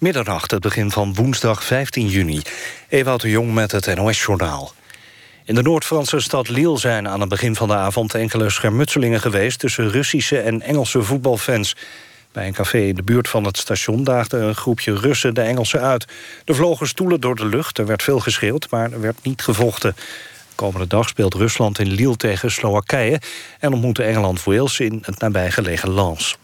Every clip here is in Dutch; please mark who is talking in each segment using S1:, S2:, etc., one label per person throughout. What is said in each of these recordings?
S1: Middernacht, het begin van woensdag 15 juni. Ewout de Jong met het NOS-journaal. In de Noord-Franse stad Lille zijn aan het begin van de avond... enkele schermutselingen geweest tussen Russische en Engelse voetbalfans. Bij een café in de buurt van het station daagde een groepje Russen de Engelsen uit. Er vlogen stoelen door de lucht, er werd veel geschreeuwd, maar er werd niet gevochten. Komende dag speelt Rusland in Lille tegen Slowakije... en ontmoet Engeland Wales in het nabijgelegen Lens.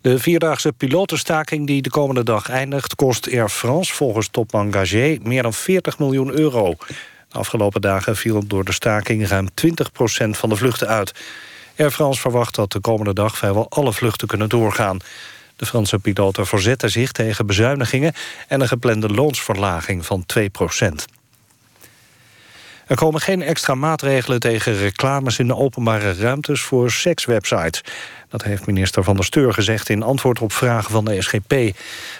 S1: De vierdaagse pilotenstaking die de komende dag eindigt... kost Air France volgens topman Gagé meer dan 40 miljoen euro. De afgelopen dagen viel door de staking ruim 20% van de vluchten uit. Air France verwacht dat de komende dag vrijwel alle vluchten kunnen doorgaan. De Franse piloten verzetten zich tegen bezuinigingen... en een geplande loonsverlaging van 2 er komen geen extra maatregelen tegen reclames in de openbare ruimtes voor sekswebsites. Dat heeft minister Van der Steur gezegd in antwoord op vragen van de SGP.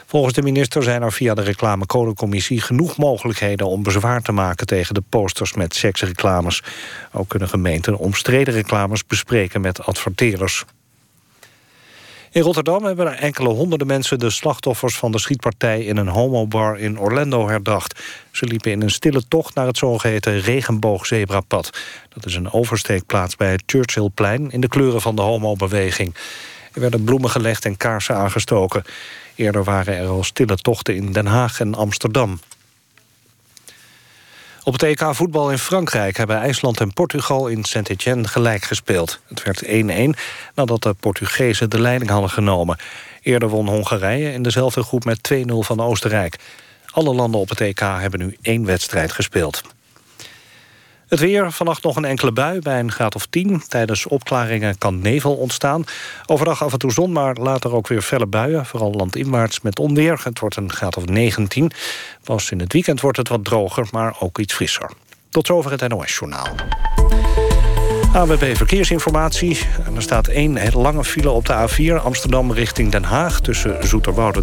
S1: Volgens de minister zijn er via de reclamecodecommissie genoeg mogelijkheden om bezwaar te maken tegen de posters met seksreclames. Ook kunnen gemeenten omstreden reclames bespreken met adverteerders. In Rotterdam hebben enkele honderden mensen... de slachtoffers van de schietpartij in een homobar in Orlando herdacht. Ze liepen in een stille tocht naar het zogeheten regenboogzebrapad. Dat is een oversteekplaats bij het Churchillplein... in de kleuren van de homobeweging. Er werden bloemen gelegd en kaarsen aangestoken. Eerder waren er al stille tochten in Den Haag en Amsterdam. Op het EK voetbal in Frankrijk hebben IJsland en Portugal in Saint-Étienne gelijk gespeeld. Het werd 1-1 nadat de Portugezen de leiding hadden genomen. Eerder won Hongarije in dezelfde groep met 2-0 van Oostenrijk. Alle landen op het EK hebben nu één wedstrijd gespeeld. Het weer, vannacht nog een enkele bui bij een graad of 10. Tijdens opklaringen kan nevel ontstaan. Overdag af en toe zon, maar later ook weer felle buien. Vooral landinwaarts met onweer. Het wordt een graad of 19. Pas in het weekend wordt het wat droger, maar ook iets frisser. Tot zover het NOS-journaal. AWB Verkeersinformatie. er staat één lange file op de A4 Amsterdam richting Den Haag... tussen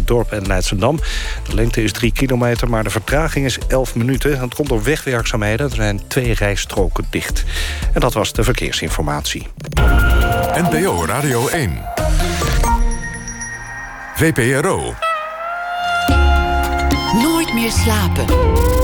S1: Dorp en Leidsendam. De lengte is 3 kilometer, maar de vertraging is 11 minuten. Het komt door wegwerkzaamheden. Er zijn twee rijstroken dicht. En dat was de verkeersinformatie.
S2: NPO Radio 1. VPRO.
S3: Nooit meer slapen.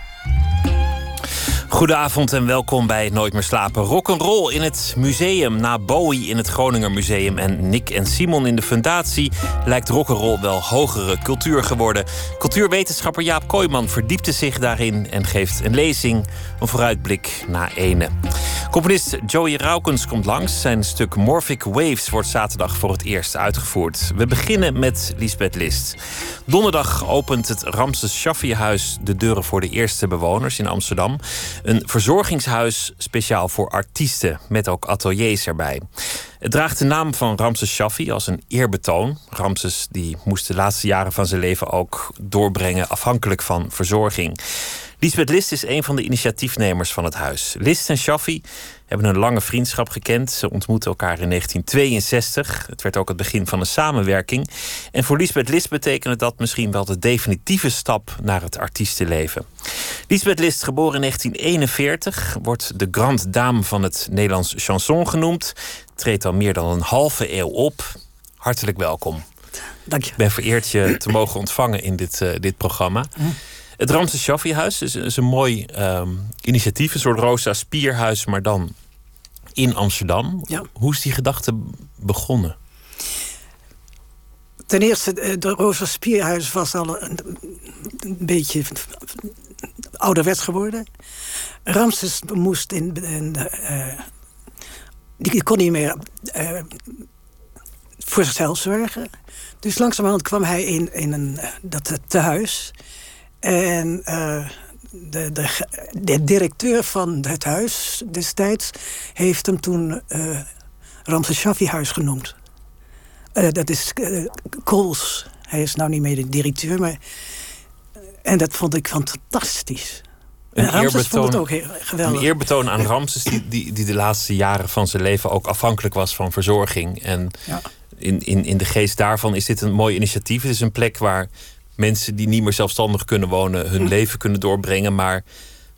S4: Goedenavond en welkom bij Nooit meer slapen. Rock'n'roll in het museum. Na Bowie in het Groninger Museum en Nick en Simon in de Fundatie... lijkt rock'n'roll wel hogere cultuur geworden. Cultuurwetenschapper Jaap Kooijman verdiepte zich daarin... en geeft een lezing, een vooruitblik na ene. Componist Joey Raukens komt langs. Zijn stuk Morphic Waves wordt zaterdag voor het eerst uitgevoerd. We beginnen met Lisbeth List. Donderdag opent het Ramses Shaffi-huis de deuren voor de eerste bewoners in Amsterdam. Een verzorgingshuis speciaal voor artiesten, met ook ateliers erbij. Het draagt de naam van Ramses Shaffi als een eerbetoon. Ramses die moest de laatste jaren van zijn leven ook doorbrengen afhankelijk van verzorging. Lisbeth List is een van de initiatiefnemers van het huis. List en Shaffi hebben een lange vriendschap gekend. Ze ontmoetten elkaar in 1962. Het werd ook het begin van een samenwerking. En voor Lisbeth List betekende dat misschien wel de definitieve stap naar het artiestenleven. Lisbeth List, geboren in 1941, wordt de Grand Dame van het Nederlands chanson genoemd. Treedt al meer dan een halve eeuw op. Hartelijk welkom.
S5: Dank je.
S4: Ik ben vereerd je te mogen ontvangen in dit, uh, dit programma. Het Ramses Shaffi-huis is, is, een mooi um, initiatief. Een soort Rosa Spierhuis, maar dan in Amsterdam.
S5: Ja.
S4: Hoe is die gedachte begonnen?
S5: Ten eerste, eh, de Rosa Spierhuis was al een, een beetje ouderwets geworden. Ramses moest in, in uh, die kon niet meer uh, voor zichzelf zorgen. Dus langzamerhand kwam hij in, in een, dat tehuis. En uh, de, de, de, directeur van het huis destijds heeft hem toen uh, Ramses genoemd. Uh, dat is uh, Kools. Hij is nou niet meer de directeur, maar... En dat vond ik fantastisch.
S4: Een
S5: Ramses
S4: eerbetoon,
S5: vond het ook heel geweldig.
S4: Een eerbetoon aan Ramses, die, die, die de laatste jaren van zijn leven ook afhankelijk was van verzorging. En
S5: ja.
S4: in, in, in de geest daarvan is dit een mooi initiatief. Het is een plek waar mensen die niet meer zelfstandig kunnen wonen hun leven kunnen doorbrengen, maar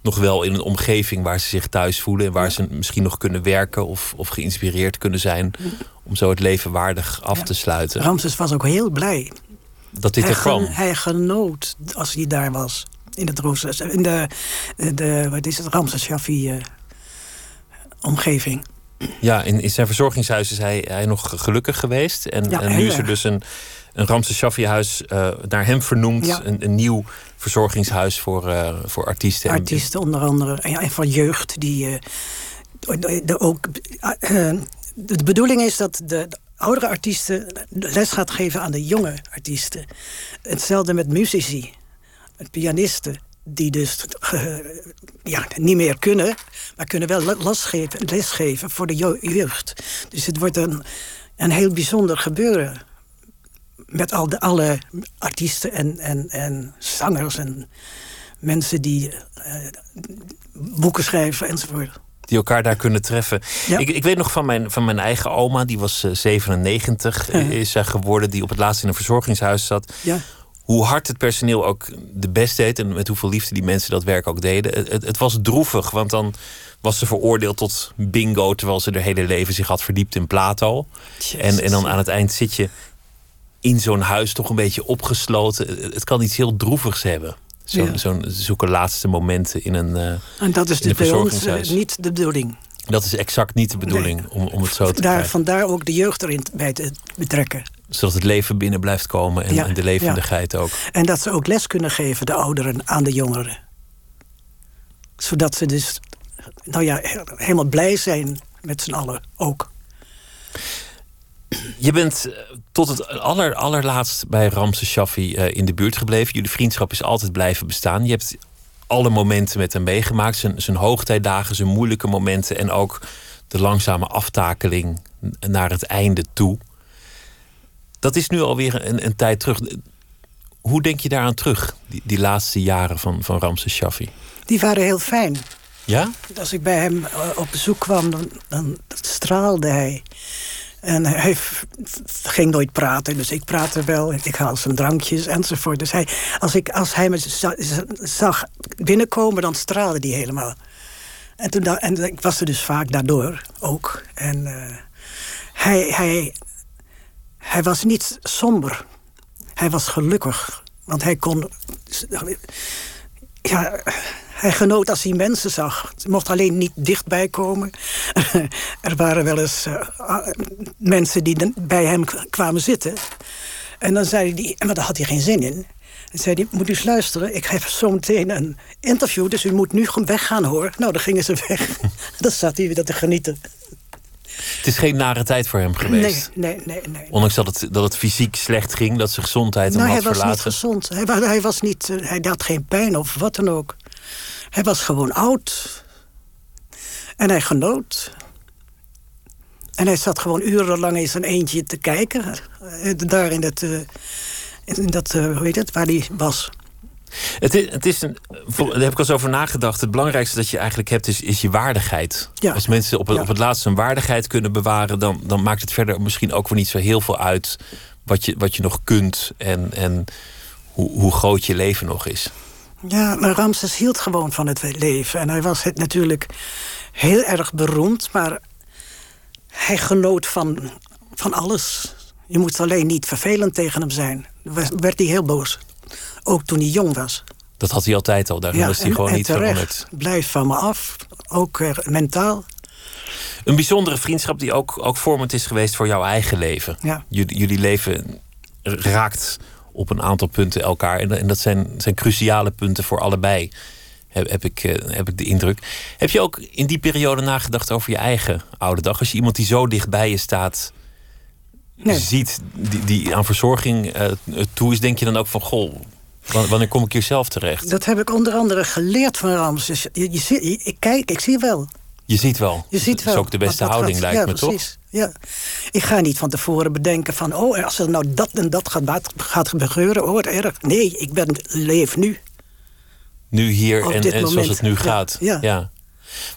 S4: nog wel in een omgeving waar ze zich thuis voelen en waar ze misschien nog kunnen werken of, of geïnspireerd kunnen zijn om zo het leven waardig af te sluiten.
S5: Ramses was ook heel blij.
S4: Dat dit
S5: hij
S4: er kwam.
S5: Hij genoot als hij daar was. In, het Roos, in de, de, wat is het, Ramses Shaffi uh, omgeving.
S4: Ja, in, in zijn verzorgingshuis is hij, hij nog gelukkig geweest. En,
S5: Ja,
S4: en nu is er dus een, een Ramses Shaffi-huis uh, naar hem vernoemd.
S5: Ja.
S4: Een, een nieuw verzorgingshuis voor, uh, voor artiesten. en-
S5: Artiesten onder andere. En, ja, en van jeugd die eh, de, de- ook. eh, de bedoeling is dat de, de oudere artiesten les gaat geven aan de jonge artiesten. Hetzelfde met muzici, met pianisten. Die dus eh, ja, niet meer kunnen, maar kunnen wel le- lesgeven, lesgeven voor de jeugd. Dus het wordt een, een heel bijzonder gebeuren. Met al de, alle artiesten en, en, en zangers en mensen die eh, boeken schrijven enzovoort.
S4: die elkaar daar kunnen treffen.
S5: Ja.
S4: Ik, ik weet nog van mijn, van mijn eigen oma, die was eh, 97
S5: Ja.
S4: is zij geworden, die op het laatst in een verzorgingshuis zat.
S5: Ja.
S4: Hoe hard het personeel ook de best deed en met hoeveel liefde die mensen dat werk ook deden. Het, het, het was droevig, want dan was ze veroordeeld tot bingo, terwijl ze haar hele leven zich had verdiept in Plato. En, en dan aan het eind zit je in zo'n huis toch een beetje opgesloten. Het kan iets heel droevigs hebben. Zo'n
S5: Ja.
S4: zo'n zoeken laatste momenten in een. eh,
S5: En dat is dus bij ons eh, niet de bedoeling.
S4: Dat is exact niet de bedoeling om, om het zo te
S5: Daar,
S4: krijgen.
S5: vandaar ook de jeugd erin bij te betrekken.
S4: Zodat het leven binnen blijft komen en,
S5: Ja,
S4: en de levendigheid ook.
S5: En dat ze ook les kunnen geven, de ouderen, aan de jongeren. Zodat ze dus nou ja, he- helemaal blij zijn met z'n allen ook.
S4: Je bent eh, tot het aller, allerlaatst bij Ramses Shaffi eh, in de buurt gebleven. Jullie vriendschap is altijd blijven bestaan. Je hebt alle momenten met hem meegemaakt. Zijn, zijn hoogtijdagen, zijn moeilijke momenten... en ook de langzame aftakeling naar het einde toe. Dat is nu alweer een, een tijd terug. Hoe denk je daaraan terug, die, die laatste jaren van, van Ramses Shaffi?
S5: Die waren heel fijn.
S4: Ja?
S5: Als ik bij hem eh, op bezoek kwam, dan, dan straalde hij. En hij ging nooit praten, dus ik praatte wel. Ik haal zijn drankjes enzovoort. Dus hij, als, ik, als hij me za- za- zag binnenkomen, dan straalde hij helemaal. En, toen, en ik was er dus vaak daardoor ook. En eh, hij, hij, hij was niet somber. Hij was gelukkig. Want hij kon... Ja, hij genoot als hij mensen zag. Ze mocht alleen niet dichtbij komen. er waren wel eens eh, ah, mensen die bij hem kwamen zitten. En dan zei hij, maar daar had hij geen zin in. Dan zei hij, moet u eens luisteren, ik heb zo meteen een interview... dus u moet nu gewoon weggaan, hoor. Nou, dan gingen ze weg. dan zat hij weer te genieten.
S4: Het is geen nare tijd voor hem geweest.
S5: Nee, nee, nee. nee.
S4: Ondanks dat het, dat het fysiek slecht ging, dat zijn gezondheid hem
S5: Nou, hij
S4: had
S5: was niet gezond. Hij, hij, was niet, eh, hij had geen pijn of wat dan ook. Hij was gewoon oud. En hij genoot. En hij zat gewoon urenlang in zijn eentje te kijken. eh, Daar in dat, eh, in dat eh, hoe heet het, waar hij was.
S4: Het is, het is een, daar heb ik al eens over nagedacht. Het belangrijkste dat je eigenlijk hebt is, is je waardigheid.
S5: Ja.
S4: Als mensen op het,
S5: Ja.
S4: op het laatst hun waardigheid kunnen bewaren, dan, dan maakt het verder misschien ook weer niet zo heel veel uit wat je, wat je nog kunt en, en hoe, hoe groot je leven nog is.
S5: Ja, maar Ramses hield gewoon van het leven. En hij was het natuurlijk heel erg beroemd, maar hij genoot van, van alles. Je moest alleen niet vervelend tegen hem zijn. Was- werd hij heel boos. Ook toen hij jong was.
S4: Dat had hij altijd al, daarom is hij
S5: en-
S4: gewoon
S5: en
S4: niet veranderd.
S5: Blijf van me af. Ook eh, mentaal.
S4: Een bijzondere vriendschap die ook, ook vormend is geweest voor jouw eigen leven.
S5: Ja.
S4: Jullie, jullie leven raakt op een aantal punten elkaar. En, en dat zijn, zijn cruciale punten voor allebei, heb, heb, ik, eh, heb ik de indruk. Heb je ook in die periode nagedacht over je eigen oude dag? Als je iemand die zo dicht bij je staat
S5: Nee.
S4: ziet, die, die aan verzorging eh, toe is, denk je dan ook van... goh, wan- wanneer kom ik hier zelf terecht?
S5: Dat heb ik onder andere geleerd van Ramses. Je, je, ziet- je- ik kijk, ik zie wel.
S4: Je ziet wel.
S5: Je ziet wel.
S4: Dat is ook de beste
S5: wat- wat
S4: houding,
S5: gaat-
S4: lijkt
S5: ja,
S4: me, toch?
S5: Ja. Ik ga niet van tevoren bedenken van... oh, als er nou dat en dat gaat, gaat gebeuren, oh, wat erg. Nee, ik ben, leef nu.
S4: Nu hier
S5: Op
S4: en, en zoals het nu
S5: Ja,
S4: gaat.
S5: ja.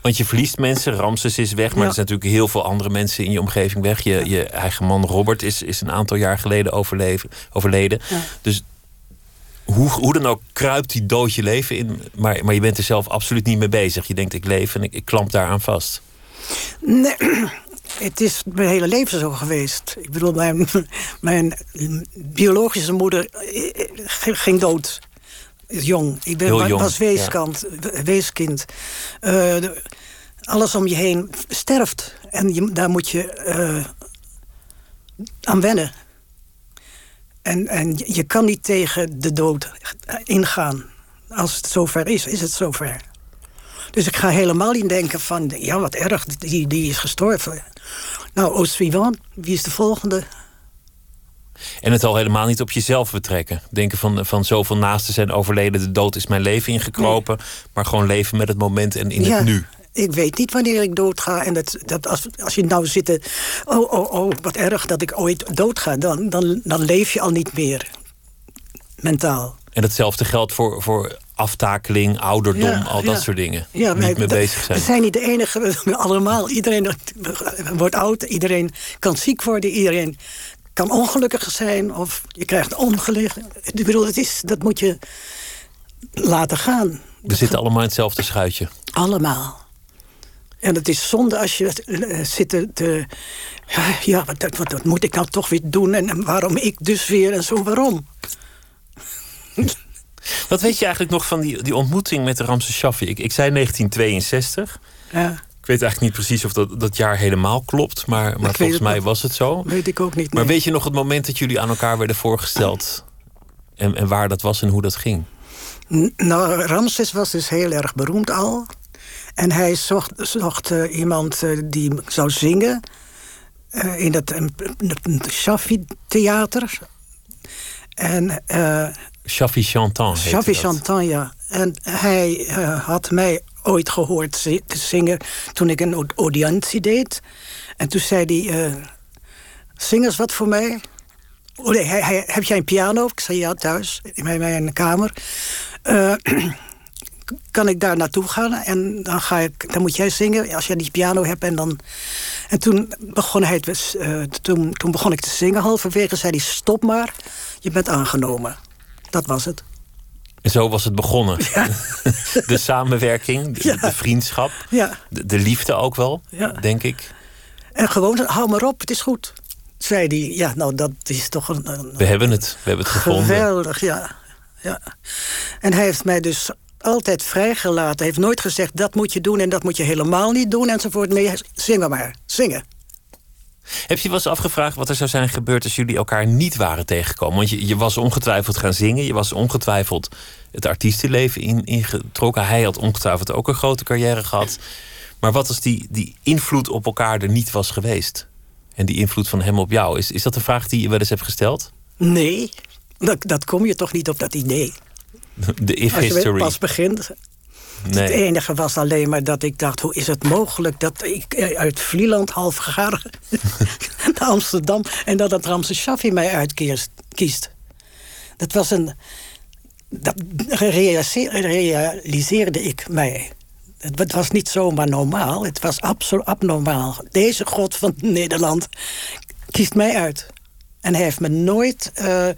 S4: Want je verliest mensen, Ramses is weg, maar
S5: Ja.
S4: er zijn natuurlijk heel veel andere mensen in je omgeving weg. Je, je eigen man Robert is, is een aantal jaar geleden overleven, overleden. Dus hoe hoe, hoe dan ook kruipt die dood je leven in, maar, maar je bent er zelf absoluut niet mee bezig. Je denkt, ik leef en ik, ik klamp daaraan vast.
S5: Nee, het is mijn hele leven zo geweest. Ik bedoel, mijn, mijn biologische moeder eh, ging dood. Jong. Ik ben,
S4: jong,
S5: was weeskant, weeskind. Eh, alles om je heen sterft. En je, daar moet je eh, aan wennen. En, en je kan niet tegen de dood ingaan. Als het zover is, is het zover. Dus ik ga helemaal niet denken van... ja, wat erg, die, die is gestorven. Nou, suivant, wie is de volgende?
S4: En het al helemaal niet op jezelf betrekken. Denken van, van zoveel naasten zijn overleden, de dood is mijn leven ingekropen. Maar gewoon leven met het moment en in
S5: ja,
S4: het nu.
S5: Ik weet niet wanneer ik doodga. En dat, dat als, als je nou zit... Oh, oh, oh, wat erg dat ik ooit doodga. Dan, dan, dan leef je al niet meer. Mentaal.
S4: En hetzelfde geldt voor, voor aftakeling, ouderdom,
S5: Ja,
S4: al dat
S5: ja.
S4: soort dingen.
S5: Ja,
S4: niet mee
S5: dat-
S4: bezig zijn.
S5: We zijn niet de enige, we- allemaal. Iedereen wordt oud, iedereen kan ziek worden, iedereen kan ongelukkig zijn of je krijgt ongelegen. Ik bedoel, het is, dat moet je laten gaan.
S4: We zitten allemaal in hetzelfde schuitje.
S5: Allemaal. En het is zonde als je eh, zit te... te- ja, wat, wat, wat moet ik nou toch weer doen? En, en waarom ik dus weer? En zo, waarom?
S4: Wat weet je eigenlijk nog van die, die ontmoeting met de Ramses Shaffi? Ik, ik zei 1962.
S5: Ja,
S4: Ik weet eigenlijk niet precies of dat, dat jaar helemaal klopt. Maar, maar volgens
S5: het
S4: mij was het zo.
S5: weet ik ook niet.
S4: Maar weet je nog het moment dat jullie aan elkaar werden voorgesteld? En, en waar dat was en hoe dat ging?
S5: Nou, Ramses was dus heel erg beroemd al. En hij zocht, zocht eh, iemand eh, die zou zingen eh, in het Shafi-theater. En eh
S4: heette
S5: Shafi
S4: dat.
S5: Chantant, ja. En hij eh, had mij ooit gehoord te zingen toen ik een aud- audiëntie deed. En toen zei hij, eh, zing eens wat voor mij. Oh nee, hij, hij- heb jij een piano? Ik zei ja, thuis, in mijn, mijn kamer. Eh, kan ik daar naartoe gaan? En dan, ga ik, dan moet jij zingen als jij die piano hebt. En, dan, en toen, begon hij het, eh, toen, toen begon ik te zingen. Halverwege zei hij, stop maar, je bent aangenomen. Dat was het.
S4: En zo was het begonnen. de samenwerking, de,
S5: Ja.
S4: de vriendschap,
S5: Ja.
S4: de, de liefde ook wel, denk ik.
S5: En gewoon, hou maar op, het is goed. Zei hij, ja, nou dat is toch een, een
S4: We hebben het, we hebben het gevonden.
S5: geweldig, ja. ja. En hij heeft mij dus altijd vrijgelaten. Hij heeft nooit gezegd, dat moet je doen en dat moet je helemaal niet doen enzovoort. Nee, zingen maar, zingen.
S4: Heb je wel eens afgevraagd wat er zou zijn gebeurd als jullie elkaar niet waren tegengekomen? Want je, je was ongetwijfeld gaan zingen, je was ongetwijfeld het artiestenleven in, ingetrokken. Hij had ongetwijfeld ook een grote carrière gehad. Maar wat als die, die invloed op elkaar er niet was geweest? En die invloed van hem op jou, is, is dat een vraag die je wel eens hebt gesteld?
S5: Nee, dat, dat kom je toch niet op dat idee.
S4: De if
S5: Als je
S4: history.
S5: pas begint. Het enige was alleen maar dat ik dacht... hoe is het mogelijk dat ik eh, uit Vlieland half gaar naar Amsterdam... en dat het Ramses Shaffi mij uitkiest. kiest. Dat was een... Dat realiseer- realiseerde ik mij. Het wa- was niet zomaar normaal, het was absoluut abnormaal. Deze god van Nederland kiest mij uit. En hij heeft me nooit eh,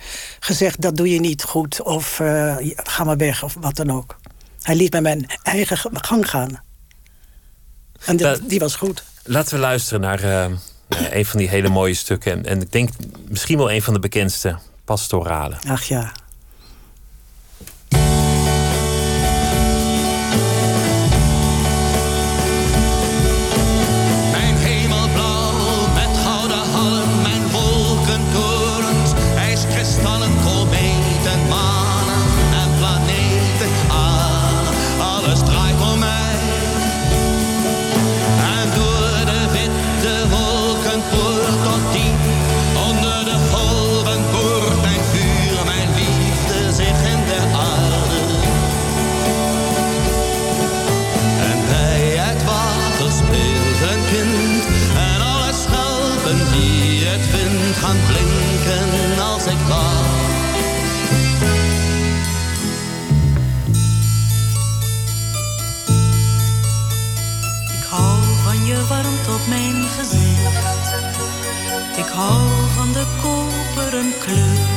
S5: gezegd, dat doe je niet goed... of eh, ga maar weg, of wat dan ook. Hij liet mij mijn eigen gang gaan. En die,
S4: Dat-
S5: die was goed.
S4: Laten we luisteren naar eh, eh, een van die hele mooie stukken. En, en ik denk misschien wel een van de bekendste pastorale.
S5: Ach ja.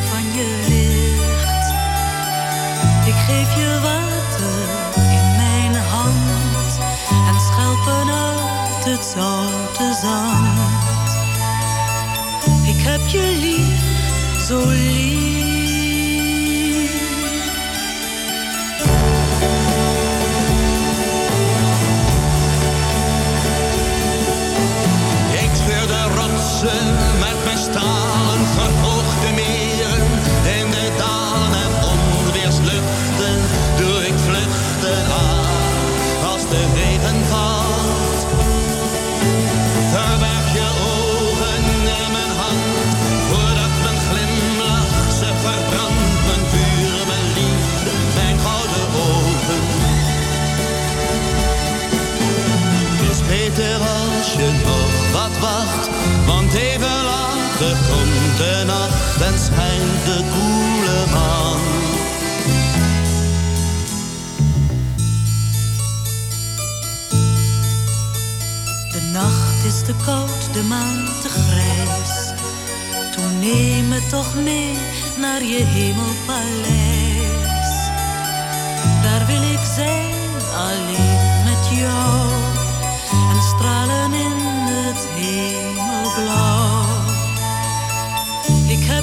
S6: Van je licht. geef je water in mijn hand en schelpen uit het zoute zand. Ik heb je lief, zo lief.
S7: De nacht en de koele maan.
S6: De nacht is te koud, de maan te grijs. Toen neem me toch mee naar je hemelpaleis. Daar wil ik zijn, alleen met jou. En stralen in het hemelblauw.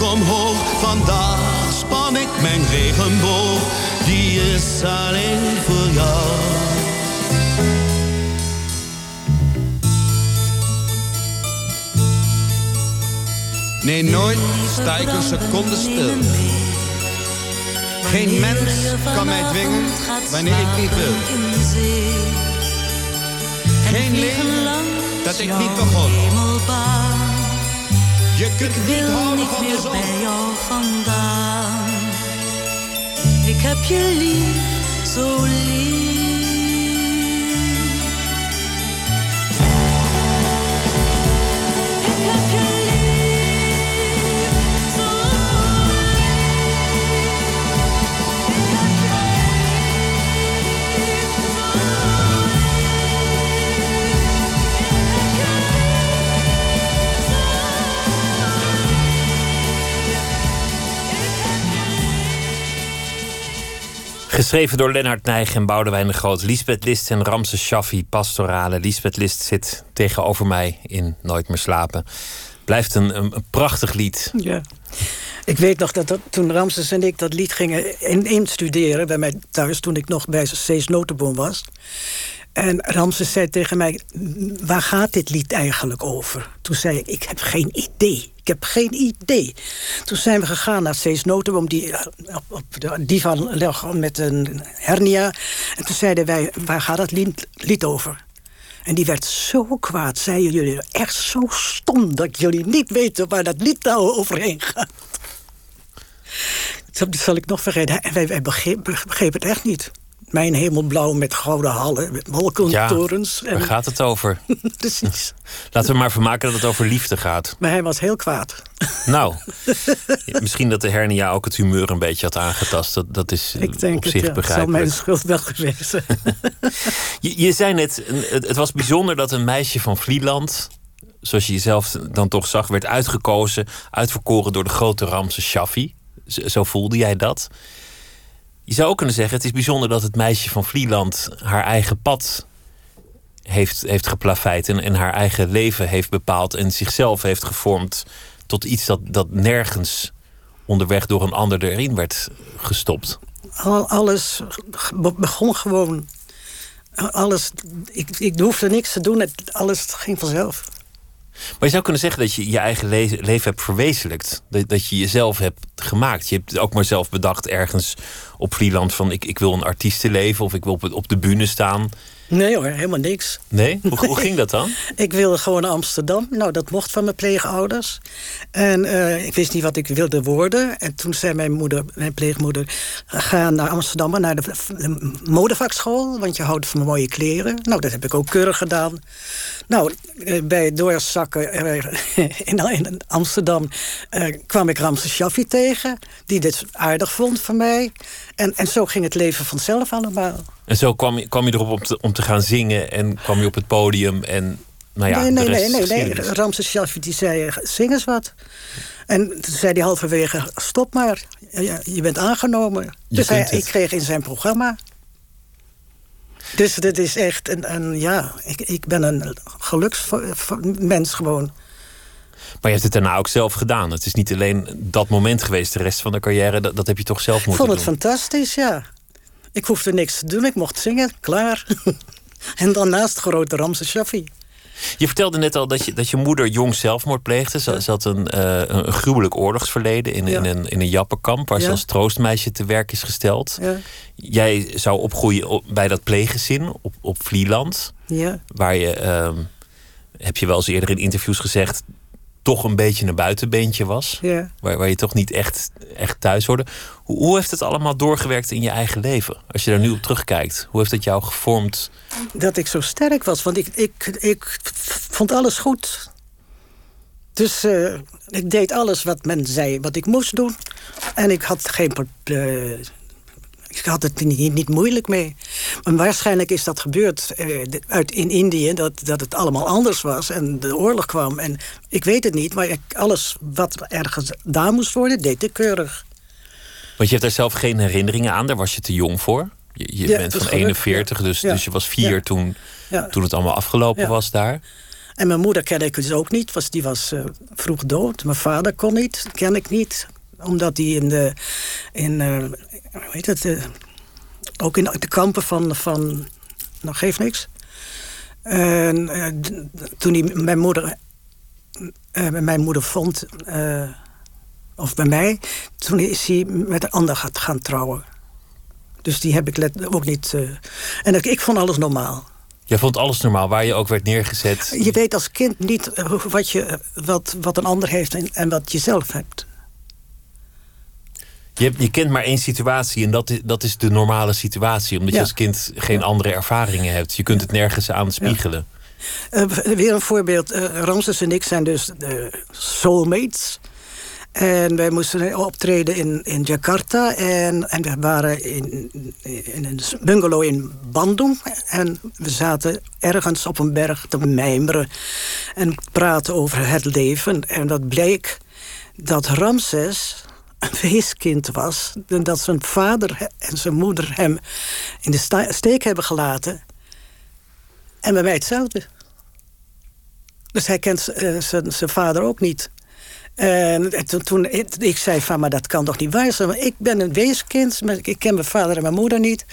S7: kijk omhoog. Vandaag span ik mijn regenboog, die is alleen voor jou. Nee, nooit sta ik een seconde stil. Geen mens kan mij dwingen wanneer ik niet wil. Geen leven dat ik niet begon. Je kunt
S6: Ik
S7: niet houden
S6: niet
S7: van de
S6: meer
S7: zon.
S6: bij jou vandaan. Ik heb je lief, zo lief.
S4: Geschreven door Lennart Nijg en Boudewijn de Groot. Lisbeth List en Ramses Shaffi, pastorale. Lisbeth List zit tegenover mij in Nooit meer slapen. Blijft een, een, prachtig lied.
S5: Ja. Ik weet nog dat, dat toen Ramses en ik dat lied gingen in- instuderen bij mij thuis, toen ik nog bij Cees Notenboom was. En Ramses zei tegen mij: Waar gaat dit lied eigenlijk over? Toen zei ik: Ik heb geen idee. Ik heb geen idee. Toen zijn we gegaan naar Cees Notenboom, die eh, op, de divan lag met een hernia. En toen zeiden wij: Waar gaat dat lied, lied over? En die werd zo kwaad. Zeiden jullie echt zo stom dat jullie niet weten waar dat lied nou overheen gaat. Dat zal ik nog vergeten. En wij, wij begrepen het echt niet. Mijn hemelblauw met gouden hallen, met wolkentorens.
S4: waar gaat het over?
S5: Precies.
S4: Laten we maar vermaken dat het over liefde gaat.
S5: Maar hij was heel kwaad.
S4: Nou, misschien dat de hernia ook het humeur een beetje had aangetast. Dat, dat is eh,
S5: Ik denk
S4: op
S5: het,
S4: zich
S5: ja.
S4: Begrijpelijk.
S5: mijn schuld wel geweest zijn.
S4: Je, je zei net, het, het was bijzonder dat een meisje van Vlieland, zoals je jezelf dan toch zag, werd uitgekozen, uitverkoren door de grote Ramse Shaffi. Zo, zo voelde jij dat. Je zou ook kunnen zeggen, het is bijzonder dat het meisje van Vlieland haar eigen pad heeft, heeft geplaveid en, en haar eigen leven heeft bepaald en zichzelf heeft gevormd tot iets dat, dat nergens onderweg door een ander erin werd gestopt.
S5: Al, alles be- begon gewoon. Alles, ik, ik hoefde niks te doen, alles ging vanzelf.
S4: Maar je zou kunnen zeggen dat je je eigen le- leven hebt verwezenlijkt. Dat, dat je jezelf hebt gemaakt? Je hebt het ook maar zelf bedacht ergens op Vlieland van ik, ik wil een artiestenleven of ik wil op, op de bühne staan.
S5: Nee hoor, helemaal niks.
S4: Nee? Hoe, hoe ging dat dan?
S5: Ik wilde gewoon naar Amsterdam. Nou, dat mocht van mijn pleegouders. En eh, ik wist niet wat ik wilde worden. En toen zei mijn moeder, mijn pleegmoeder... ga naar Amsterdam, naar de, de modevakschool... want je houdt van mooie kleren. Nou, dat heb ik ook keurig gedaan. Nou, eh, bij doorzakken eh, in, Amsterdam... eh, kwam ik Ramses Shaffi tegen... die dit aardig vond van mij. En, en zo ging het leven vanzelf allemaal.
S4: En zo kwam je, kwam je erop om te, om te gaan zingen en kwam je op het podium en nou ja,
S5: nee, nee, nee, nee, nee. Ramses Shaffi die zei, zing eens wat. En toen zei hij halverwege, stop maar. Je bent aangenomen. dus hij,
S4: kunt het.
S5: ik kreeg in zijn programma. Dus dit is echt een, een ja, ik, ik ben een geluksmens gewoon.
S4: Maar je hebt het daarna ook zelf gedaan. Het is niet alleen dat moment geweest. De rest van de carrière, dat, dat heb je toch zelf
S5: Ik
S4: moeten
S5: vond het
S4: doen.
S5: fantastisch, ja. Ik hoefde niks te doen, ik mocht zingen, klaar. en daarnaast grote Ramses Shaffi.
S4: Je vertelde net al dat je, dat je moeder jong zelfmoord pleegde. Ze, ze had een, eh, een gruwelijk oorlogsverleden in, in, een, in een jappenkamp... waar ze als troostmeisje te werk is gesteld. Jij zou opgroeien op- bij dat pleeggezin op, op Vlieland...
S5: ja.
S4: waar je, ehm, heb je wel eens eerder in interviews gezegd... toch een beetje een buitenbeentje was.
S5: ja.
S4: Waar, waar je toch niet echt, echt thuis hoorde. Hoe, hoe heeft het allemaal doorgewerkt in je eigen leven? Als je daar nu op terugkijkt. Hoe heeft het jou gevormd?
S5: dat ik zo sterk was. Want ik, ik, ik vond alles goed. Dus eh, ik deed alles wat men zei wat ik moest doen. En ik had geen... eh, ik had het niet, niet moeilijk mee. Maar waarschijnlijk is dat gebeurd eh, uit, in Indië... Dat, dat het allemaal anders was en de oorlog kwam. En ik weet het niet, maar ik, alles wat er gedaan moest worden... deed ik keurig.
S4: Want je hebt daar zelf geen herinneringen aan. Daar was je te jong voor. Je, je
S5: Ja,
S4: bent van
S5: is gelukkig,
S4: 41,
S5: ja.
S4: dus,
S5: Ja.
S4: dus je was vier toen, toen het allemaal afgelopen was daar.
S5: En mijn moeder kende ik dus ook niet. Was, die was eh, vroeg dood. Mijn vader kon niet, ken ik niet. Omdat hij in de... In, eh, hoe heet het? eh, ook in de kampen van... van nou, geeft niks. En eh, toen hij mijn moeder... eh, mijn moeder vond... of bij mij... Toen is hij met een ander gaat gaan trouwen. Dus die heb ik let, ook niet... en ik, ik vond alles normaal.
S4: Jij vond alles normaal, waar je ook werd neergezet.
S5: Je weet als kind niet wat, je, wat, wat een ander heeft en, en wat je zelf hebt.
S4: Je, je kent maar één situatie en dat is, dat is de normale situatie. Omdat je als kind geen andere ervaringen hebt. Je kunt het nergens aan spiegelen.
S5: Eh, weer een voorbeeld. eh Ramses en ik zijn dus de soulmates. En wij moesten optreden in, in Jakarta. En, en we waren in, in een bungalow in Bandung. En we zaten ergens op een berg te mijmeren. En praten over het leven. En dat bleek dat Ramses een weeskind was. En dat zijn vader en zijn moeder hem in de steek hebben gelaten. En bij mij hetzelfde. Dus hij kent eh, zijn vader ook niet. En toen, ik, zei van, maar dat kan toch niet waar zijn? Ik ben een weeskind, ik ken mijn vader en mijn moeder niet.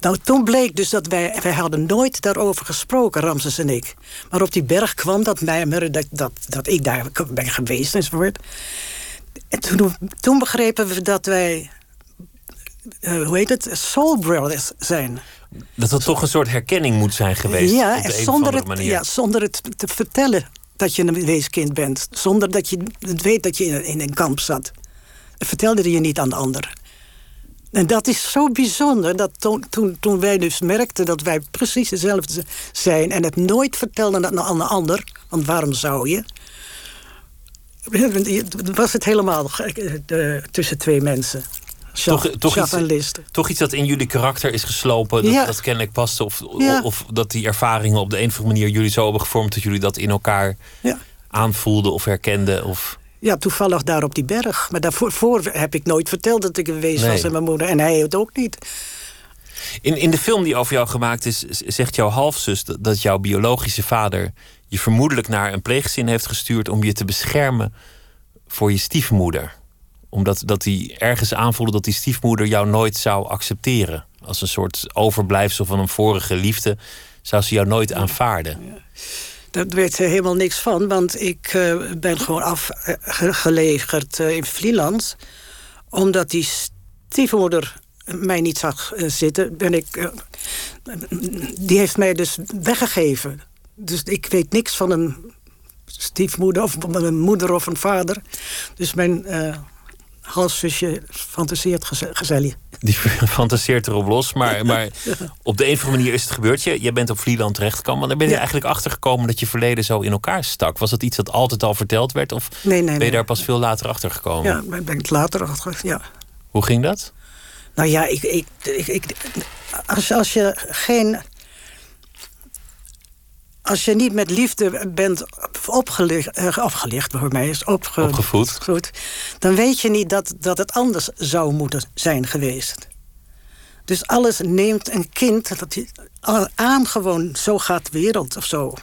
S5: Nou, toen bleek dus dat wij, wij hadden nooit daarover gesproken, Ramses en ik. Maar op die berg kwam dat mijmeren, dat, dat, dat ik daar ben geweest enzovoort. En toen, toen begrepen we dat wij, eh, hoe heet het, soul brothers zijn.
S4: Dat dat toch een soort herkenning moet zijn geweest.
S5: Ja, en zonder
S4: andere
S5: het,
S4: manier.
S5: ja, zonder het te vertellen dat je een weeskind bent. Zonder dat je het weet dat je in, in een kamp zat. Dat vertelde je niet aan de ander. En dat is zo bijzonder dat toen, toen, toen wij dus merkten dat wij precies dezelfde zijn en het nooit vertelden aan aan de ander, want waarom zou je? Was het helemaal eh, de- tussen twee mensen.
S4: Toch, toch, iets, toch iets dat in jullie karakter is geslopen. Dat,
S5: Ja.
S4: dat kennelijk paste. Of,
S5: Ja.
S4: of dat die ervaringen op de een of andere manier jullie zo hebben gevormd. dat jullie dat in elkaar
S5: Ja.
S4: aanvoelden of herkenden. Of...
S5: Ja, toevallig daar op die berg. Maar daarvoor voor heb ik nooit verteld dat ik geweest
S4: Nee.
S5: was en mijn moeder. En hij het ook niet.
S4: In, in de film die over jou gemaakt is, zegt jouw halfzus dat, dat jouw biologische vader je vermoedelijk naar een pleegzin heeft gestuurd om je te beschermen voor je stiefmoeder. Omdat dat hij ergens aanvoelde dat die stiefmoeder jou nooit zou accepteren. Als een soort overblijfsel van een vorige liefde zou ze jou nooit aanvaarden.
S5: Daar weet ze helemaal niks van. Want ik eh, ben gewoon afgelegerd in Vlieland. Omdat die stiefmoeder mij niet zag eh, zitten, ben ik. eh, die heeft mij dus weggegeven. Dus ik weet niks van een stiefmoeder of een moeder of een vader. Dus mijn halszusje fantaseert geze- gezellig.
S4: Die fantaseert erop los. Maar, maar op de een of andere manier is het gebeurd. Je, je bent op Vlieland terechtgekomen. Maar daar ben je
S5: Ja.
S4: eigenlijk achter gekomen dat je verleden zo in elkaar stak. Was dat iets dat altijd al verteld werd? Of
S5: Nee, nee,
S4: ben je
S5: nee.
S4: daar pas veel later achter gekomen?
S5: Ja, ben ik later achter. Ja.
S4: Hoe ging dat?
S5: Nou ja, ik, ik, ik, ik- als, als je geen. Als je niet met liefde bent opgelicht, eh, opgelicht voor mij is opge,
S4: Opgevoed.
S5: goed, dan weet je niet dat, dat het anders zou moeten zijn geweest. Dus alles neemt een kind dat die, aan gewoon, zo gaat de wereld of zo.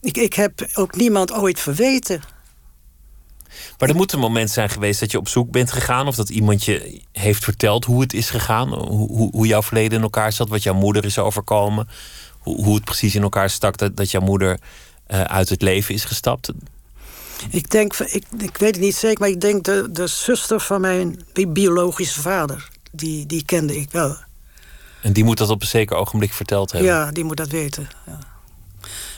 S5: Ik, ik heb ook niemand ooit verweten.
S4: Maar er moet een moment zijn geweest dat je op zoek bent gegaan. Of dat iemand je heeft verteld hoe het is gegaan. Hoe, hoe, hoe jouw verleden in elkaar zat. Wat jouw moeder is overkomen. Hoe, hoe het precies in elkaar stak dat, dat jouw moeder eh, uit het leven is gestapt.
S5: Ik denk, ik, ik weet het niet zeker, maar ik denk de, de zuster van mijn bi- biologische vader. Die, die kende ik wel.
S4: En die moet dat op een zeker ogenblik verteld hebben.
S5: Ja, die moet dat weten. Ja.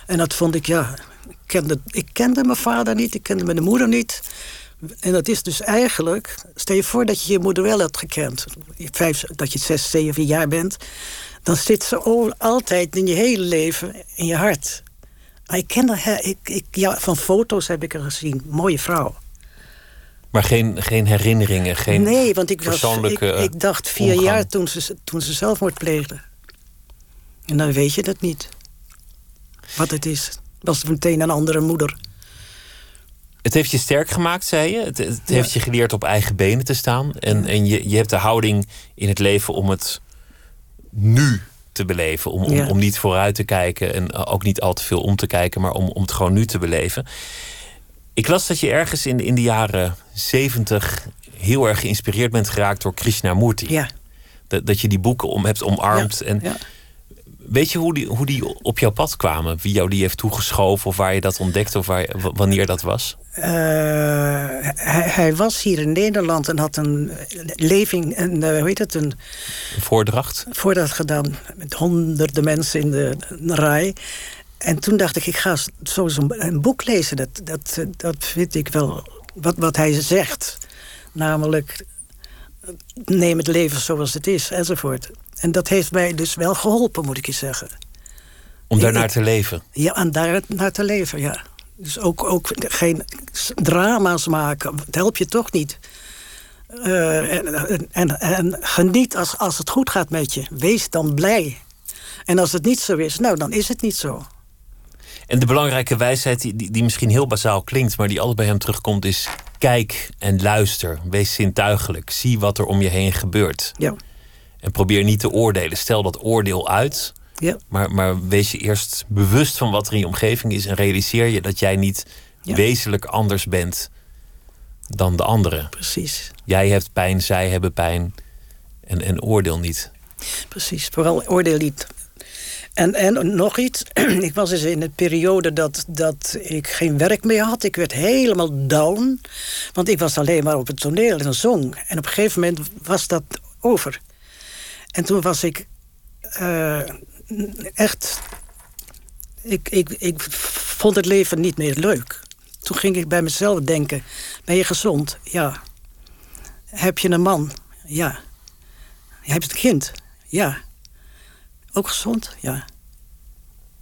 S5: En dat vond ik, ja. Ik kende, ik kende mijn vader niet, ik kende mijn moeder niet. En dat is dus eigenlijk. Stel je voor dat je je moeder wel hebt gekend. Vijf, dat je zes, zeven jaar bent. Dan zit ze altijd in je hele leven in je hart. Ik ken haar, ik, ik, ja, van foto's heb ik haar gezien. Mooie vrouw.
S4: Maar geen, geen herinneringen, geen
S5: nee, want ik, was, ik, dacht vier
S4: omgang.
S5: jaar toen ze, toen ze zelfmoord pleegde. En dan weet je dat niet. Wat het is. Was het meteen een andere moeder.
S4: Het heeft je sterk gemaakt, zei je. Het, het heeft je geleerd op eigen benen te staan. En, en je, je hebt de houding in het leven om het nu te beleven. Om, om,
S5: Ja.
S4: om niet vooruit te kijken en ook niet al te veel om te kijken, maar om, om het gewoon nu te beleven. Ik las dat je ergens in, in de jaren zeventig heel erg geïnspireerd bent geraakt door Krishnamurti.
S5: Ja.
S4: Dat, dat je die boeken om hebt omarmd. En
S5: ja.
S4: Weet je hoe die, hoe die op jouw pad kwamen? Wie jou die heeft toegeschoven of waar je dat ontdekte of waar, wanneer dat was?
S5: Eh, hij, hij was hier in Nederland en had een leving, een, eh, hoe heet het, een
S4: Een voordracht?
S5: voordat gedaan met honderden mensen in de, rij. En toen dacht ik, ik ga zo eens een, een boek lezen. Dat, dat, dat vind ik wel wat, wat hij zegt. Namelijk, neem het leven zoals het is, enzovoort. En dat heeft mij dus wel geholpen, moet ik je zeggen.
S4: Om daarnaar
S5: ik-
S4: te leven.
S5: Ja, en daar naar te leven, ja. Dus ook, ook geen drama's maken, dat helpt je toch niet. Eh, en, en, en, en geniet als, als het goed gaat met je. Wees dan blij. En als het niet zo is, nou, dan is het niet zo.
S4: En de belangrijke wijsheid die, die, die misschien heel bazaal klinkt, maar die altijd bij hem terugkomt, is: kijk en luister. Wees zintuigelijk. Zie wat er om je heen gebeurt.
S5: Ja,
S4: En probeer niet te oordelen. Stel dat oordeel uit.
S5: Ja,
S4: Maar, maar wees je eerst bewust van wat er in je omgeving is. En realiseer je dat jij niet
S5: Ja.
S4: wezenlijk anders bent dan de anderen.
S5: precies.
S4: Jij hebt pijn, zij hebben pijn. En, en oordeel niet.
S5: Precies, vooral oordeel niet. En, en nog iets, ik was dus in een periode dat, dat ik geen werk meer had. Ik werd helemaal down, want ik was alleen maar op het toneel en zong. En op een gegeven moment was dat over. En toen was ik eh, echt... Ik, ik, ik vond het leven niet meer leuk. Toen ging ik bij mezelf denken, ben je gezond? Ja. Heb je een man? Ja. Heb je een kind? Ja. Ook gezond? Ja.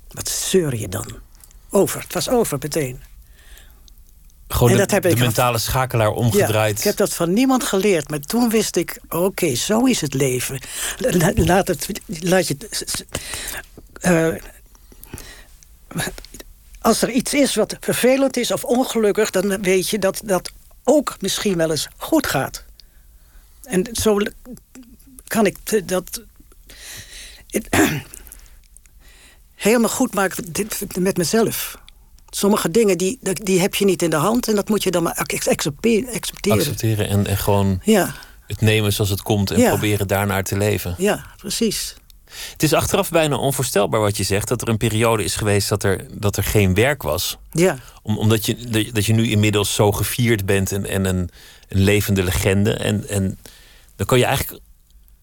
S5: Wat zeur je dan? Over. Het was over meteen.
S4: Gewoon
S5: En
S4: de, de mentale schakelaar omgedraaid.
S5: Ja, ik heb dat van niemand geleerd. Maar toen wist ik, oké, zo is het leven. La- Laat, het, laat je... eh, als er iets is wat vervelend is of ongelukkig... dan weet je dat dat ook misschien wel eens goed gaat. En zo kan ik dat... helemaal goed maken met mezelf. Sommige dingen die, die heb je niet in de hand en dat moet je dan maar ac- accepteren. accepteren.
S4: Accepteren en, en gewoon
S5: Ja,
S4: het nemen zoals het komt en
S5: Ja.
S4: proberen daarnaar te leven.
S5: ja, precies.
S4: Het is achteraf bijna onvoorstelbaar wat je zegt. Dat er een periode is geweest dat er, dat er geen werk was.
S5: Ja,
S4: Om, omdat je, dat je nu inmiddels zo gevierd bent en, en een, een levende legende. En, en dan kan je eigenlijk.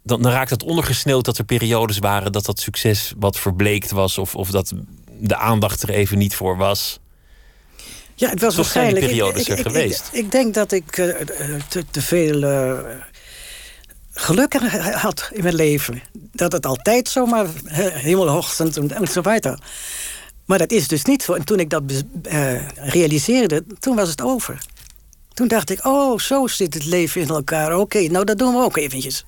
S4: Dan, dan raakt het ondergesneeuwd dat er periodes waren dat dat succes wat verbleekt was. Of, of dat de aandacht er even niet voor was.
S5: ja het was
S4: Toch zijn die
S5: waarschijnlijk...
S4: periodes er geweest?
S5: Ik, ik denk dat ik eh, eh, te, te veel eh, geluk had in mijn leven. Dat het altijd zomaar he- hemelhoog stond en zo weiter. Maar dat is dus niet zo. En toen ik dat realiseerde, toen was het over. Toen dacht ik, oh, zo zit het leven in elkaar. Oké, nou dat doen we ook eventjes.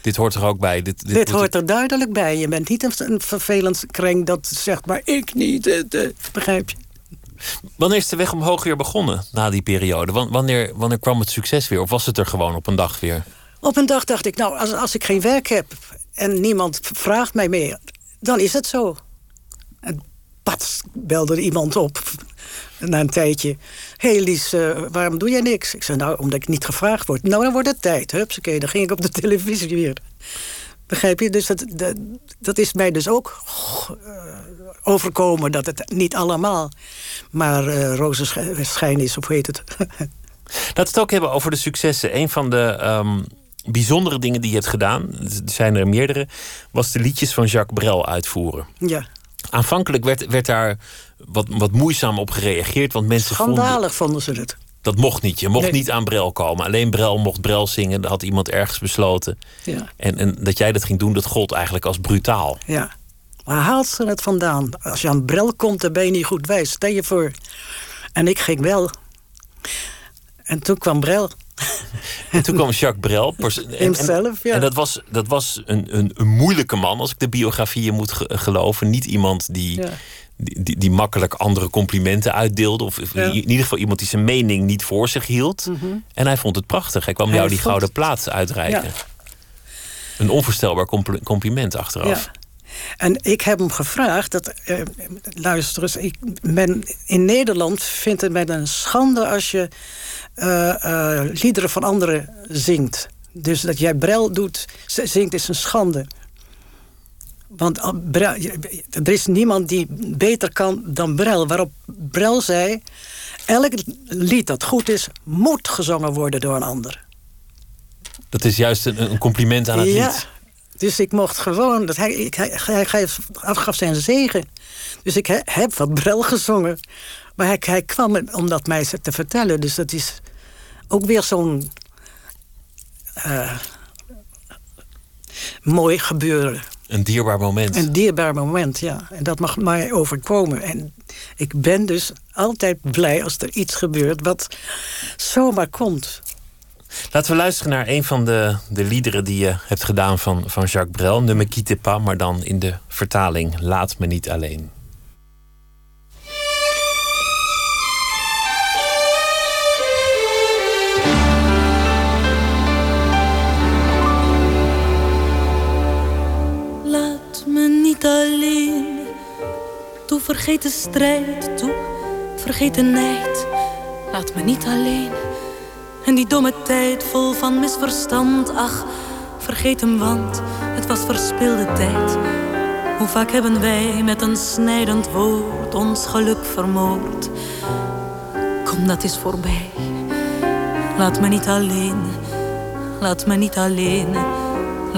S4: Dit hoort er ook bij. Dit, dit,
S5: Dit hoort er duidelijk bij. Je bent niet een, vervelend kreng dat zegt, maar ik niet. eh, eh, begrijp je?
S4: Wanneer is de weg omhoog weer begonnen na die periode? Wan- Wanneer, wanneer kwam het succes weer? Of was het er gewoon op een dag weer?
S5: Op een dag dacht ik, nou, als, als ik geen werk heb en niemand vraagt mij meer, dan is het zo. En pats belde iemand op na een tijdje. Hé hey Lies, eh, waarom doe jij niks? Ik zei, nou, omdat ik niet gevraagd word. Nou, dan wordt het tijd. Hupsakee, dan ging ik op de televisie weer. Begrijp je? Dus dat, dat, dat is mij dus ook eh, overkomen. Dat het niet allemaal maar eh roze sch- schijn is, of hoe heet het?
S4: Laten we het ook hebben over de successen. Een van de ehm, bijzondere dingen die je hebt gedaan, er zijn er meerdere, was de liedjes van Jacques Brel uitvoeren.
S5: ja,
S4: Aanvankelijk werd, werd daar wat, wat moeizaam op gereageerd, want mensen vonden
S5: schandalig vonden ze het.
S4: dat mocht niet. Je mocht
S5: Nee.
S4: niet aan Brel komen. Alleen Brel mocht Brel zingen. Dat had iemand ergens besloten.
S5: Ja.
S4: En, en dat jij dat ging doen, dat gold eigenlijk als brutaal.
S5: Ja. Waar haalt ze het vandaan? Als je aan Brel komt, dan ben je niet goed wijs. Stel je voor. En ik ging wel. En toen kwam Brel.
S4: En toen kwam Jacques Brel. en-
S5: Hemzelf, ja.
S4: En dat was, dat was een, een, een moeilijke man, als ik de biografieën moet ge- geloven. Niet iemand die,
S5: Ja.
S4: Die, die, makkelijk andere complimenten uitdeelde. Of
S5: Ja. Mhm.
S4: in ieder geval iemand die zijn mening niet voor zich hield. En hij vond het prachtig. Hij kwam
S5: Hij
S4: jou die
S5: vond
S4: gouden plaat uitreiken.
S5: Ja.
S4: Een onvoorstelbaar compl- compliment achteraf.
S5: Ja. En ik heb hem gevraagd, dat, eh, luister eens, ik ben, in Nederland vindt het mij een schande als je eh, liederen van anderen zingt. Dus dat jij Brel doet, zingt is een schande. Want je- er is niemand die beter kan dan Brel. Waarop Brel zei, elk lied dat goed is, moet gezongen worden door een ander.
S4: Dat is juist een, compliment aan het
S5: ja.
S4: lied.
S5: Dus ik mocht gewoon, dat hij, hij, hij gaf, zijn zegen. Dus ik he- heb wat Brel gezongen. Maar hij, hij kwam om dat mij te vertellen. Dus dat is ook weer zo'n eh, mooi gebeuren.
S4: Een dierbaar moment.
S5: Een dierbaar moment, ja. En dat mag mij overkomen. En ik ben dus altijd blij als er iets gebeurt wat zomaar komt.
S4: Laten we luisteren naar een van de, de liederen die je hebt gedaan van, van Jacques Brel. Ne me quitte pas, maar dan in de vertaling Laat me niet alleen.
S6: Alleen. Toe vergeet de strijd, toe vergeet de nijd. Laat me niet alleen. En die domme tijd vol van misverstand, ach, vergeet hem, want het was verspilde tijd. Hoe vaak hebben wij met een snijdend woord ons geluk vermoord? Kom, dat is voorbij. Laat me niet alleen, laat me niet alleen.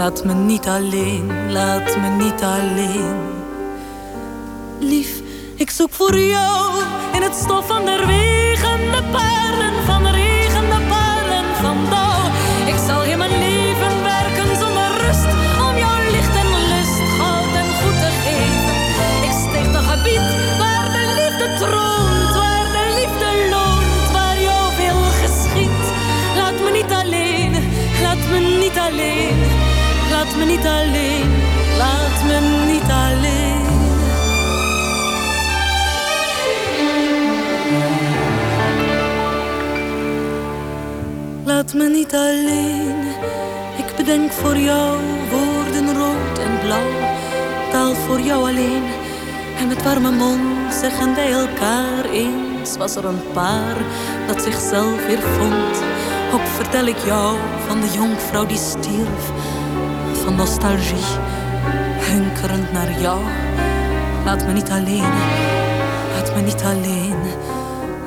S6: Laat me niet alleen, laat me niet alleen. Lief, ik zoek voor jou in het stof van de regen, voor jou woorden rood en blauw. Taal voor jou alleen, en met warme mond zeggen wij elkaar eens. Was er een paar dat zichzelf weer vond. Ook vertel ik jou van de jonkvrouw die stierf van nostalgie hunkerend naar jou. Laat me niet alleen, laat me niet alleen.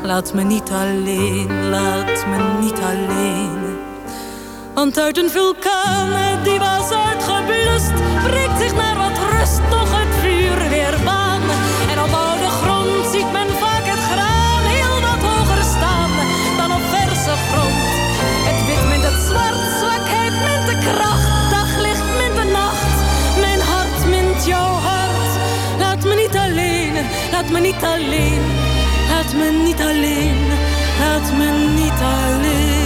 S6: Laat me niet alleen, laat me niet alleen. Want uit een vulkaan die was uitgeblust, breekt zich naar wat rust toch het vuur weer baan. En op oude grond ziet men vaak het graan heel wat hoger staan dan op verse grond. Het wit mint het zwart, zwakheid mint de kracht, daglicht mint de nacht. Mijn hart mint jouw hart. Laat me niet alleen, laat me niet alleen, laat me niet alleen, laat me niet alleen.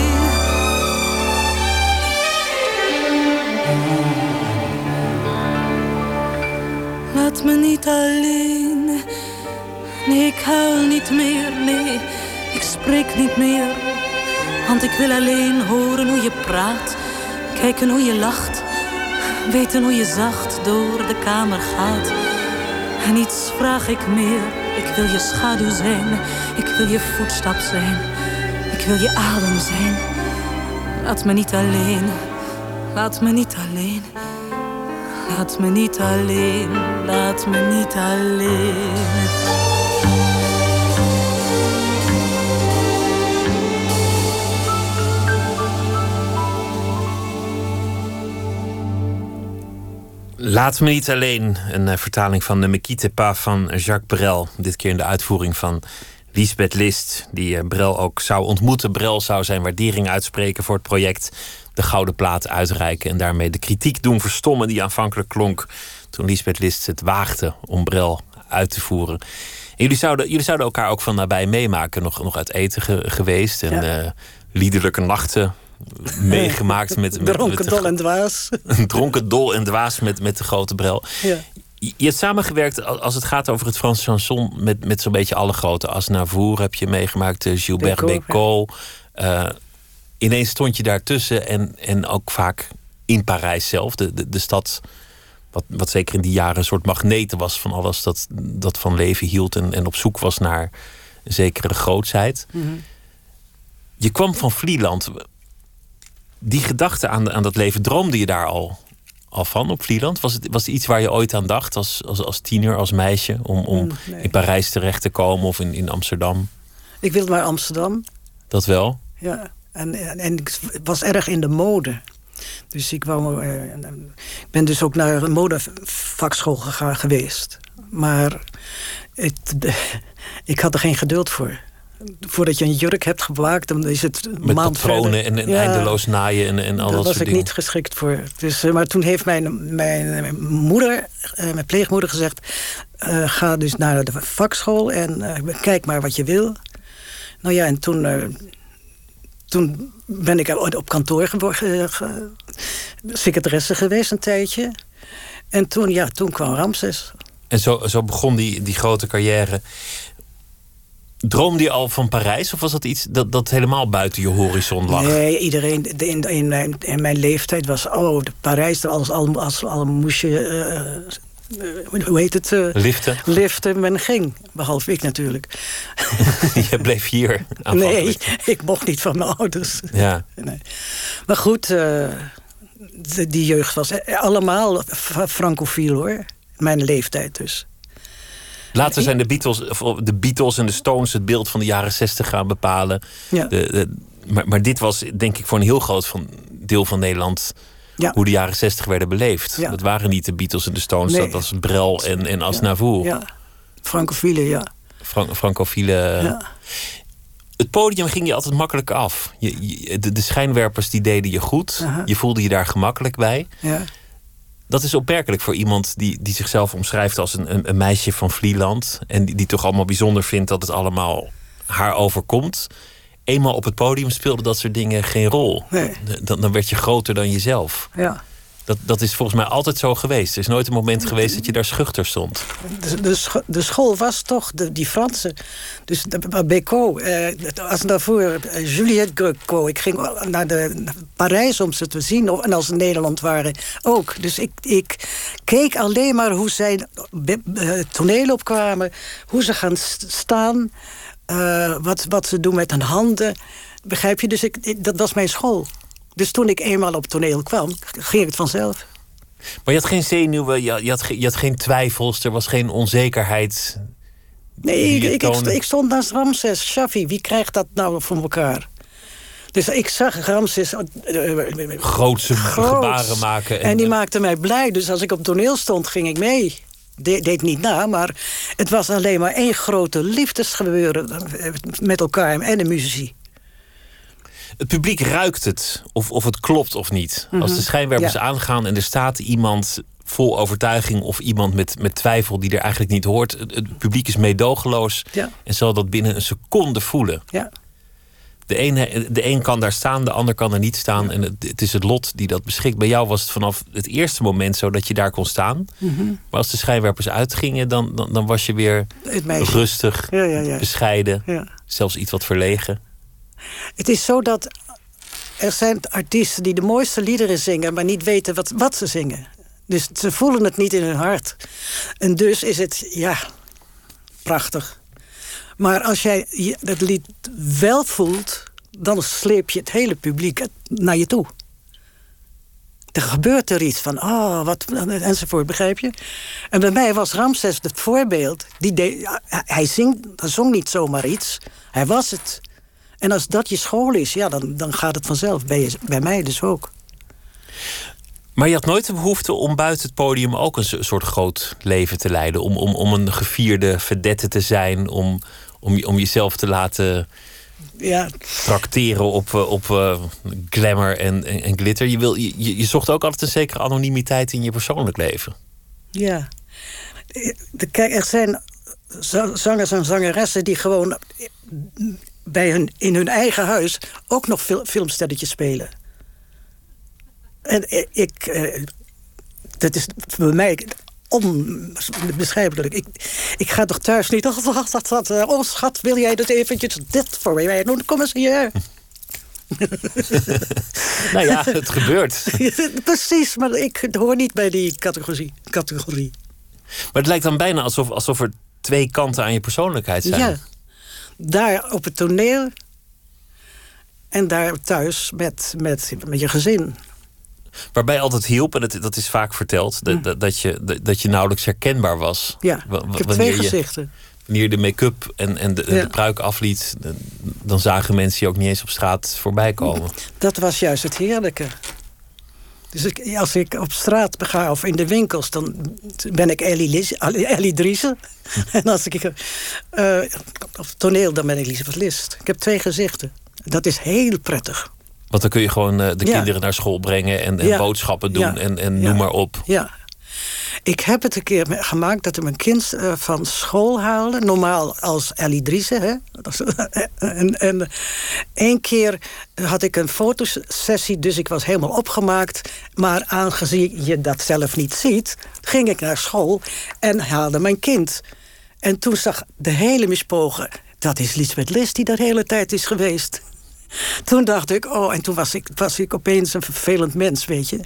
S6: Laat me niet alleen. Nee, ik huil niet meer. Nee, ik spreek niet meer. Want ik wil alleen horen hoe je praat. Kijken hoe je lacht. Weten hoe je zacht door de kamer gaat. En niets vraag ik meer. Ik wil je schaduw zijn. Ik wil je voetstap zijn. Ik wil je adem zijn. Laat me niet alleen. Laat me niet alleen. Laat me niet alleen, laat me niet alleen.
S4: Laat me niet alleen. Een uh, vertaling van de Mequite Pas van Jacques Brel. Dit keer in de uitvoering van Lisbeth List, die uh, Brel ook zou ontmoeten. Brel zou zijn waardering uitspreken voor het project de gouden plaat uitreiken en daarmee de kritiek doen verstommen die aanvankelijk klonk toen Lisbeth List het waagde om Brel uit te voeren. En jullie zouden, jullie zouden elkaar ook van nabij meemaken, nog, nog uit eten geweest en ja. uh, liederlijke nachten meegemaakt met, met,
S5: dronken,
S4: met de,
S5: dol en dwaas.
S4: dronken, dol en dwaas met, met de grote Brel.
S5: Ja.
S4: Je hebt samengewerkt als het gaat over het Frans chanson met, met zo'n beetje alle grote. Asnavour heb je meegemaakt, Gilbert Bécaud. Uh, ineens stond je daartussen en, en ook vaak in Parijs zelf, de, de, de stad. Wat, wat zeker in die jaren een soort magneten was van alles dat, dat van leven hield en, en op zoek was naar een zekere grootsheid.
S5: Mhm.
S4: Mm -hmm. Je kwam van Vlieland. Die gedachte aan, aan dat leven, droomde je daar al, al van op Vlieland? Was het, was het iets waar je ooit aan dacht als, als, als tiener, als meisje, om, om
S5: nee.
S4: in Parijs terecht te komen of in, in Amsterdam?
S5: Ik wilde naar Amsterdam.
S4: Dat wel?
S5: Ja. En, en, en, ik was erg in de mode. Dus ik wou, uh, ik ben dus ook naar een modevakschool gegaan geweest. Maar het, ik had er geen geduld voor. Voordat je een jurk hebt gemaakt, dan is het
S4: Met
S5: maand
S4: patronen en, en ja, eindeloos naaien en, en al dat,
S5: dat
S4: soort
S5: was ik
S4: dingen.
S5: niet geschikt voor. Dus, uh, maar toen heeft mijn, mijn moeder, uh, mijn pleegmoeder gezegd... ga dus naar de vakschool en kijk maar wat je wil. Nou ja, en toen toen ben ik op kantoor geworden, secretaresse geweest een tijdje. En toen, ja, toen kwam Ramses.
S4: En zo, zo begon die, die grote carrière. Droomde je al van Parijs? Of was dat iets dat, dat helemaal buiten je horizon lag?
S5: Nee, iedereen in, in, mijn, in mijn leeftijd was... Oh, Parijs, als, als, als, als moest je... Uh, hoe heet het? Uh,
S4: liften.
S5: Liften, men ging. Behalve ik natuurlijk.
S4: je bleef hier
S5: Nee, ik mocht niet van mijn ouders.
S4: Ja.
S5: Nee. Maar goed, uh, de, die jeugd was allemaal francofiel hoor. Mijn leeftijd dus.
S4: Later zijn de Beatles, de Beatles en de Stones het beeld van de jaren zestig gaan bepalen.
S5: Ja.
S4: De, de, maar, maar dit was denk ik voor een heel groot van, deel van Nederland
S5: ja.
S4: hoe de jaren zestig werden beleefd.
S5: Ja.
S4: Dat waren niet de Beatles en de Stones,
S5: nee.
S4: dat was Brel en, en Asnavour.
S5: Ja, francofiele, ja.
S4: Francofiele. Het podium ging je altijd makkelijk af. Je, je, de, de, schijnwerpers die deden je goed. Je voelde je daar gemakkelijk bij.
S5: Ja.
S4: Dat is opmerkelijk voor iemand die, die zichzelf omschrijft als een, een, een meisje van Vlieland. En die, die toch allemaal bijzonder vindt dat het allemaal haar overkomt eenmaal op het podium speelden dat soort dingen geen rol.
S5: Nee.
S4: Dan, dan werd je groter dan jezelf.
S5: Ja.
S4: Dat, dat is volgens mij altijd zo geweest. Er is nooit een moment geweest dat je daar schuchter stond.
S5: De, de, scho de school was toch de, die Franse. Dus Bécaud, eh, als daarvoor uh, Juliette Greco. Ik ging naar, de, naar Parijs om ze te zien. En als ze in Nederland waren ook. Dus ik, ik keek alleen maar hoe zij uh, toneel opkwamen. Hoe ze gaan staan. Uh, wat, wat ze doen met hun handen. Begrijp je? Dus ik, ik, dat was mijn school. Dus toen ik eenmaal op toneel kwam, ging het vanzelf.
S4: Maar je had geen zenuwen, je had, je had, je had geen twijfels, er was geen onzekerheid.
S5: Nee, ik, ik, stond naast Ramses Shaffi. Wie krijgt dat nou voor elkaar? Dus ik zag Ramses eh, eh,
S4: Grootse
S5: groot.
S4: gebaren maken.
S5: En, die maakte mij blij. Dus als ik op toneel stond, ging ik mee. De, deed niet na, maar het was alleen maar één grote liefdesgebeuren eh, met elkaar en de muzici.
S4: Het publiek ruikt het, of, of het klopt of niet. Als de schijnwerpers
S5: Mhm. Ja.
S4: aangaan en er staat iemand vol overtuiging of iemand met, met twijfel die er eigenlijk niet hoort. Het, het publiek is meedogenloos
S5: Ja.
S4: en zal dat binnen een seconde voelen.
S5: Ja.
S4: De een, de een kan daar staan, de ander kan er niet staan. En het, het is het lot die dat beschikt. Bij jou was het vanaf het eerste moment zo dat je daar kon staan.
S5: Mhm.
S4: Maar als de schijnwerpers uitgingen, dan, dan, dan was je weer rustig,
S5: Ja, ja, ja.
S4: bescheiden, zelfs iets wat verlegen.
S5: Het is zo dat er zijn artiesten die de mooiste liederen zingen, maar niet weten wat, wat ze zingen. Dus ze voelen het niet in hun hart. En dus is het, ja, prachtig. Maar als jij het lied wel voelt, dan sleep je het hele publiek naar je toe. Er gebeurt er iets van, oh, wat, enzovoort, begrijp je? En bij mij was Ramses het voorbeeld. Die hij, zingt, hij zong niet zomaar iets, hij was het. En als dat je school is, ja, dan, dan gaat het vanzelf. Bij, je- bij mij dus ook.
S4: Maar je had nooit de behoefte om buiten het podium ook een so- soort groot leven te leiden. Om, om, om een gevierde vedette te zijn. Om, om, om jezelf te laten
S5: Ja,
S4: tracteren op, eh, op eh, glamour en, en, en glitter. Je, wil, je, je- zocht ook altijd een zekere anonimiteit in je persoonlijk leven.
S5: ja. Kijk, er zijn za- zangers en zangeressen die gewoon bij hun, in hun eigen huis ook nog fil- filmsterretjes spelen. En i- ik, eh, dat is voor mij onbeschrijpelijk. Ik, ik ga toch thuis niet. Oh, wat, wat, eh, oh schat, wil jij dat eventjes dit voor mij doen? Kom eens hier.
S4: Nou ja, het gebeurt.
S5: Precies, maar ik hoor niet bij die categorie. categorie.
S4: Maar het lijkt dan bijna alsof, alsof er twee kanten aan je persoonlijkheid zijn.
S5: Ja, daar op het toneel en daar thuis met, met, met je gezin.
S4: Waarbij altijd hielp, en dat, dat is vaak verteld, dat, je, dat, je nauwelijks herkenbaar was.
S5: Ja, ik heb
S4: wanneer
S5: twee
S4: je-
S5: gezichten.
S4: Wanneer je de make-up en, en de,
S5: Ja.
S4: de pruik afliet, dan- zagen mensen je ook niet eens op straat voorbij komen.
S5: Dat was juist het heerlijke. Dus ik, als ik op straat ga of in de winkels, dan ben ik Ellie, Lis, Ellie Driessen. en als ik eh, op toneel, dan ben ik Elisabeth List. Ik heb twee gezichten. Dat is heel prettig.
S4: Want dan kun je gewoon eh, de
S5: Ja.
S4: kinderen naar school brengen en, en
S5: Ja.
S4: boodschappen doen
S5: Ja.
S4: en, en noem maar op.
S5: Ja. Ik heb het een keer gemaakt dat ik mijn kind eh, van school haalde. Normaal als Ellie Driessen. Hè? Dat en, en één keer had ik een fotosessie, dus ik was helemaal opgemaakt. Maar aangezien je dat zelf niet ziet, ging ik naar school en haalde mijn kind. En toen zag de hele mispogen, dat is Lisbeth List die de hele tijd is geweest. Toen dacht ik, oh, en toen was ik, was ik opeens een vervelend mens, weet je.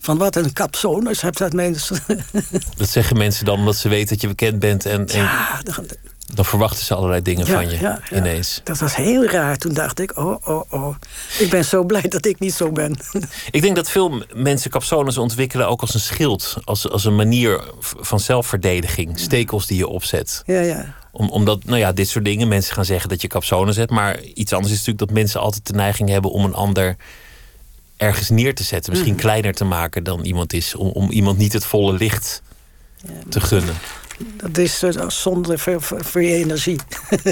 S5: Van wat een kapsonus heb dat mensen.
S4: Dat zeggen mensen dan omdat ze weten dat je bekend bent en, en
S5: Ja, dan-
S4: dan verwachten ze allerlei dingen
S5: ja,
S4: van je
S5: ja,
S4: ineens.
S5: Dat was heel raar. Toen dacht ik, oh, oh, oh. Ik ben zo blij dat ik niet zo ben.
S4: Ik denk dat veel mensen capsones ontwikkelen ook als een schild, als, als een manier van zelfverdediging, stekels die je opzet.
S5: ja, ja.
S4: Om, omdat, nou ja, dit soort dingen, mensen gaan zeggen dat je capsones hebt. Maar iets anders is natuurlijk dat mensen altijd de neiging hebben om een ander ergens neer te zetten. Misschien
S5: Mhm.
S4: kleiner te maken dan iemand is. Om, om iemand niet het volle licht te gunnen.
S5: Dat is uh, zonde voor, voor, voor je energie.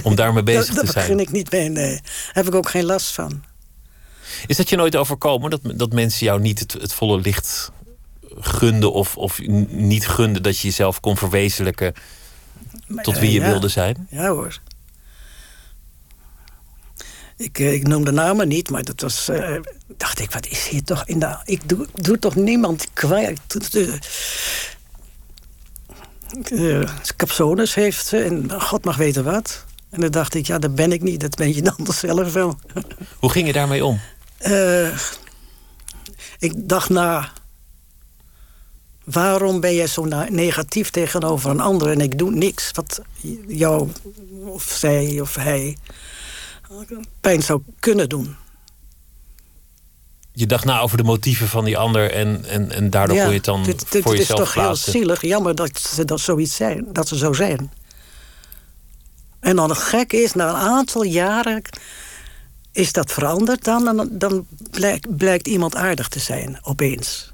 S4: Om daarmee bezig
S5: Daar
S4: te
S5: begin
S4: zijn.
S5: ik niet mee, nee. Daar heb ik ook geen last van.
S4: Is dat je nooit overkomen? Dat, dat mensen jou niet het, het volle licht gunden of, of niet gunden dat je jezelf kon verwezenlijken tot wie je
S5: ja.
S4: wilde zijn?
S5: Ja hoor. Ik, eh, ik noem de namen niet, maar dat was. eh, dacht ik, wat is hier toch in de. Ik doe, doe toch niemand kwijt. De, capsones heeft ze en God mag weten wat. En dan dacht ik, ja, dat ben ik niet, dat ben je dan zelf wel.
S4: Hoe ging je daarmee om?
S5: Eh, ik dacht na. Waarom ben jij zo negatief tegenover een ander en ik doe niks wat jou of zij of hij pijn zou kunnen doen?
S4: je dacht na over de motieven van die ander en, en, en daardoor kon je het dan
S5: dit, dit,
S4: voor
S5: dit
S4: jezelf
S5: is toch
S4: plaatsen.
S5: heel zielig. Jammer dat ze dat zoiets zijn, dat ze zo zijn. En dan het gekke is, na een aantal jaren is dat veranderd dan. En dan- dan blijkt, blijkt iemand aardig te zijn, opeens.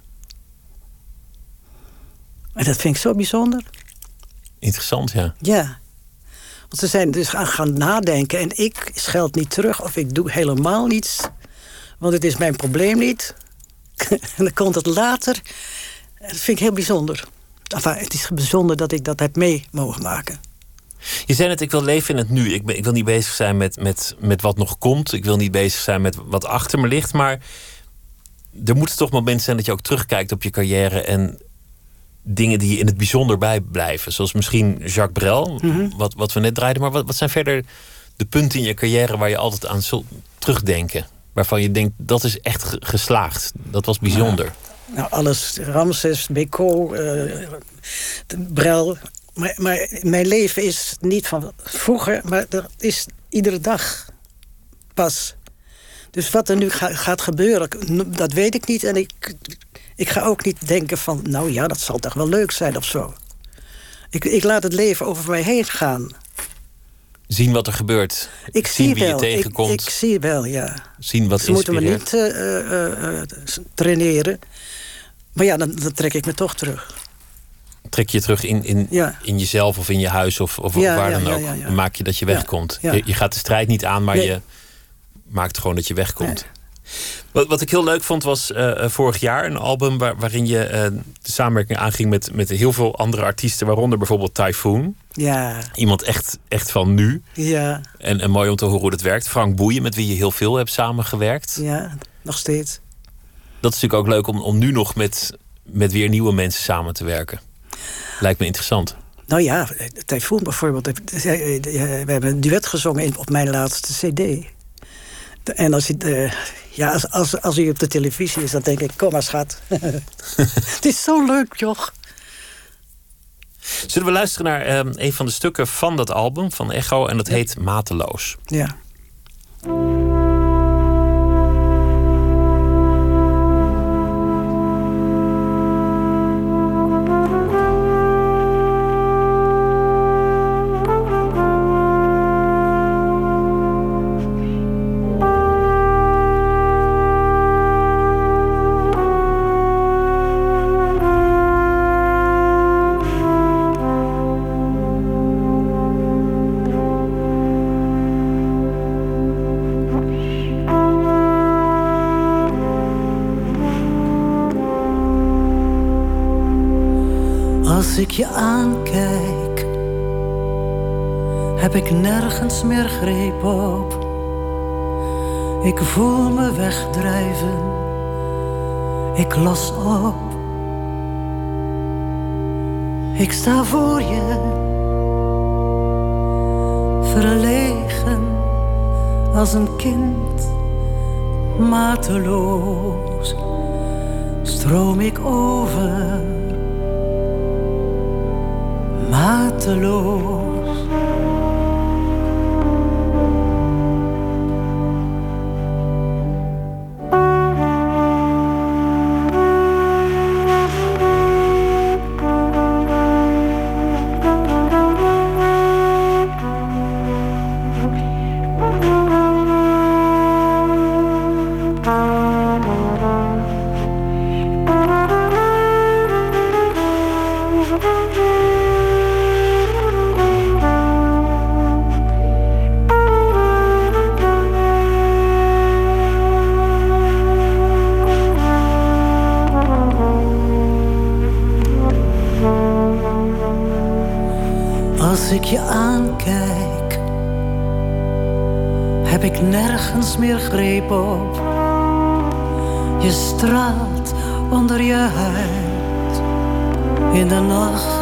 S5: En dat vind ik zo bijzonder.
S4: Interessant, ja.
S5: Ja. Want ze zijn dus gaan, gaan nadenken en ik scheld niet terug of ik doe helemaal niets. Want het is mijn probleem niet. en dan komt het later. En dat vind ik heel bijzonder. Enfin, het is bijzonder dat ik dat heb mee mogen maken.
S4: Je zei net, ik wil leven in het nu. Ik, ben, ik wil niet bezig zijn met, met, met wat nog komt. Ik wil niet bezig zijn met wat achter me ligt. Maar er moeten toch momenten zijn dat je ook terugkijkt op je carrière en dingen die je in het bijzonder bijblijven. Zoals misschien Jacques Brel,
S5: Mhm.
S4: wat, wat we net draaiden. Maar wat, wat zijn verder de punten in je carrière waar je altijd aan zult terugdenken? Waarvan je denkt, dat is echt ge- geslaagd. Dat was bijzonder.
S5: Nou, alles, Ramses, Beko, de Brel. Maar, maar mijn leven is niet van vroeger, maar dat is iedere dag pas. Dus wat er nu ga- gaat gebeuren, dat weet ik niet. En ik, ik ga ook niet denken van, nou ja, dat zal toch wel leuk zijn of zo. Ik, ik laat het leven over mij heen gaan.
S4: Zien wat er gebeurt.
S5: Ik
S4: zien
S5: zie
S4: wie je
S5: wel, ik,
S4: tegenkomt.
S5: ik zie wel, ja.
S4: zien wat
S5: Ze moeten me niet eh, traineren. Maar ja, dan, dan trek ik me toch terug.
S4: trek je terug in, in,
S5: Ja.
S4: in jezelf of in je huis of, of
S5: Ja,
S4: waar
S5: ja,
S4: dan ook. Dan maak je dat je wegkomt. Je, je gaat de strijd niet aan, maar
S5: Nee.
S4: je maakt gewoon dat je wegkomt. Wat, wat ik heel leuk vond was eh, eh, vorig jaar een album waar, waarin je eh, de samenwerking aanging met, met heel veel andere artiesten, waaronder bijvoorbeeld Typhoon.
S5: Ja,
S4: Iemand echt, echt van nu.
S5: ja,
S4: En, en mooi om te horen hoe dat werkt. Frank Boeien, met wie je heel veel hebt samengewerkt.
S5: ja, nog steeds.
S4: Dat is natuurlijk ook leuk om, om nu nog met, met weer nieuwe mensen samen te werken. Lijkt me interessant.
S5: Nou ja, Typhoon bijvoorbeeld. We hebben een duet gezongen op mijn laatste cd. En als, je, eh, ja, als, als, als hij op de televisie is, dan denk ik... kom maar, schat. Het is zo leuk, joch.
S4: Zullen we luisteren naar ehm, een van de stukken van dat album, van Echo, en dat heet Mateloos.
S5: Ja. Meer greep op. Ik voel me wegdrijven, ik los op. Ik sta voor je, verlegen als een kind, mateloos stroom ik over mateloos. Nergens meer greep op. Je straalt onder je huid in de nacht.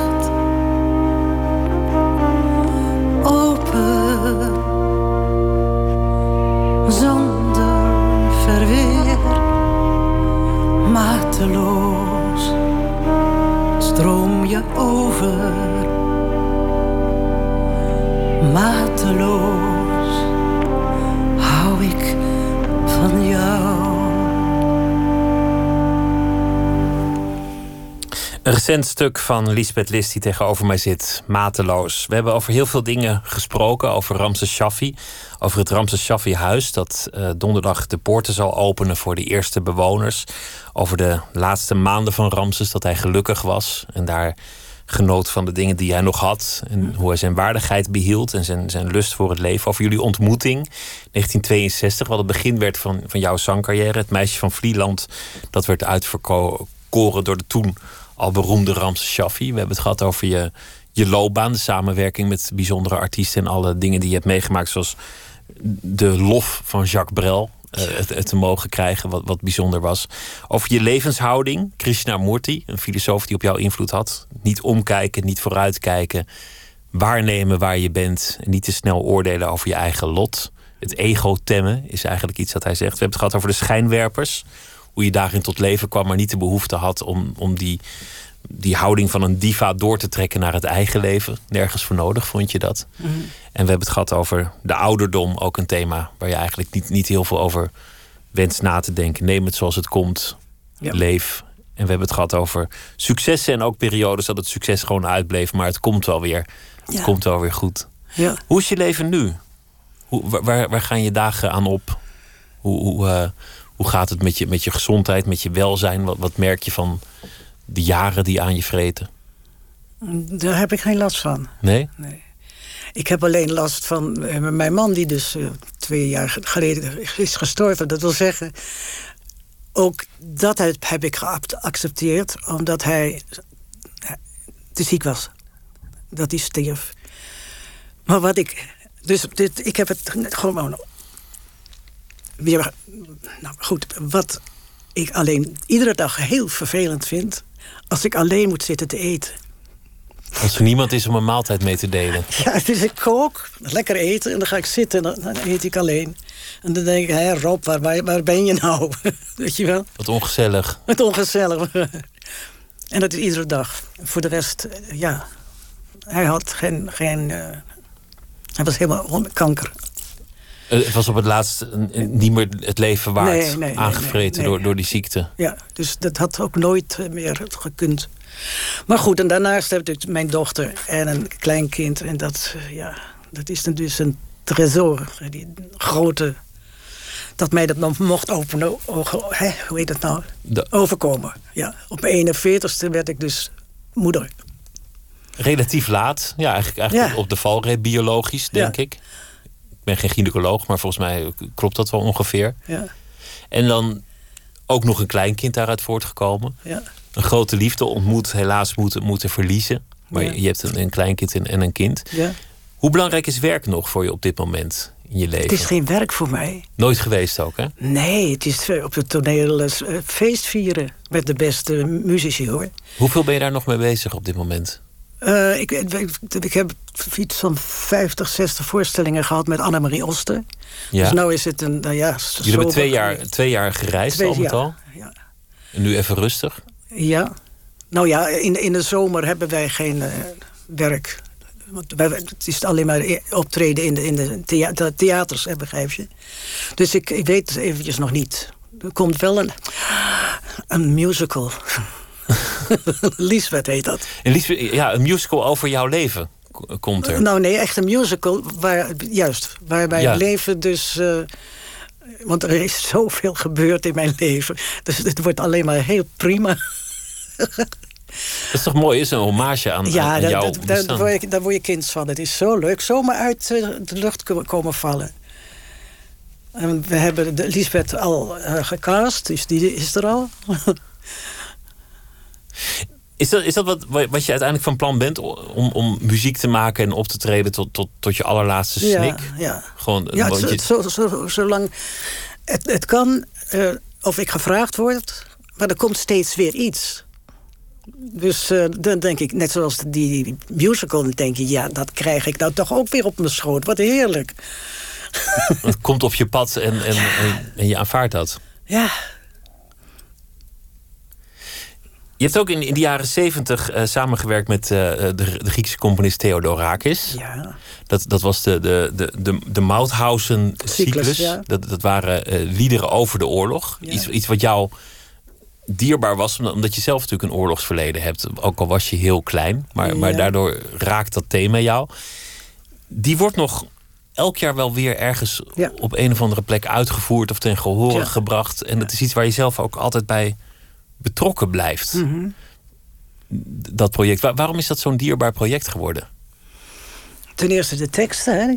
S4: Recent stuk van Lisbeth List die tegenover mij zit, mateloos. We hebben over heel veel dingen gesproken. Over Ramses Shaffi. Over het Ramses Shaffi huis dat uh, donderdag de poorten zal openen voor de eerste bewoners. Over de laatste maanden van Ramses, dat hij gelukkig was. En daar genoot van de dingen die hij nog had. En hoe hij zijn waardigheid behield en zijn, zijn lust voor het leven. Over jullie ontmoeting, 1962, wat het begin werd van, van jouw zangcarrière. Het meisje van Vlieland, dat werd uitverkoren door de toen al beroemde Ramses Shaffi. We hebben het gehad over je, je loopbaan, de samenwerking met bijzondere artiesten en alle dingen die je hebt meegemaakt, zoals de lof van Jacques Brel. Uh, het, het, te mogen krijgen, wat, wat bijzonder was. Over je levenshouding, Krishnamurti, een filosoof die op jou invloed had. Niet omkijken, niet vooruitkijken. Waarnemen waar je bent. En niet te snel oordelen over je eigen lot. Het ego temmen is eigenlijk iets dat hij zegt. We hebben het gehad over de schijnwerpers hoe je daarin tot leven kwam, maar niet de behoefte had om, om die, die houding van een diva door te trekken naar het eigen leven. Nergens voor nodig, vond je dat?
S5: Mhm.
S4: En we hebben het gehad over de ouderdom, ook een thema waar je eigenlijk niet, niet heel veel over wenst na te denken. Neem het zoals het komt,
S5: Ja.
S4: leef. En we hebben het gehad over successen en ook periodes dat het succes gewoon uitbleef, maar het komt wel weer. Het
S5: Ja.
S4: komt wel weer goed.
S5: Ja.
S4: Hoe is je leven nu? Hoe, waar- waar, waar gaan je dagen aan op? Hoe, hoe, eh, hoe gaat het met je, met je gezondheid, met je welzijn? Wat, wat merk je van de jaren die aan je vreten?
S5: Daar heb ik geen last van.
S4: Nee?
S5: Ik heb alleen last van eh, mijn man, die dus eh, twee jaar geleden is gestorven. Dat wil zeggen, ook dat heb, heb ik geaccepteerd, omdat hij eh, te ziek was. Dat hij stierf. Maar wat ik. Dus dit, ik heb het gewoon. Weer. Nou goed, wat ik alleen iedere dag heel vervelend vind. Als ik alleen moet zitten te eten.
S4: Als er niemand is om een maaltijd mee te delen.
S5: Ja, dus ik kook, lekker eten en dan ga ik zitten en dan, eet ik alleen. En dan denk ik, hé Rob, waar, waar, waar ben je nou? Weet je wel?
S4: Wat ongezellig.
S5: Het ongezellig. en dat is iedere dag. Voor de rest, eh, ja. Hij had geen... geen eh, hij was helemaal kanker.
S4: Eh, Het was op het laatst niet meer het leven waard.
S5: Nee,
S4: aangevreten
S5: nee.
S4: Door, door die ziekte.
S5: Ja, dus dat had ook nooit eh, meer gekund. Maar goed, en daarnaast heb ik mijn dochter en een kleinkind. En dat, eh, ja, dat is dan dus een tresor. Die grote... Dat mij dat nog mocht openen, hè, hoe heet dat nou? Overkomen. Ja, op mijn 41ste werd ik dus moeder.
S4: relatief laat. Ja, eigenlijk, eigenlijk
S5: Ja.
S4: op de valreep, biologisch, denk
S5: Ja.
S4: ik. Ik ben geen gynaecoloog, maar volgens mij klopt dat wel ongeveer.
S5: Ja,
S4: En dan ook nog een kleinkind daaruit voortgekomen.
S5: ja.
S4: Een grote liefde ontmoet, helaas moeten, moeten verliezen. Maar
S5: Ja.
S4: je hebt een, een kleinkind en, en een kind.
S5: ja.
S4: Hoe belangrijk is werk nog voor je op dit moment in je leven?
S5: Het is geen werk voor mij.
S4: Nooit geweest ook, hè?
S5: Nee, het is op het toneel eh, feest vieren met de beste muzici, hoor.
S4: Hoeveel ben je daar nog mee bezig op dit moment?
S5: Eh, ik, ik, ik heb iets van 50, 60 voorstellingen gehad met Annemarie Oster.
S4: Ja.
S5: Dus nou is het een, nou ja...
S4: Jullie hebben twee jaar, twee jaar gereisd
S5: Twee
S4: al met
S5: jaar,
S4: al.
S5: Ja.
S4: En nu even rustig.
S5: ja. Nou ja, in, in de zomer hebben wij geen eh, werk. Want wij, het is alleen maar e- optreden in de, in de thea- de theaters, hè, begrijp je. Dus ik, ik weet het eventjes nog niet. Er komt wel een, een musical. Lisbeth heet dat.
S4: En Liesbeth, ja, een musical over jouw leven komt er.
S5: Nou nee, echt een musical. Waar, juist, waarbij
S4: Ja.
S5: het leven dus... eh, want er is zoveel gebeurd in mijn leven. Dus het wordt alleen maar heel prima.
S4: Dat is toch mooi, is een hommage aan,
S5: Ja,
S4: aan
S5: daar,
S4: jouw
S5: daar, word je, daar word je kind van. Het is zo leuk. Zomaar uit eh, de lucht ko- komen vallen. En we hebben de Lisbeth al eh, gecast, dus die is er al.
S4: Is dat, is dat wat, wat je uiteindelijk van plan bent? Om, om muziek te maken en op te treden tot, tot, tot je allerlaatste
S5: ja,
S4: snik?
S5: ja.
S4: Gewoon,
S5: Ja,
S4: want
S5: zo,
S4: je-
S5: zo, zo, zolang het, het kan, eh, of ik gevraagd word, maar er komt steeds weer iets. Dus eh, dan denk ik, net zoals die musical, dan denk je, ja, dat krijg ik nou toch ook weer op mijn schoot. Wat heerlijk.
S4: het komt op je pad en, en, en, en je aanvaardt dat.
S5: Ja,
S4: Je hebt ook in, in de jaren zeventig eh, samengewerkt met eh, de, de Griekse componist Theodorakis.
S5: ja.
S4: Dat, dat was de, de, de, de, de Mauthausen-cyclus.
S5: Ja.
S4: dat, dat waren eh, liederen over de oorlog.
S5: Ja.
S4: Iets, iets wat jou dierbaar was, omdat je zelf natuurlijk een oorlogsverleden hebt. Ook al was je heel klein, maar, maar daardoor raakt dat thema jou. Die wordt nog elk jaar wel weer ergens op een of andere plek uitgevoerd of ten gehore gebracht. En dat is iets waar je zelf ook altijd bij betrokken blijft. Dat project. Wa- waarom is dat zo'n dierbaar project geworden?
S5: Ten eerste de teksten, hè?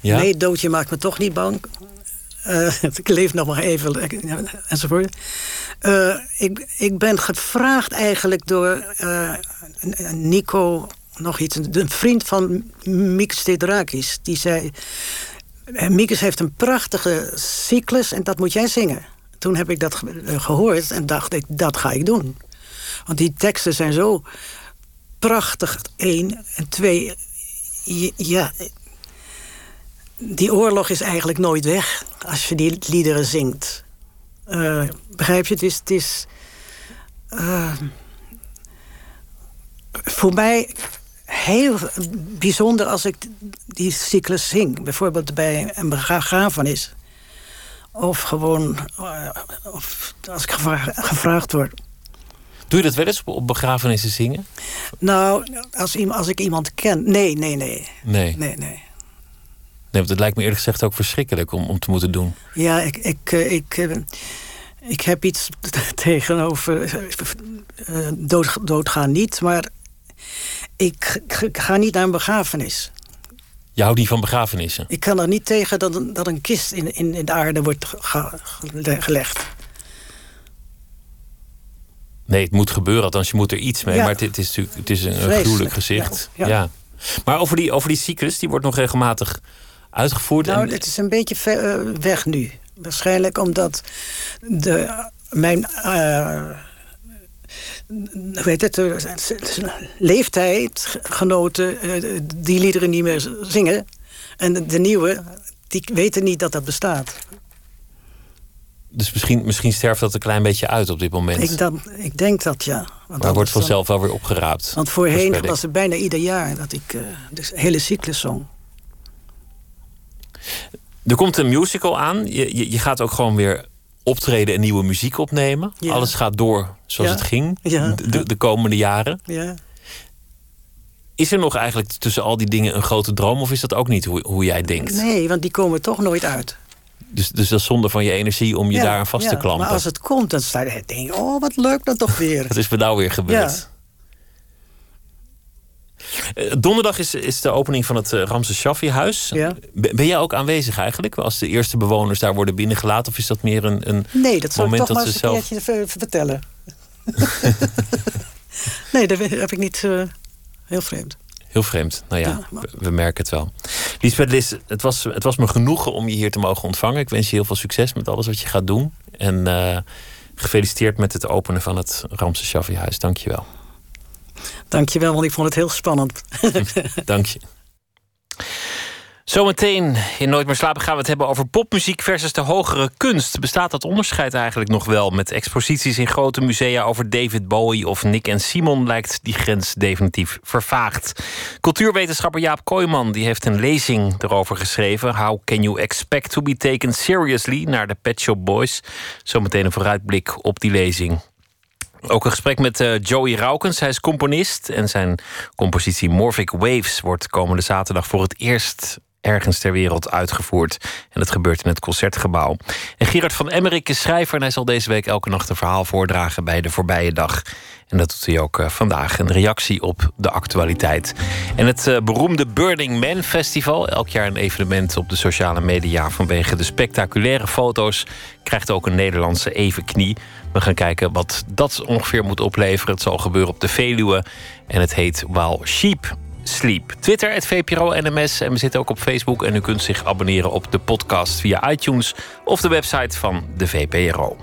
S4: Ja?
S5: Nee, doodje maakt me toch niet bang. Eh, ik leef nog maar even, ja, enzovoort. Eh, ik, ik ben gevraagd eigenlijk door eh, Nico, nog iets, een vriend van Mikis Theodorakis. Die zei, eh, Mikis heeft een prachtige cyclus en dat moet jij zingen. Toen heb ik dat eh, gehoord en dacht ik, dat ga ik doen. Want die teksten zijn zo prachtig, één. En twee, ja, die oorlog is eigenlijk nooit weg als je die liederen zingt. Eh, begrijp je? Het is. Het is eh, voor mij heel bijzonder als ik die cyclus zing. Bijvoorbeeld bij een begrafenis. Of gewoon eh, of als ik gevra- gevraagd word.
S4: Doe je dat wel eens op, begrafenissen zingen?
S5: Nou, als, als ik iemand ken. Nee, nee, nee.
S4: Nee.
S5: Nee, nee.
S4: Nee, want het lijkt me eerlijk gezegd ook verschrikkelijk om, om te moeten doen.
S5: Ja, ik, ik, eh, ik, eh, ik heb iets tegenover dood, doodgaan niet, maar ik, ga niet naar een begrafenis.
S4: Je houdt niet van begrafenissen.
S5: Ik kan er niet tegen dat een, dat een kist in, in, in de aarde wordt ge- gele- gelegd.
S4: Nee, het moet gebeuren, althans je moet er iets mee.
S5: Ja.
S4: Maar het, het is natuurlijk het is een,
S5: Vreselijk,
S4: gruwelijk gezicht. Ja.
S5: ja, ja.
S4: Maar over die, over die cyclus, die wordt nog regelmatig uitgevoerd.
S5: Nou,
S4: en,
S5: het is een beetje ver, eh, weg nu. Waarschijnlijk omdat de, mijn eh, hoe heet het, leeftijdgenoten eh, die liederen niet meer zingen. En de, nieuwe, die weten niet dat dat bestaat.
S4: Dus misschien, misschien sterft dat een klein beetje uit op dit moment.
S5: Ik, dan, ik denk dat ja. Want
S4: maar wordt
S5: dan-
S4: vanzelf wel weer opgeraapt.
S5: Want voorheen was het bijna ieder jaar dat ik eh, de hele cyclus zong.
S4: Er komt een musical aan. Je, je, je gaat ook gewoon weer optreden en nieuwe muziek opnemen.
S5: Ja.
S4: Alles gaat door zoals
S5: Ja.
S4: het ging
S5: Ja.
S4: de, de komende jaren.
S5: Ja.
S4: Is er nog eigenlijk tussen al die dingen een grote droom? Of is dat ook niet hoe, hoe jij denkt?
S5: Nee, want die komen toch nooit uit.
S4: Dus, dus dat is zonde van je energie om je daar aan vast te klampen.
S5: Maar als het komt, dan sta je te denken... oh, wat leuk dat toch weer.
S4: Wat is er nou weer gebeurd? Eh, Donderdag is, is de opening van het uh, Ramses Shaffi-huis.
S5: Ja.
S4: Ben jij ook aanwezig eigenlijk? Als de eerste bewoners daar worden binnengelaten? Of is dat meer een, een
S5: nee, dat zou ik
S4: moment
S5: toch maar
S4: dat
S5: eens
S4: ze
S5: een
S4: zelf...
S5: keertje ver- vertellen. nee, dat heb ik niet... eh, heel vreemd.
S4: Heel vreemd. Nou ja,
S5: Ja, maar-
S4: we, merken het wel. Lisbeth Lis, het was, het was me genoegen om je hier te mogen ontvangen. Ik wens je heel veel succes met alles wat je gaat doen. En eh, gefeliciteerd met het openen van het Ramses Shaffi-huis. Dank je wel.
S5: Dank je wel, want ik vond het heel spannend.
S4: Dank je. Zometeen in Nooit meer slapen gaan we het hebben over popmuziek versus de hogere kunst. Bestaat dat onderscheid eigenlijk nog wel? Met exposities in grote musea over David Bowie of Nick en Simon lijkt die grens definitief vervaagd. Cultuurwetenschapper Jaap Kooijman die heeft een lezing erover geschreven. How can you expect to be taken seriously? Naar de Pet Shop Boys. Zometeen een vooruitblik op die lezing. Ook een gesprek met uh, Joey Raukens. Hij is componist en zijn compositie Morphic Waves wordt komende zaterdag voor het eerst ergens ter wereld uitgevoerd. En dat gebeurt in het concertgebouw. En Gerard van Emmerik is schrijver en hij zal deze week elke nacht een verhaal voordragen bij de voorbije dag. En dat doet hij ook uh, vandaag. Een reactie op de actualiteit. En het uh, beroemde Burning Man Festival, elk jaar een evenement op de sociale media vanwege de spectaculaire foto's, krijgt ook een Nederlandse evenknie. We gaan kijken wat dat ongeveer moet opleveren. Het zal gebeuren op de Veluwe. En het heet While Sheep Sleep. Twitter, het VPRO NMS. En we zitten ook op Facebook. En u kunt zich abonneren op de podcast via iTunes of de website van de VPRO.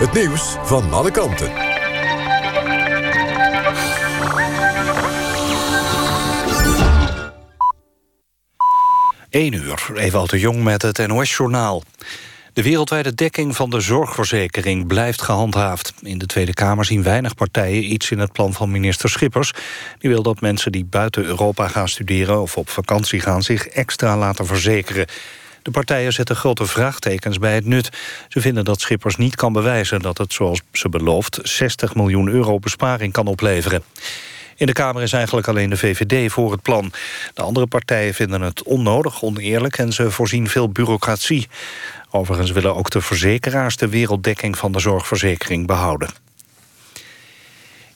S2: Het nieuws van alle kanten.
S1: 1 uur, Ewout de Jong met het NOS-journaal. De wereldwijde dekking van de zorgverzekering blijft gehandhaafd. In de Tweede Kamer zien weinig partijen iets in het plan van minister Schippers. Die wil dat mensen die buiten Europa gaan studeren of op vakantie gaan... zich extra laten verzekeren. De partijen zetten grote vraagtekens bij het nut. Ze vinden dat Schippers niet kan bewijzen dat het, zoals ze belooft... 60 miljoen euro besparing kan opleveren. In de Kamer is eigenlijk alleen de VVD voor het plan. De andere partijen vinden het onnodig, oneerlijk... en ze voorzien veel bureaucratie. Overigens willen ook de verzekeraars de werelddekking van de zorgverzekering behouden.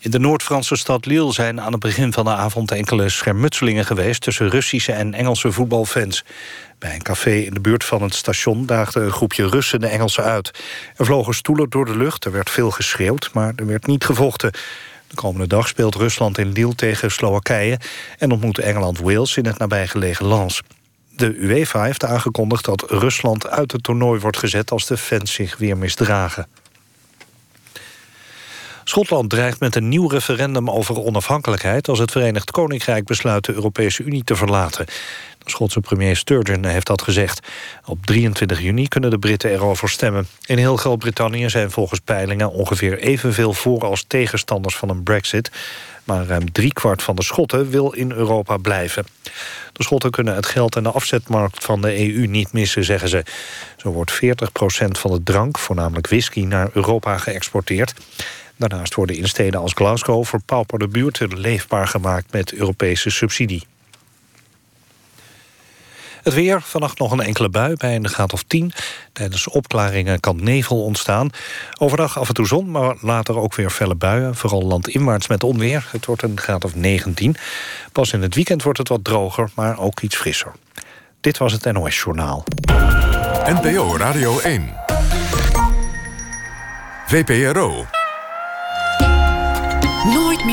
S1: In de Noord-Franse stad Lille zijn aan het begin van de avond enkele schermutselingen geweest tussen Russische en Engelse voetbalfans. Bij een café in de buurt van het station daagde een groepje Russen de Engelsen uit. Er vlogen stoelen door de lucht, er werd veel geschreeuwd, maar er werd niet gevochten. De komende dag speelt Rusland in Lille tegen Slowakije... en ontmoet Engeland Wales in het nabijgelegen Lens. De UEFA heeft aangekondigd dat Rusland uit het toernooi wordt gezet... als de fans zich weer misdragen. Schotland dreigt met een nieuw referendum over onafhankelijkheid... als het Verenigd Koninkrijk besluit de Europese Unie te verlaten. De Schotse premier Sturgeon heeft dat gezegd. Op 23 juni kunnen de Britten erover stemmen. In heel Groot-Brittannië zijn volgens peilingen ongeveer evenveel voor... als tegenstanders van een brexit. Maar ruim driekwart van de Schotten wil in Europa blijven. De Schotten kunnen het geld en de afzetmarkt van de EU niet missen, zeggen ze. Zo wordt 40% van de drank, voornamelijk whisky, naar Europa geëxporteerd. Daarnaast worden in steden als Glasgow verpauperde buurten leefbaar gemaakt met Europese subsidie. Het weer, vannacht nog een enkele bui bij een graad of 10. Tijdens opklaringen kan nevel ontstaan. Overdag af en toe zon, maar later ook weer felle buien. Vooral landinwaarts met onweer. Het wordt een graad of 19. Pas in het weekend wordt het wat droger, maar ook iets frisser. Dit was het NOS Journaal.
S2: NPO Radio 1. VPRO.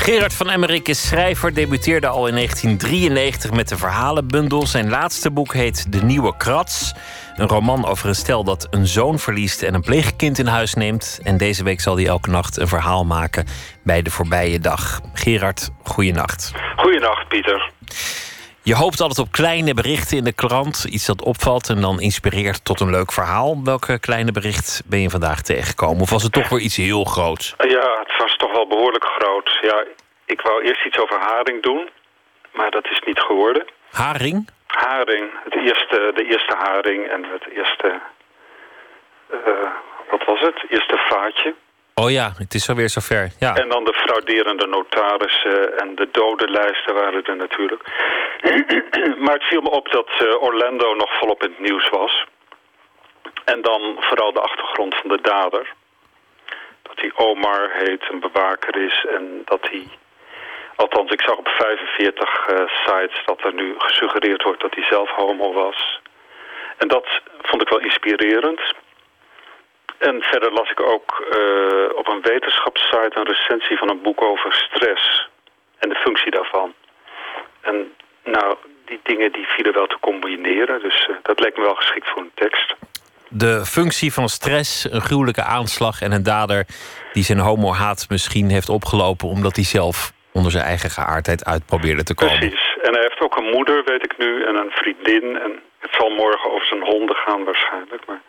S4: Gerard van Emmerik is schrijver, debuteerde al in 1993 met de verhalenbundel. Zijn laatste boek heet De Nieuwe Krats. Een roman over een stel dat een zoon verliest en een pleegkind in huis neemt. En deze week zal hij elke nacht een verhaal maken bij de voorbije dag. Gerard, goeienacht.
S8: Goeienacht, Pieter.
S4: Je hoopt altijd op kleine berichten in de krant. Iets dat opvalt en dan inspireert tot een leuk verhaal. Welke kleine bericht ben je vandaag tegengekomen? Of was het toch weer iets heel groots?
S8: Ja, het was toch wel behoorlijk groot. Ja, ik wou eerst iets over haring doen, maar dat is niet geworden.
S4: Haring?
S8: Haring, het eerste, de eerste haring en het eerste... Uh, wat was het? Eerste vaatje.
S4: Oh ja, het is alweer zover. Ja.
S8: En dan de frauderende notarissen en de dodenlijsten waren er natuurlijk. maar het viel me op dat uh, Orlando nog volop in het nieuws was. En dan vooral de achtergrond van de dader. Hij Omar heet, een bewaker is en dat hij... Althans, ik zag op 45 uh, sites dat er nu gesuggereerd wordt dat hij zelf homo was. En dat vond ik wel inspirerend. En verder las ik ook uh, op een wetenschapssite een recensie van een boek over stress en de functie daarvan. En nou, die dingen die vielen wel te combineren, dus uh, dat leek me wel geschikt voor een tekst.
S4: De functie van stress, een gruwelijke aanslag en een dader die zijn homohaat misschien heeft opgelopen omdat hij zelf onder zijn eigen geaardheid uit probeerde te komen.
S8: Precies. En hij heeft ook een moeder, weet ik nu, en een vriendin. En het zal morgen over zijn honden gaan waarschijnlijk, maar...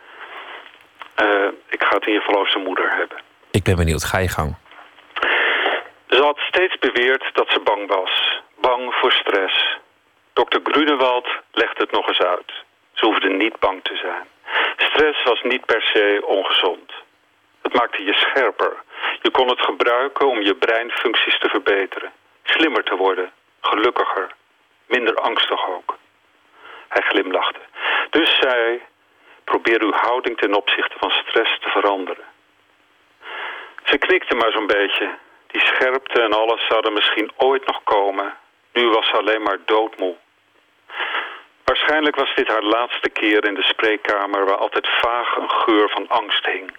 S8: Uh, ik ga het in ieder geval over zijn moeder hebben.
S4: Ik ben benieuwd, ga je gang.
S8: Ze had steeds beweerd dat ze bang was. Bang voor stress. Dr. Grunewald legde het nog eens uit. Ze hoefde niet bang te zijn. Stress was niet per se ongezond. Het maakte je scherper. Je kon het gebruiken om je breinfuncties te verbeteren. Slimmer te worden. Gelukkiger. Minder angstig ook. Hij glimlachte. Dus zei Probeer uw houding ten opzichte van stress te veranderen. Ze knikte maar zo'n beetje. Die scherpte en alles zouden misschien ooit nog komen. Nu was ze alleen maar doodmoe. Waarschijnlijk was dit haar laatste keer in de spreekkamer... waar altijd vaag een geur van angst hing.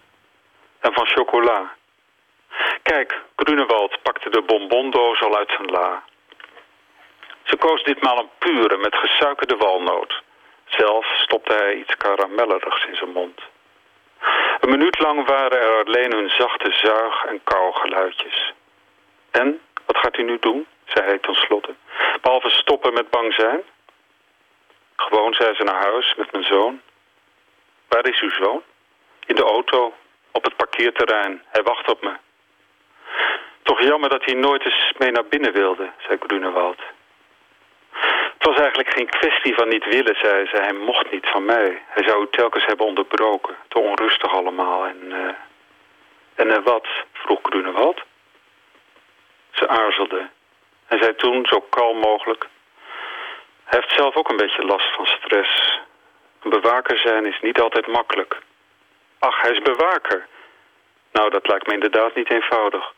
S8: En van chocola. Kijk, Grunewald pakte de bonbondoos al uit zijn la. Ze koos ditmaal een pure met gesuikerde walnoot. Zelf stopte hij iets karamellerigs in zijn mond. Een minuut lang waren er alleen hun zachte zuig- en kauwgeluidjes. En, wat gaat u nu doen? zei hij tenslotte. Behalve stoppen met bang zijn? Gewoon, zei ze naar huis met mijn zoon. Waar is uw zoon? In de auto, op het parkeerterrein. Hij wacht op me. Toch jammer dat hij nooit eens mee naar binnen wilde, zei Grunewald. Het was eigenlijk geen kwestie van niet willen, zei ze. Hij mocht niet van mij. Hij zou u telkens hebben onderbroken. Te onrustig allemaal. En, uh... en uh, wat? vroeg Grunewald. Ze aarzelde. Hij zei toen, zo kalm mogelijk... Hij heeft zelf ook een beetje last van stress. Een bewaker zijn is niet altijd makkelijk. Ach, hij is bewaker. Nou, dat lijkt me inderdaad niet eenvoudig.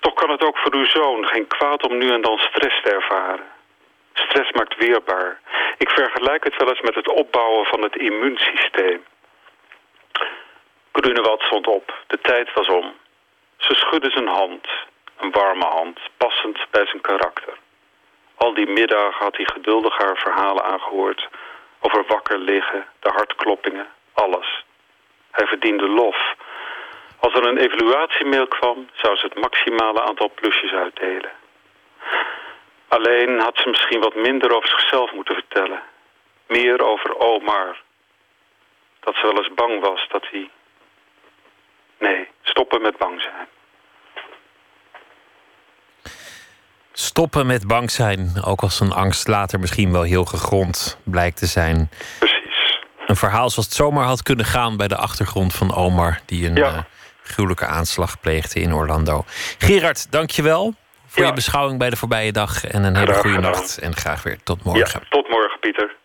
S8: Toch kan het ook voor uw zoon geen kwaad om nu en dan stress te ervaren. Stress maakt weerbaar. Ik vergelijk het wel eens met het opbouwen van het immuunsysteem. Grunewald stond op. De tijd was om. Ze schudde zijn hand. Een warme hand, passend bij zijn karakter. Al die middagen had hij geduldig haar verhalen aangehoord... over wakker liggen, de hartkloppingen, alles. Hij verdiende lof. Als er een evaluatiemail kwam... zou ze het maximale aantal plusjes uitdelen. Alleen had ze misschien wat minder over zichzelf moeten vertellen. Meer over Omar. Dat ze wel eens bang was dat hij... Nee, stoppen met bang zijn.
S9: Stoppen met bang zijn, ook als een angst later misschien wel heel gegrond blijkt te zijn.
S8: Precies.
S9: Een verhaal zoals het zomaar had kunnen gaan bij de achtergrond van Omar, die een ja. uh, gruwelijke aanslag pleegde in Orlando. Gerard, dankjewel voor
S8: Ja.
S9: je beschouwing bij de voorbije dag en een hele
S8: Graag
S9: goede
S8: gedaan.
S9: nacht. En graag weer tot morgen.
S8: Ja, tot morgen, Pieter.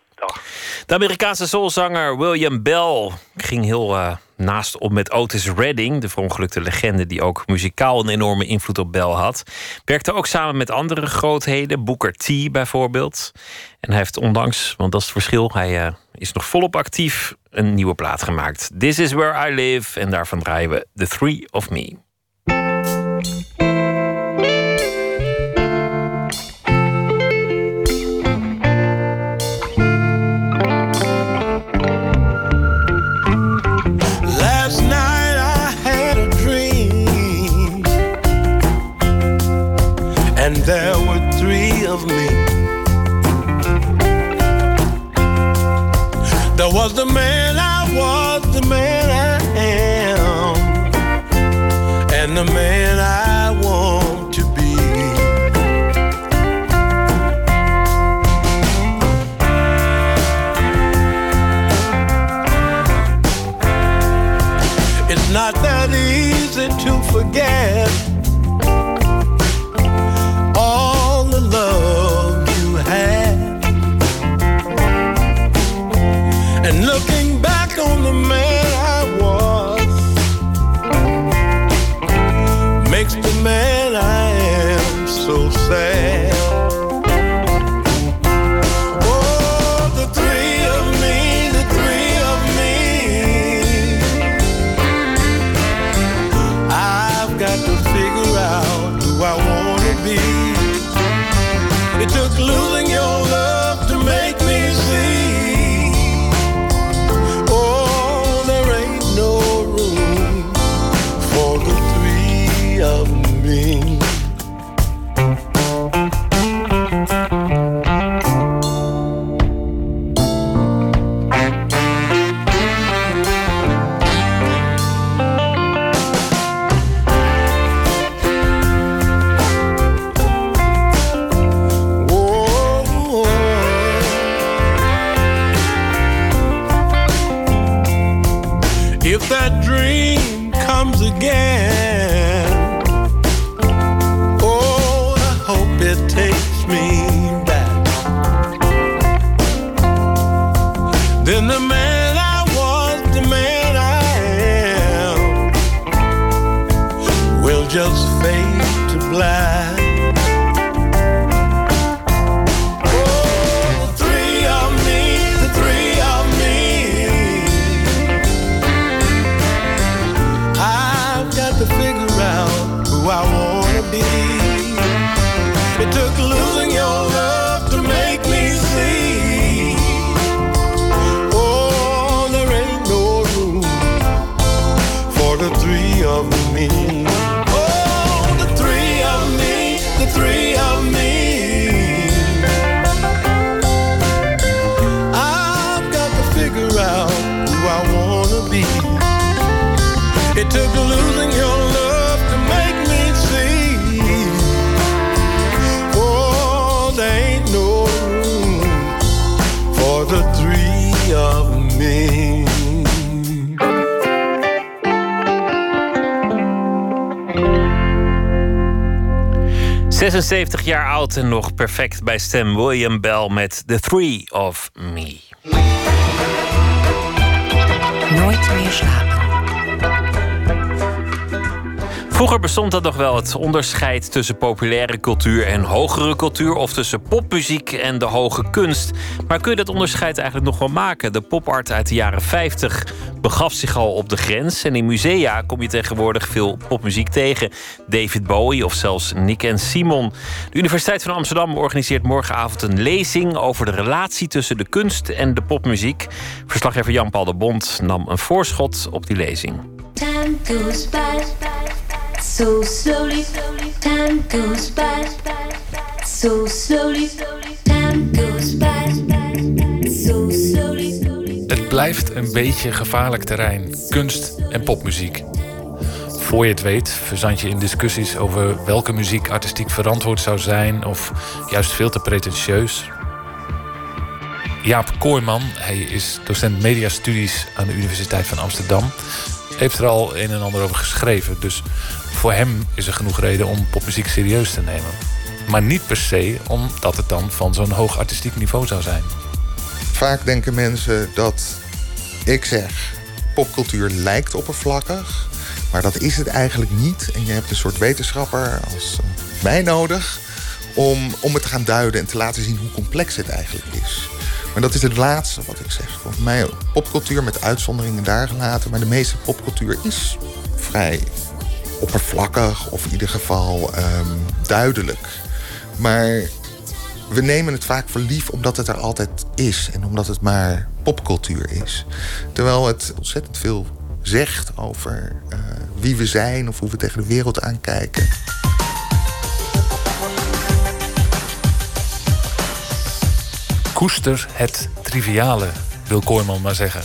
S9: De Amerikaanse soulzanger William Bell ging heel eh, naast op met Otis Redding, de verongelukte legende die ook muzikaal een enorme invloed op Bell had. Werkte ook samen met andere grootheden, Booker T bijvoorbeeld. En hij heeft ondanks, want dat is het verschil, hij eh, is nog volop actief, een nieuwe plaat gemaakt. This is where I live en daarvan draaien we The Three of Me.
S4: Jaar oud en nog perfect bij stem William Bell met The Three of Me.
S3: Nooit meer slapen.
S4: Vroeger bestond dat nog wel het onderscheid tussen populaire cultuur en hogere cultuur, of tussen popmuziek en de hoge kunst. Maar kun je dat onderscheid eigenlijk nog wel maken? De popart uit de jaren 50 begaf zich al op de grens. En in musea kom je tegenwoordig veel popmuziek tegen. David Bowie of zelfs Nick en Simon. De Universiteit van Amsterdam organiseert morgenavond een lezing over de relatie tussen de kunst en de popmuziek. Verslaggever Jan-Paul de Bond nam een voorschot op die lezing.
S10: Het blijft een beetje gevaarlijk terrein, kunst en popmuziek. Voor je het weet, verzand je in discussies over welke muziek artistiek verantwoord zou zijn of juist veel te pretentieus. Jaap Kooijman, hij is docent mediastudies aan de Universiteit van Amsterdam, heeft er al een en ander over geschreven. Dus voor hem is er genoeg reden om popmuziek serieus te nemen. Maar niet per se omdat het dan van zo'n hoog artistiek niveau zou zijn.
S11: Vaak denken mensen dat ik zeg popcultuur lijkt oppervlakkig, maar dat is het eigenlijk niet. En je hebt een soort wetenschapper als mij nodig om, om het te gaan duiden en te laten zien hoe complex het eigenlijk is. Maar dat is het laatste wat ik zeg. Volgens mij popcultuur met uitzonderingen daar gelaten, maar de meeste popcultuur is vrij oppervlakkig of in ieder geval ehm, duidelijk. Maar we nemen het vaak voor lief omdat het er altijd is en omdat het maar popcultuur is. Terwijl het ontzettend veel zegt over eh, wie we zijn of hoe we tegen de wereld aankijken.
S10: Koester het triviale, wil Kooijman maar zeggen.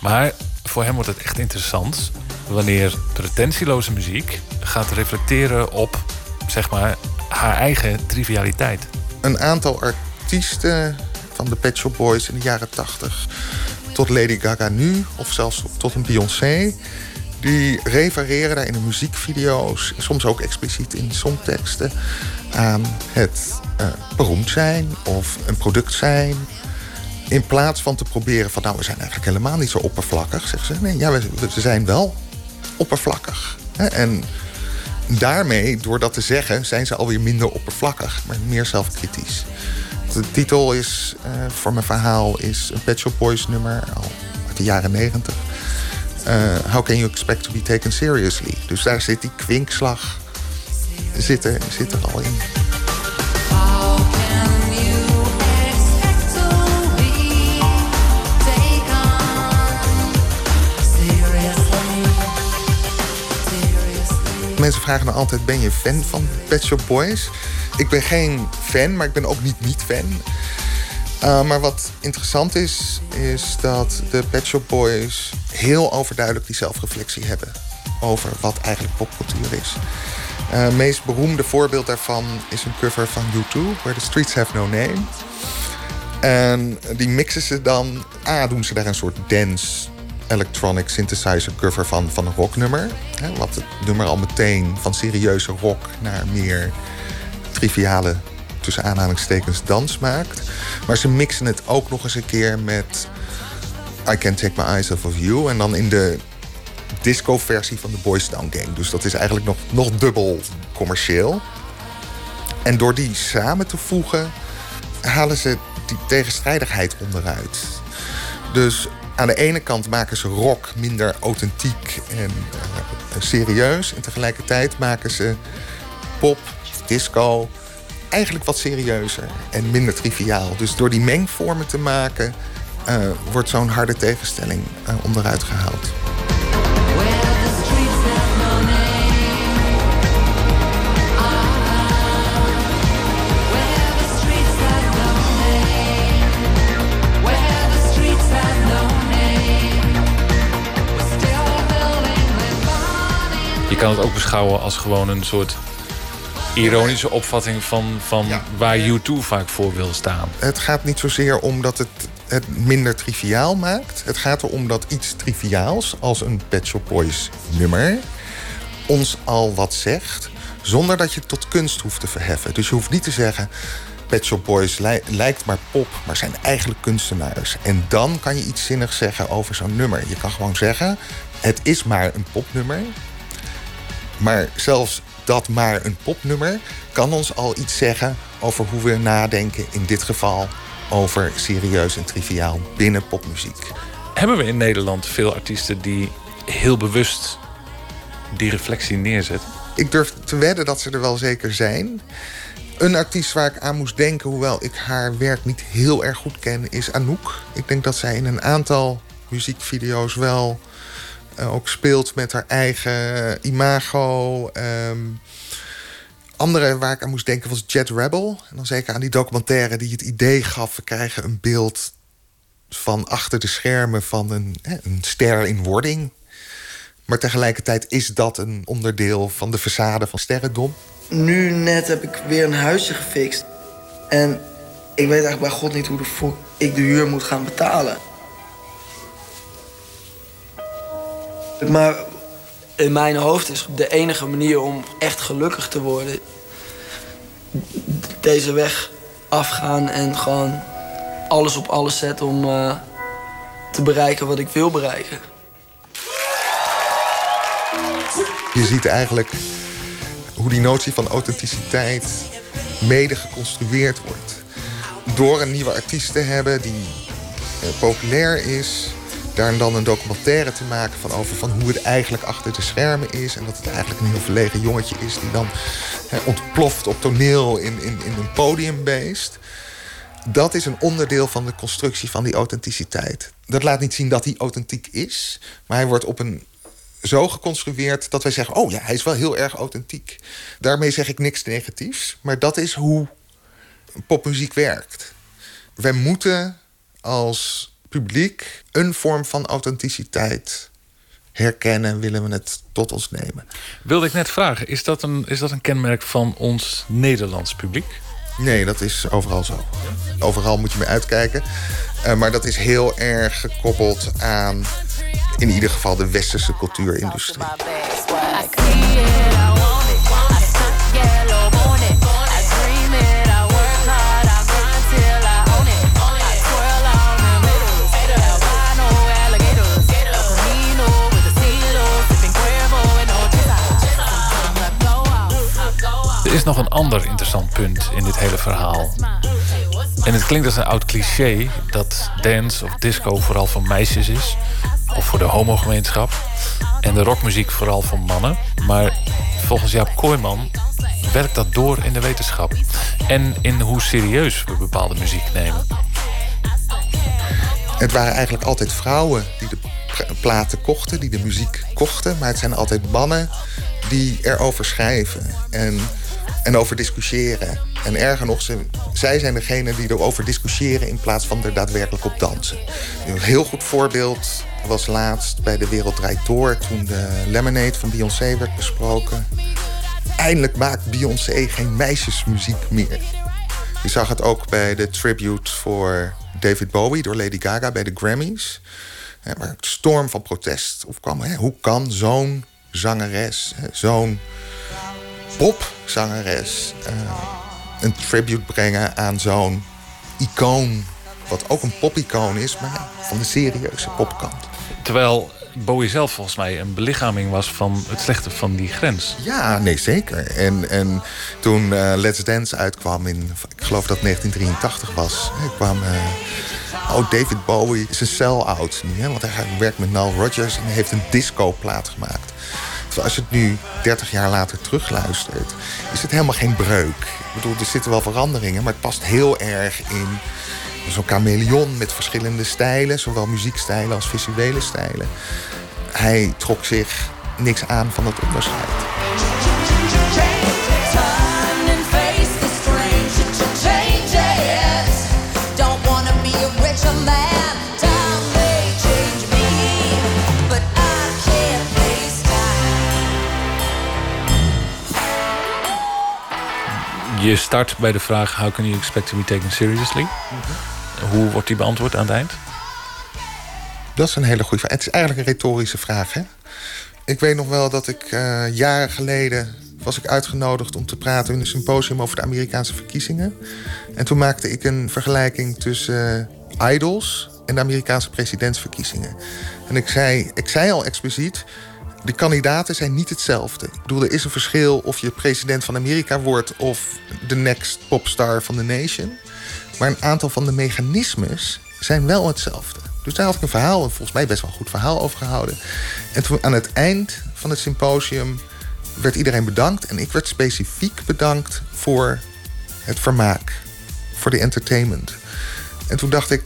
S10: Maar voor hem wordt het echt interessant wanneer pretentieloze muziek gaat reflecteren op, zeg maar, haar eigen trivialiteit.
S11: Een aantal artiesten van de Pet Shop Boys in de jaren 80 tot Lady Gaga nu, of zelfs tot een Beyoncé, die refereren daar in de muziekvideo's, soms ook expliciet in songteksten, aan het uh, beroemd zijn of een product zijn. In plaats van te proberen van, nou, we zijn eigenlijk helemaal niet zo oppervlakkig, zeggen ze. Nee, ja, we, we zijn wel oppervlakkig. Hè? En daarmee, door dat te zeggen, zijn ze alweer minder oppervlakkig, maar meer zelfkritisch. De titel is, uh, voor mijn verhaal is een Pet Shop Boys nummer al uit de jaren negentig. Uh, how can you expect to be taken seriously? Dus daar zit die kwinkslag zit er, zit er al in. Mensen vragen me altijd, ben je fan van Pet Shop Boys? Ik ben geen fan, maar ik ben ook niet niet-fan. Uh, maar wat interessant is, is dat de Pet Shop Boys heel overduidelijk die zelfreflectie hebben over wat eigenlijk popcultuur is. Het uh, meest beroemde voorbeeld daarvan is een cover van U2, Where the Streets Have No Name. En die mixen ze dan. A, doen ze daar een soort dance electronic synthesizer cover van, van een rocknummer. Hè, wat het nummer al meteen van serieuze rock naar meer triviale, tussen aanhalingstekens, dans maakt. Maar ze mixen het ook nog eens een keer met I Can't Take My Eyes Off of You. En dan in de disco-versie van de Boys Town Gang. Dus dat is eigenlijk nog, nog dubbel commercieel. En door die samen te voegen, halen ze die tegenstrijdigheid onderuit. Dus aan de ene kant maken ze rock minder authentiek en uh, serieus. En tegelijkertijd maken ze pop, disco eigenlijk wat serieuzer en minder triviaal. Dus door die mengvormen te maken, uh, wordt zo'n harde tegenstelling uh, onderuit gehaald.
S10: Kan het ook beschouwen als gewoon een soort ironische opvatting van, van waar U2 vaak voor wil staan.
S11: Het gaat niet zozeer om dat het het minder triviaal maakt. Het gaat erom dat iets triviaals, als een Pet Shop Boys nummer... ons al wat zegt, zonder dat je het tot kunst hoeft te verheffen. Dus je hoeft niet te zeggen... Pet Shop Boys li- lijkt maar pop, maar zijn eigenlijk kunstenaars. En dan kan je iets zinnigs zeggen over zo'n nummer. Je kan gewoon zeggen, het is maar een popnummer. Maar zelfs dat maar een popnummer kan ons al iets zeggen over hoe we nadenken, in dit geval over serieus en triviaal binnen popmuziek.
S10: Hebben we in Nederland veel artiesten die heel bewust die reflectie neerzetten?
S11: Ik durf te wedden dat ze er wel zeker zijn. Een artiest waar ik aan moest denken, hoewel ik haar werk niet heel erg goed ken, is Anouk. Ik denk dat zij in een aantal muziekvideo's wel ook speelt met haar eigen imago. Um, andere waar ik aan moest denken was Jet Rebel. En dan zeker aan die documentaire die het idee gaf... we krijgen een beeld van achter de schermen van een, een ster in wording. Maar tegelijkertijd is dat een onderdeel van de façade van Sterrendom.
S12: Nu net heb ik weer een huisje gefixt. En ik weet eigenlijk bij God niet hoe de fuck ik de huur moet gaan betalen. Maar in mijn hoofd is de enige manier om echt gelukkig te worden... deze weg afgaan en gewoon alles op alles zetten om uh, te bereiken wat ik wil bereiken.
S11: Je ziet eigenlijk hoe die notie van authenticiteit mede geconstrueerd wordt. Door een nieuwe artiest te hebben die uh, populair is, daar dan een documentaire te maken van over van hoe het eigenlijk achter de schermen is. En dat het eigenlijk een heel verlegen jongetje is die dan ontploft op toneel in, in, in een podiumbeest. Dat is een onderdeel van de constructie van die authenticiteit. Dat laat niet zien dat hij authentiek is, maar hij wordt op een zo geconstrueerd dat wij zeggen: oh ja, hij is wel heel erg authentiek. Daarmee zeg ik niks negatiefs, maar dat is hoe popmuziek werkt. Wij moeten als publiek een vorm van authenticititeit herkennen, willen we het tot ons nemen.
S10: Wilde ik net vragen, is dat een, is dat een kenmerk van ons Nederlands publiek?
S11: Nee, dat is overal zo. Overal moet je mee uitkijken. Uh, maar dat is heel erg gekoppeld aan in ieder geval de westerse cultuurindustrie.
S10: Er is nog een ander interessant punt in dit hele verhaal. En het klinkt als een oud cliché dat dance of disco vooral voor meisjes is. Of voor de homogemeenschap. En de rockmuziek vooral voor mannen. Maar volgens Jaap Kooijman werkt dat door in de wetenschap. En in hoe serieus we bepaalde muziek nemen.
S11: Het waren eigenlijk altijd vrouwen die de platen kochten, die de muziek kochten. Maar het zijn altijd mannen die erover schrijven. En en over discussiëren. En erger nog, ze, zij zijn degene die erover discussiëren in plaats van er daadwerkelijk op dansen. Een heel goed voorbeeld was laatst bij De Wereld Draait Door... toen de Lemonade van Beyoncé werd besproken. Eindelijk maakt Beyoncé geen meisjesmuziek meer. Je zag het ook bij de tribute voor David Bowie door Lady Gaga bij de Grammys. Waar het storm van protest opkwam. Hoe kan zo'n zangeres, zo'n popzangeres uh, een tribute brengen aan zo'n icoon. Wat ook een popicoon is, maar van de serieuze popkant.
S10: Terwijl Bowie zelf volgens mij een belichaming was van het slechte van die grens.
S11: Ja, nee, zeker. En, en toen uh, Let's Dance uitkwam in, ik geloof dat 1983 was, kwam. Uh, oh, David Bowie is een sell-out nu, hè, want hij werkt met Nile Rodgers en heeft een disco-plaat gemaakt. Als je het nu 30 jaar later terugluistert, is het helemaal geen breuk. Ik bedoel, er zitten wel veranderingen, maar het past heel erg in zo'n chameleon met verschillende stijlen, zowel muziekstijlen als visuele stijlen. Hij trok zich niks aan van dat onderscheid.
S10: Je start bij de vraag: How can you expect to be taken seriously? Hoe wordt die beantwoord aan het eind?
S11: Dat is een hele goede vraag. Het is eigenlijk een retorische vraag. Hè? Ik weet nog wel dat ik eh, jaren geleden was ik uitgenodigd om te praten in een symposium over de Amerikaanse verkiezingen. En toen maakte ik een vergelijking tussen uh, idols en de Amerikaanse presidentsverkiezingen. En ik zei, ik zei al expliciet, de kandidaten zijn niet hetzelfde. Ik bedoel, er is een verschil of je president van Amerika wordt of de next popstar van de nation. Maar een aantal van de mechanismes zijn wel hetzelfde. Dus daar had ik een verhaal, en volgens mij best wel een goed verhaal over gehouden. En toen aan het eind van het symposium werd iedereen bedankt. En ik werd specifiek bedankt voor het vermaak. Voor de entertainment. En toen dacht ik,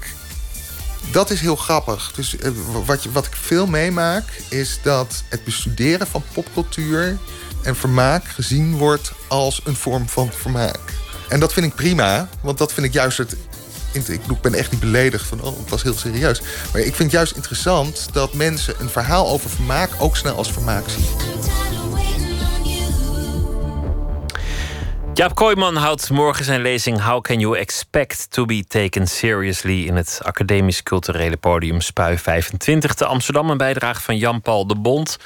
S11: dat is heel grappig. Dus eh, wat, wat ik veel meemaak, is dat het bestuderen van popcultuur en vermaak gezien wordt als een vorm van vermaak. En dat vind ik prima, want dat vind ik juist het. Ik ben echt niet beledigd van, oh, het was heel serieus. Maar ik vind het juist interessant dat mensen een verhaal over vermaak ook snel als vermaak zien.
S4: Jaap Kooijman houdt morgen zijn lezing How Can You Expect to Be Taken Seriously in het Academisch Culturele Podium Spui 25 te Amsterdam. Een bijdrage van Jan-Paul de Bond.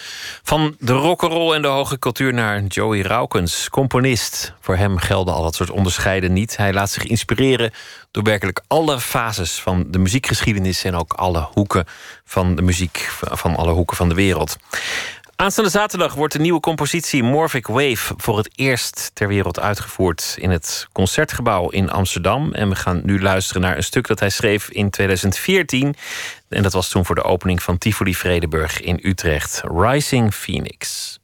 S4: Van de rock'n'roll en de hoge cultuur naar Joey Raukens, componist. Voor hem gelden al dat soort onderscheiden niet. Hij laat zich inspireren door werkelijk alle fases van de muziekgeschiedenis en ook alle hoeken van de muziek van alle hoeken van de wereld. Aanstaande zaterdag wordt de nieuwe compositie Morphic Wave voor het eerst ter wereld uitgevoerd in het concertgebouw in Amsterdam. En we gaan nu luisteren naar een stuk dat hij schreef in 2014. En dat was toen voor de opening van Tivoli Vredeburg in Utrecht. Rising Phoenix.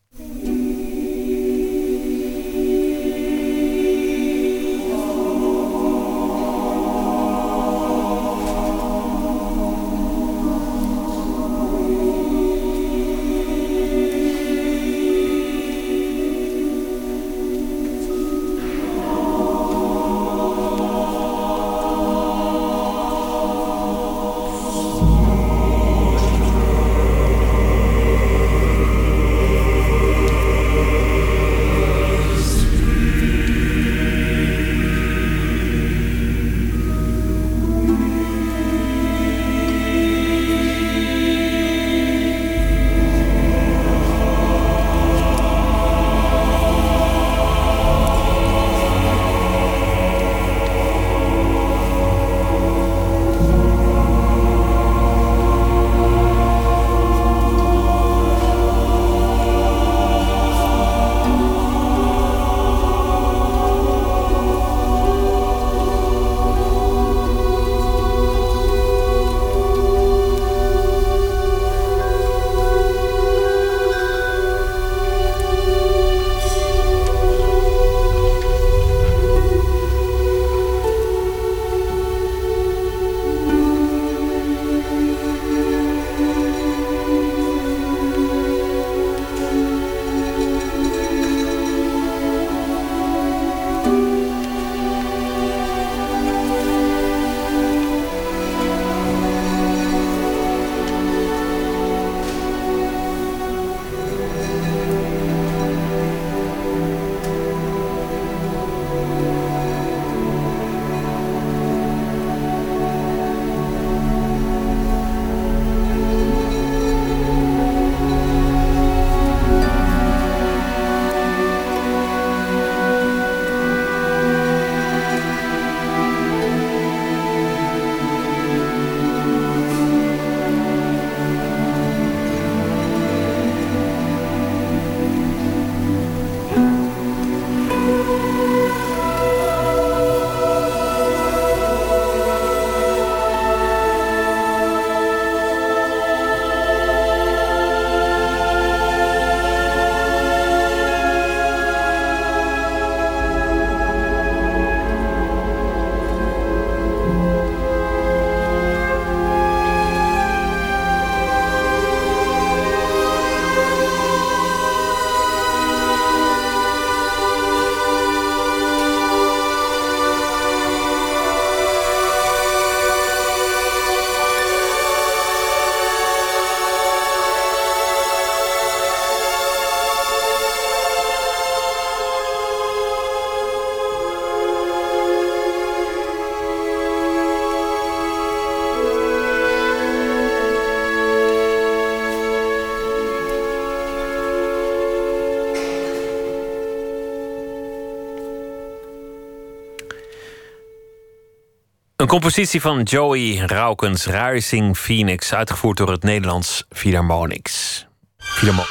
S4: Compositie van Joey Raukens, Rising Phoenix, uitgevoerd door het Nederlands Philharmonics. Philharmo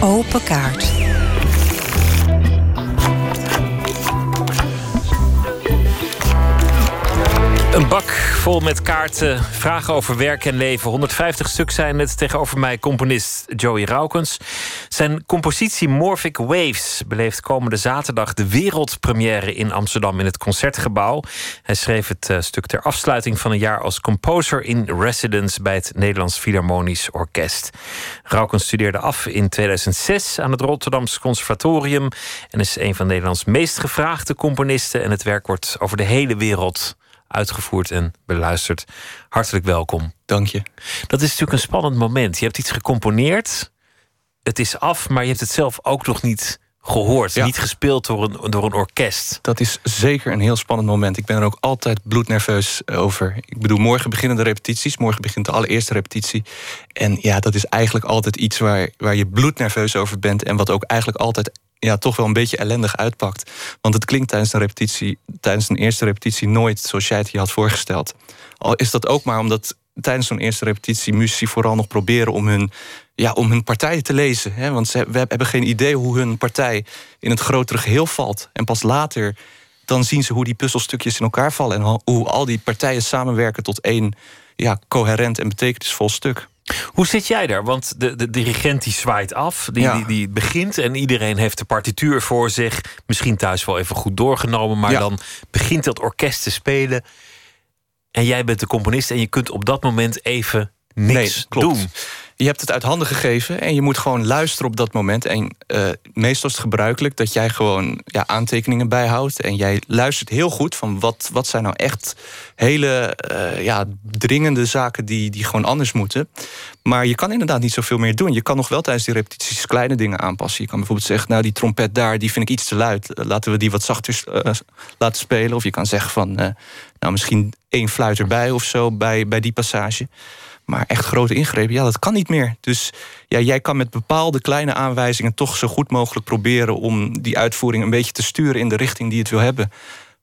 S3: Open kaart.
S4: Een bak vol met kaarten, vragen over werk en leven. 150 stuk zijn het tegenover mij componist Joey Raukens. Zijn compositie Morphic Waves beleeft komende zaterdag de wereldpremière in Amsterdam in het Concertgebouw. Hij schreef het eh, stuk ter afsluiting van een jaar als composer in residence bij het Nederlands Philharmonisch Orkest. Raukens studeerde af in 2006 aan het Rotterdamse Conservatorium en is een van Nederlands meest gevraagde componisten. En het werk wordt over de hele wereld uitgevoerd en beluisterd. Hartelijk welkom.
S13: Dank je.
S4: Dat is natuurlijk een spannend moment. Je hebt iets gecomponeerd. Het is af, maar je hebt het zelf ook nog niet gehoord. Niet gespeeld door een, door een orkest.
S13: Dat is zeker een heel spannend moment. Ik ben er ook altijd bloednerveus over. Ik bedoel, morgen beginnen de repetities. Morgen begint de allereerste repetitie. En ja, dat is eigenlijk altijd iets waar, waar je bloednerveus over bent. En wat ook eigenlijk altijd ja, toch wel een beetje ellendig uitpakt. Want het klinkt tijdens een repetitie, tijdens een eerste repetitie nooit zoals jij het je had voorgesteld. Al is dat ook maar omdat tijdens zo'n eerste repetitie muzici vooral nog proberen om hun, ja, om hun partij te lezen. Hè? Want ze, we hebben geen idee hoe hun partij in het grotere geheel valt. En pas later dan zien ze hoe die puzzelstukjes in elkaar vallen en hoe al die partijen samenwerken tot één ja, coherent en betekenisvol stuk.
S4: Hoe zit jij daar? Want de, de dirigent die zwaait af, die, die, die begint en iedereen heeft de partituur voor zich. Misschien thuis wel even goed doorgenomen, maar dan begint dat orkest te spelen. En jij bent de componist en je kunt op dat moment even niks
S13: klopt.
S4: doen.
S13: Je hebt het uit handen gegeven en je moet gewoon luisteren op dat moment. En uh, meestal is het gebruikelijk dat jij gewoon ja, aantekeningen bijhoudt. En jij luistert heel goed van wat, wat zijn nou echt hele uh, ja, dringende zaken die, die gewoon anders moeten. Maar je kan inderdaad niet zoveel meer doen. Je kan nog wel tijdens die repetities kleine dingen aanpassen. Je kan bijvoorbeeld zeggen, nou die trompet daar, die vind ik iets te luid. Laten we die wat zachter uh, laten spelen. Of je kan zeggen van, nou misschien één fluit erbij of zo bij, bij die passage. Maar echt grote ingrepen, ja, dat kan niet meer. Dus ja, jij kan met bepaalde kleine aanwijzingen toch zo goed mogelijk proberen om die uitvoering een beetje te sturen in de richting die het wil hebben.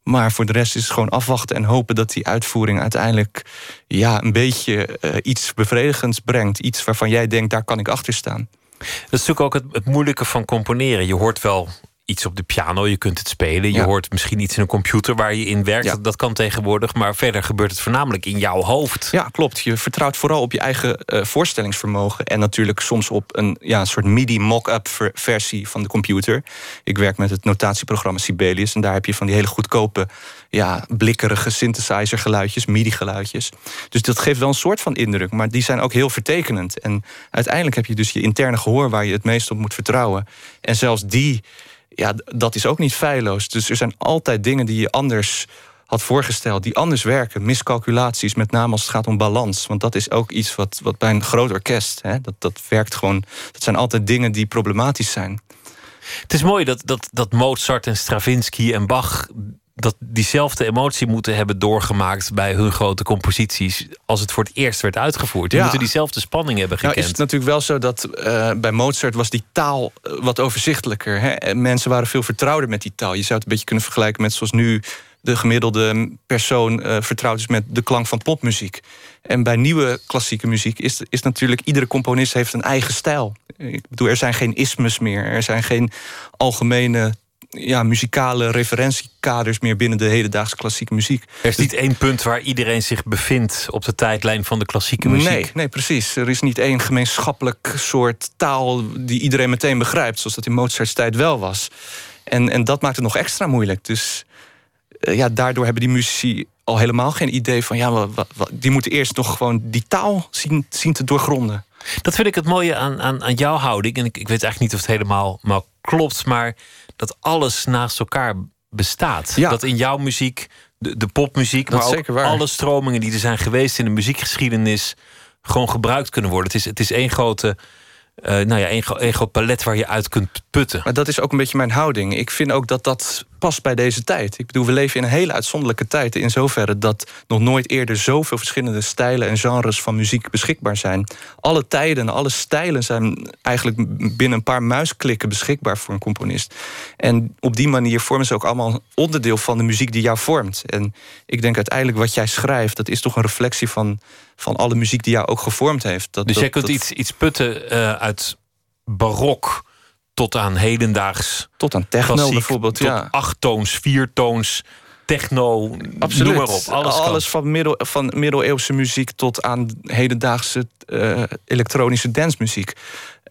S13: Maar voor de rest is het gewoon afwachten en hopen dat die uitvoering uiteindelijk ja, een beetje uh, iets bevredigends brengt. Iets waarvan jij denkt, daar kan ik achter staan.
S4: Dat is natuurlijk ook het, het moeilijke van componeren. Je hoort wel iets op de piano, je kunt het spelen. Je hoort misschien iets in een computer waar je in werkt.
S13: Ja.
S4: Dat kan tegenwoordig, maar verder gebeurt het voornamelijk in jouw hoofd.
S13: Ja, klopt. Je vertrouwt vooral op je eigen uh, voorstellingsvermogen. En natuurlijk soms op een, ja, soort MIDI mock-up versie van de computer. Ik werk met het notatieprogramma Sibelius. En daar heb je van die hele goedkope, ja, blikkerige synthesizer geluidjes, MIDI geluidjes. Dus dat geeft wel een soort van indruk. Maar die zijn ook heel vertekenend. En uiteindelijk heb je dus je interne gehoor waar je het meest op moet vertrouwen. En zelfs die ja, dat is ook niet feilloos. Dus er zijn altijd dingen die je anders had voorgesteld, die anders werken. Miscalculaties, met name als het gaat om balans. Want dat is ook iets wat, wat bij een groot orkest, hè, dat, dat werkt gewoon. Dat zijn altijd dingen die problematisch zijn.
S4: Het is mooi dat, dat, dat Mozart en Stravinsky en Bach dat diezelfde emotie moeten hebben doorgemaakt bij hun grote composities als het voor het eerst werd uitgevoerd. Die
S13: Ja.
S4: moeten diezelfde spanning hebben gekend.
S13: Nou is het natuurlijk wel zo dat eh, bij Mozart was die taal eh, wat overzichtelijker. Hè? En mensen waren veel vertrouwder met die taal. Je zou het een beetje kunnen vergelijken met zoals nu de gemiddelde persoon eh, vertrouwd is met de klank van popmuziek. En bij nieuwe klassieke muziek is, is natuurlijk iedere componist heeft een eigen stijl. Ik bedoel, er zijn geen ismes meer. Er zijn geen algemene ja, muzikale referentiekaders meer binnen de hedendaagse klassieke muziek.
S4: Er is niet één punt waar iedereen zich bevindt op de tijdlijn van de klassieke muziek.
S13: Nee, nee, precies. Er is niet één gemeenschappelijk soort taal die iedereen meteen begrijpt, zoals dat in Mozart's tijd wel was. En, en dat maakt het nog extra moeilijk. Dus eh, ja, daardoor hebben die muzici al helemaal geen idee van ja, wat, wat- wat- die moeten eerst nog gewoon die taal zien, zien te doorgronden.
S4: Dat vind ik het mooie aan, aan, aan jouw houding. En ik, ik weet eigenlijk niet of het helemaal maar klopt, maar dat alles naast elkaar bestaat.
S13: Ja.
S4: Dat in jouw muziek, de, de popmuziek,
S13: Dat
S4: maar ook
S13: zeker waar.
S4: alle stromingen die er zijn geweest in de muziekgeschiedenis gewoon gebruikt kunnen worden. Het is, het is één grote, eh, nou ja, één groot palet waar je uit kunt putten.
S13: Maar dat is ook een beetje mijn houding. Ik vind ook dat dat past bij deze tijd. Ik bedoel, we leven in een hele uitzonderlijke tijd. In zoverre dat nog nooit eerder zoveel verschillende stijlen en genres van muziek beschikbaar zijn. Alle tijden, alle stijlen zijn eigenlijk binnen een paar muisklikken beschikbaar voor een componist. En op die manier vormen ze ook allemaal onderdeel van de muziek die jou vormt. En ik denk uiteindelijk wat jij schrijft, dat is toch een reflectie van, van alle muziek die jou ook gevormd heeft. Dat,
S4: dus
S13: dat,
S4: jij kunt
S13: dat-
S4: iets, iets putten eh, uit barok tot aan hedendaags.
S13: Tot aan techno
S4: klassiek,
S13: bijvoorbeeld,
S4: tot
S13: ja.
S4: achttoons, viertoons, techno,
S13: Absoluut.
S4: noem maar op. Alles,
S13: van, middel, van middeleeuwse muziek tot aan hedendaagse eh, elektronische dancemuziek.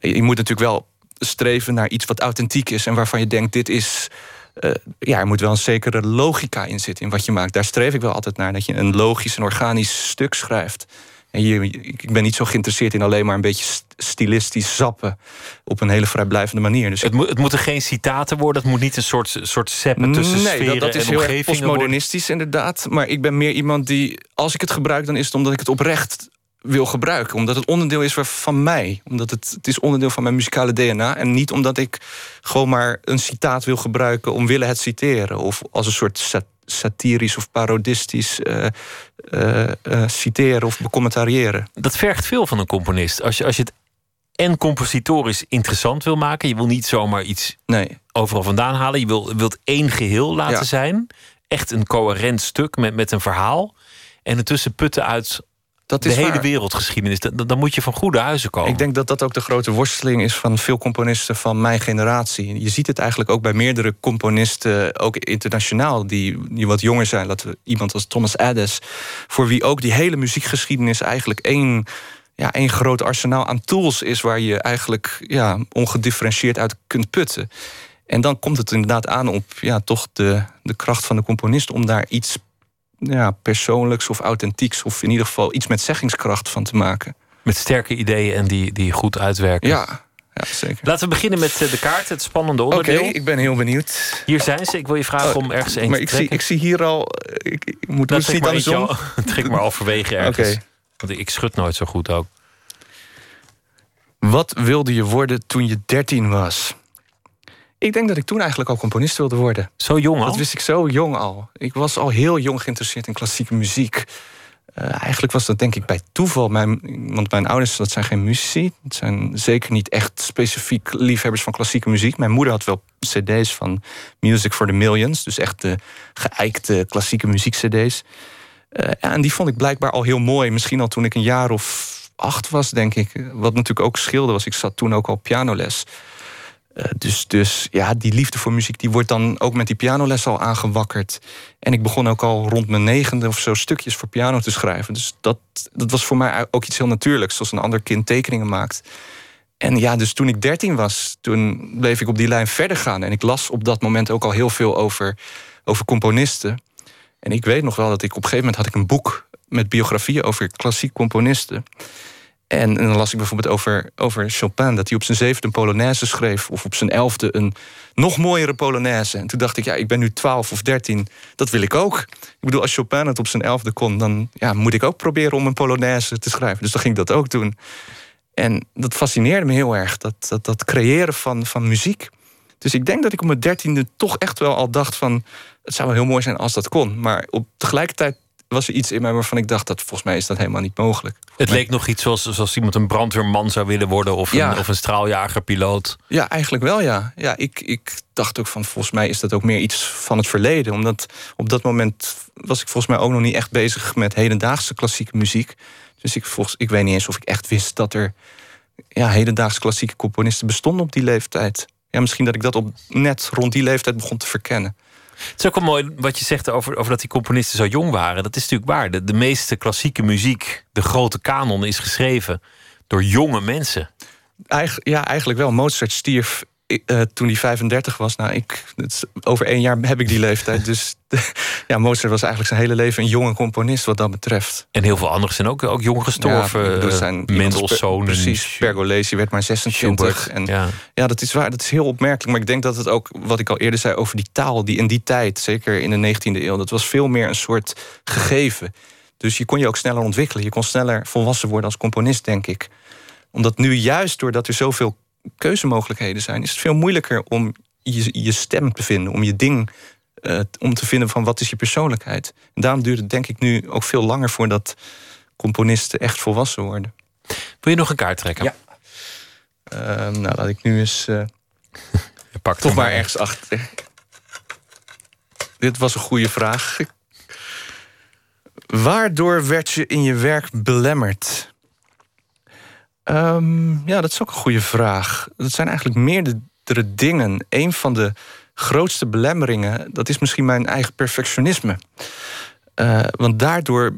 S13: Je moet natuurlijk wel streven naar iets wat authentiek is en waarvan je denkt: dit is. eh, ja, er moet wel een zekere logica in zitten in wat je maakt. Daar streef ik wel altijd naar. Dat je een logisch en organisch stuk schrijft. En ik ben niet zo geïnteresseerd in alleen maar een beetje st- stilistisch zappen. op een hele vrijblijvende manier. Dus
S4: Het, moet, het moeten geen citaten worden. Het moet niet een soort, soort seppen tussen
S13: nee, dat, dat is
S4: en
S13: heel erg
S4: omgevingen worden.
S13: postmodernistisch inderdaad. Maar ik ben meer iemand die, als ik het gebruik... dan is het omdat ik het oprecht wil gebruiken. Omdat het onderdeel is van mij. Omdat het, het is onderdeel van mijn muzikale DNA. En niet omdat ik gewoon maar een citaat wil gebruiken... omwille het citeren. Of als een soort satirisch of parodistisch eh, eh, eh, citeren of becommentariëren.
S4: Dat vergt veel van een componist. Als je, als je het en compositorisch interessant wil maken... je wil niet zomaar iets
S13: nee.
S4: overal vandaan halen. Je wil, wilt één geheel laten
S13: Ja.
S4: zijn. Echt een coherent stuk met, met een verhaal. En ertussen putten uit
S13: Dat
S4: de
S13: is
S4: hele
S13: waar.
S4: wereldgeschiedenis. Dan, dan moet je van goede huizen komen.
S13: Ik denk dat dat ook de grote worsteling is van veel componisten van mijn generatie. Je ziet het eigenlijk ook bij meerdere componisten, ook internationaal, die, die wat jonger zijn. Laten we iemand als Thomas Adès, voor wie ook die hele muziekgeschiedenis eigenlijk één, ja, één groot arsenaal aan tools is waar je eigenlijk ja, ongedifferentieerd uit kunt putten. En dan komt het inderdaad aan op ja, toch de, de kracht van de componist om daar iets ja, persoonlijks of authentieks, of in ieder geval iets met zeggingskracht van te maken.
S4: Met sterke ideeën en die, die goed uitwerken.
S13: Ja, ja zeker.
S4: Laten we beginnen met eh, de kaart, het spannende
S13: Oké,
S4: onderdeel.
S13: ik ben heel benieuwd.
S4: Hier zijn ze. Ik wil je vragen om ergens één
S13: maar
S4: te
S13: ik zie,
S4: trekken.
S13: ik zie hier al... eh, Ik, ik moet
S4: Nou,
S13: dus
S4: trek
S13: niet
S4: maar
S13: andersom.
S4: al- trek maar halverwege ergens.
S13: Oké.
S4: Want ik schud nooit zo goed ook.
S13: Wat wilde je worden toen je 13 was? Ik denk dat ik toen eigenlijk al componist wilde worden.
S4: Zo jong al?
S13: Dat wist ik zo jong al. Ik was al heel jong geïnteresseerd in klassieke muziek. Eh, eigenlijk was dat denk ik bij toeval. Mijn, want mijn ouders, dat zijn geen muzici. Het zijn zeker niet echt specifiek liefhebbers van klassieke muziek. Mijn moeder had wel cd's van Music for the Millions. Dus echt de geëikte klassieke muziek-cd's. Eh, ja, en die vond ik blijkbaar al heel mooi. Misschien al toen ik een jaar of acht was, denk ik. Wat natuurlijk ook scheelde was, ik zat toen ook al pianoles. Eh, dus, dus ja, die liefde voor muziek die wordt dan ook met die pianoles al aangewakkerd. En ik begon ook al rond mijn negende of zo stukjes voor piano te schrijven. Dus dat, dat was voor mij ook iets heel natuurlijks, zoals een ander kind tekeningen maakt. En ja, dus toen ik 13 was, toen bleef ik op die lijn verder gaan. En ik las op dat moment ook al heel veel over, over componisten. En ik weet nog wel dat ik op een gegeven moment had ik een boek met biografieën over klassiek componisten. En, en dan las ik bijvoorbeeld over, over Chopin, dat hij op zijn zevende een Polonaise schreef, of op zijn elfde een nog mooiere Polonaise. En toen dacht ik, ja, ik ben nu 12 of 13, dat wil ik ook. Ik bedoel, als Chopin het op zijn elfde kon, dan ja, moet ik ook proberen om een Polonaise te schrijven. Dus dan ging ik dat ook doen. En dat fascineerde me heel erg, dat, dat, dat creëren van, van muziek. Dus ik denk dat ik op mijn dertiende toch echt wel al dacht van... het zou wel heel mooi zijn als dat kon. Maar op tegelijkertijd was er iets in mij waarvan ik dacht... dat volgens mij is dat helemaal niet mogelijk.
S4: Het leek nog iets zoals, zoals iemand een brandweerman zou willen worden... of,
S13: Ja.
S4: een, of een straaljagerpiloot.
S13: Ja, eigenlijk wel, ja. ja ik, ik dacht ook van, volgens mij is dat ook meer iets van het verleden. Omdat op dat moment was ik volgens mij ook nog niet echt bezig... met hedendaagse klassieke muziek. Dus ik, volgens, ik weet niet eens of ik echt wist dat er... Ja, hedendaagse klassieke componisten bestonden op die leeftijd. Ja, misschien dat ik dat op, net rond die leeftijd begon te verkennen.
S4: Het is ook wel mooi wat je zegt over, over dat die componisten zo jong waren. Dat is natuurlijk waar. De, meeste klassieke muziek, de grote kanon, is geschreven door jonge mensen.
S13: Eigen, ja, eigenlijk wel. Mozart stierf eh, toen hij 35 was. Nou, ik, het over één jaar heb ik die leeftijd. Dus ja, Mozart was eigenlijk zijn hele leven een jonge componist wat dat betreft.
S4: En heel veel anderen zijn ook, ook jong gestorven.
S13: Ja,
S4: Eh,
S13: zijn als
S4: Mendelssohn.
S13: Precies, Pergolesi werd maar 26.
S4: Schubert,
S13: en
S4: ja.
S13: ja. dat is waar. Dat is heel opmerkelijk. Maar ik denk dat het ook, wat ik al eerder zei over die taal... die in die tijd, zeker in de 19e eeuw... dat was veel meer een soort gegeven. Dus je kon je ook sneller ontwikkelen. Je kon sneller volwassen worden als componist, denk ik. Omdat nu juist doordat er zoveel keuzemogelijkheden zijn... is het veel moeilijker om je, je stem te vinden. Om je ding eh, om te vinden van wat is je persoonlijkheid. En daarom duurt het denk ik nu ook veel langer voordat componisten echt volwassen worden.
S4: Wil je nog een kaart trekken?
S13: Ja. Ehm, nou, laat ik nu eens uh,
S4: pak
S13: toch maar ergens achter. Dit was een goede vraag. Waardoor werd je in je werk belemmerd? Um, ja, dat is ook een goede vraag. Dat zijn eigenlijk meerdere dingen. Een van de grootste belemmeringen, dat is misschien mijn eigen perfectionisme. Uh, want daardoor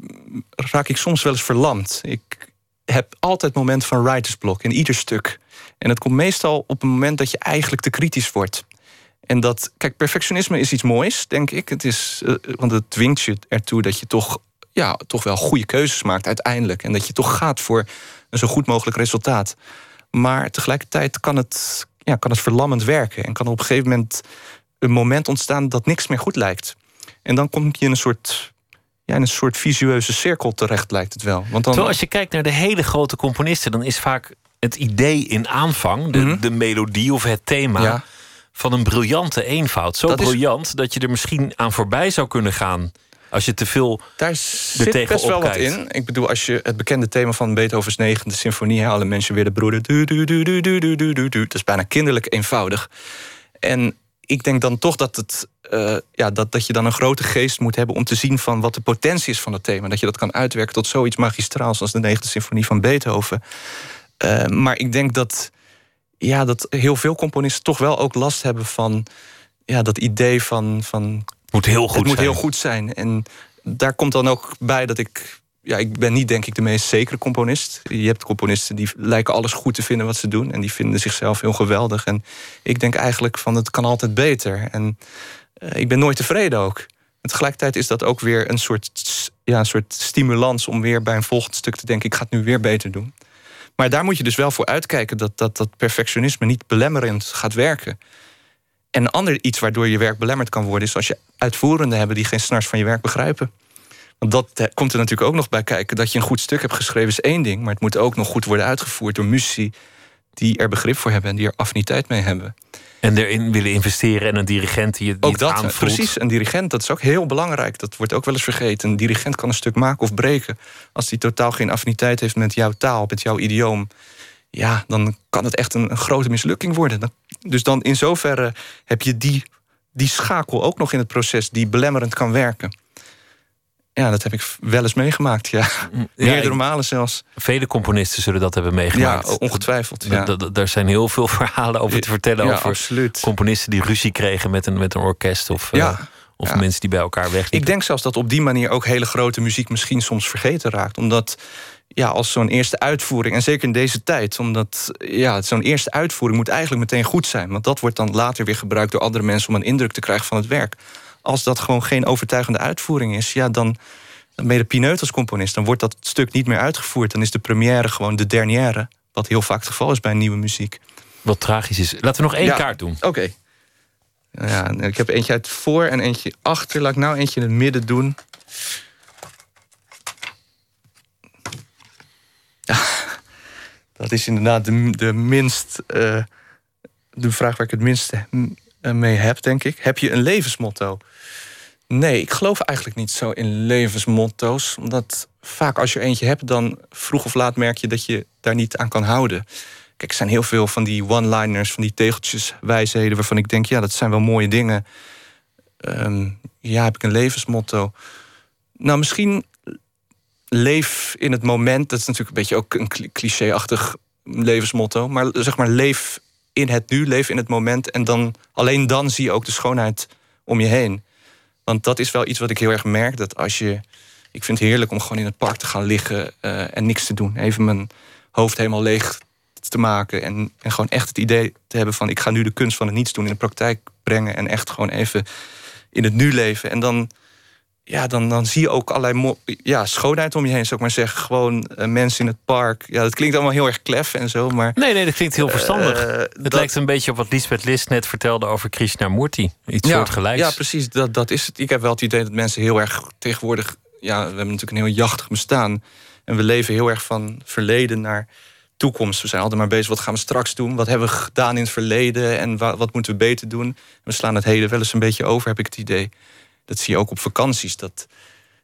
S13: raak ik soms wel eens verlamd. Ik heb altijd moment van writersblok in ieder stuk. En dat komt meestal op een moment dat je eigenlijk te kritisch wordt. En dat, kijk, perfectionisme is iets moois, denk ik. Het is, uh, want het dwingt je ertoe dat je toch, ja, toch wel goede keuzes maakt uiteindelijk. En dat je toch gaat voor een zo goed mogelijk resultaat. Maar tegelijkertijd kan het, ja, kan het verlammend werken. En kan op een gegeven moment een moment ontstaan dat niks meer goed lijkt. En dan kom je in een soort ja, in een soort visueuze cirkel terecht, lijkt het wel. Want dan...
S4: Terwijl als je kijkt naar de hele grote componisten, dan is vaak het idee in aanvang, de,
S13: Mhm.
S4: de melodie of het thema,
S13: Ja.
S4: van een briljante eenvoud. Zo
S13: Dat is-
S4: briljant dat je er misschien aan voorbij zou kunnen gaan. Als je te veel.
S13: Daar zit best wel wat in. Ik bedoel, als je het bekende thema van Beethovens 9e symfonie alle mensen weer de broeder. Du, du, du, du, du, du, du, Dat is bijna kinderlijk eenvoudig. En ik denk dan toch dat, het, eh, ja, dat, dat je dan een grote geest moet hebben om te zien van wat de potentie is van het thema. Dat je dat kan uitwerken tot zoiets magistraals als de negende symfonie van Beethoven. Eh, maar ik denk dat, ja, dat heel veel componisten toch wel ook last hebben van ja, dat idee van, van
S4: moet heel goed
S13: het moet heel goed zijn. En daar komt dan ook bij dat ik... Ja, ik ben niet denk ik de meest zekere componist. Je hebt componisten die lijken alles goed te vinden wat ze doen. En die vinden zichzelf heel geweldig. En ik denk eigenlijk van het kan altijd beter. En eh, ik ben nooit tevreden ook. En tegelijkertijd is dat ook weer een soort, ja, een soort stimulans... om weer bij een volgend stuk te denken... ik ga het nu weer beter doen. Maar daar moet je dus wel voor uitkijken... dat dat, dat perfectionisme niet belemmerend gaat werken. En een ander iets waardoor je werk belemmerd kan worden... is als je uitvoerenden hebben die geen snars van je werk begrijpen. Want dat eh, komt er natuurlijk ook nog bij kijken. Dat je een goed stuk hebt geschreven is één ding... maar het moet ook nog goed worden uitgevoerd door muzici... die er begrip voor hebben en die er affiniteit mee hebben.
S4: En erin willen investeren en een dirigent die het
S13: Ook dat,
S4: aanvoelt.
S13: precies. Een dirigent, dat is ook heel belangrijk. Dat wordt ook wel eens vergeten. Een dirigent kan een stuk maken of breken. Als hij totaal geen affiniteit heeft met jouw taal, met jouw idioom... ja, dan kan het echt een, een grote mislukking worden. Dan- Dus dan in zoverre heb je die, die schakel ook nog in het proces... die belemmerend kan werken. Ja, dat heb ik wel eens meegemaakt, ja. Meerdere
S4: ik-
S13: malen zelfs.
S4: Vele componisten zullen dat hebben meegemaakt.
S13: Ja, ongetwijfeld. Ja.
S4: Daar zijn heel veel verhalen over te vertellen.
S13: Ja,
S4: over
S13: absoluut.
S4: componisten die ruzie kregen met een, met een orkest. Of, eh,
S13: Ja.
S4: of
S13: Ja.
S4: mensen die bij elkaar wegliepen.
S13: Ik denk zelfs dat op die manier ook hele grote muziek misschien soms vergeten raakt. Omdat ja, als zo'n eerste uitvoering, en zeker in deze tijd, omdat ja, zo'n eerste uitvoering moet eigenlijk meteen goed zijn. Want dat wordt dan later weer gebruikt door andere mensen om een indruk te krijgen van het werk. Als dat gewoon geen overtuigende uitvoering is, ja, dan, dan ben je de pineut als componist. Dan wordt dat stuk niet meer uitgevoerd. Dan is de première gewoon de dernière. Wat heel vaak het geval is bij nieuwe muziek.
S4: Wat tragisch is. Laten we nog één
S13: Ja,
S4: kaart doen.
S13: Oké. Ja, ik heb eentje uit voor en eentje achter. Laat ik nou eentje in het midden doen. dat is inderdaad de, de minst. eh, de vraag waar ik het minst eh, mee heb, denk ik. Heb je een levensmotto? Nee, ik geloof eigenlijk niet zo in levensmotto's. Omdat vaak als je eentje hebt, dan vroeg of laat merk je dat je daar niet aan kan houden. Kijk, er zijn heel veel van die one-liners, van die tegeltjes, wijsheden, waarvan ik denk, ja, dat zijn wel mooie dingen. Ehm, ja, heb ik een levensmotto? Nou, misschien leef in het moment. Dat is natuurlijk een beetje ook een cli- cliché-achtig levensmotto. Maar zeg maar, leef in het nu, leef in het moment. En dan, alleen dan zie je ook de schoonheid om je heen. Want dat is wel iets wat ik heel erg merk. Dat als je. Ik vind het heerlijk om gewoon in het park te gaan liggen eh, en niks te doen. Even mijn hoofd helemaal leeg te maken. En, en gewoon echt het idee te hebben van ik ga nu de kunst van het niets doen in de praktijk brengen. En echt gewoon even in het nu leven. En dan, ja, dan, dan zie je ook allerlei ja, schoonheid om je heen, zou ik maar zeggen. Gewoon eh, mensen in het park. Ja, dat klinkt allemaal heel erg klef en zo. Maar,
S4: Nee, nee, dat klinkt heel verstandig.
S13: Eh,
S4: het
S13: dat-
S4: lijkt een beetje op wat Lisbeth List net vertelde over Krishnamurti. Iets
S13: ja,
S4: soortgelijks.
S13: Ja, precies. Dat, dat is het. Ik heb wel het idee dat mensen heel erg tegenwoordig... Ja, we hebben natuurlijk een heel jachtig bestaan. En we leven heel erg van verleden naar toekomst. We zijn altijd maar bezig, wat gaan we straks doen? Wat hebben we gedaan in het verleden? En wa- wat moeten we beter doen? We slaan het heden wel eens een beetje over, heb ik het idee. Dat zie je ook op vakanties. Dat,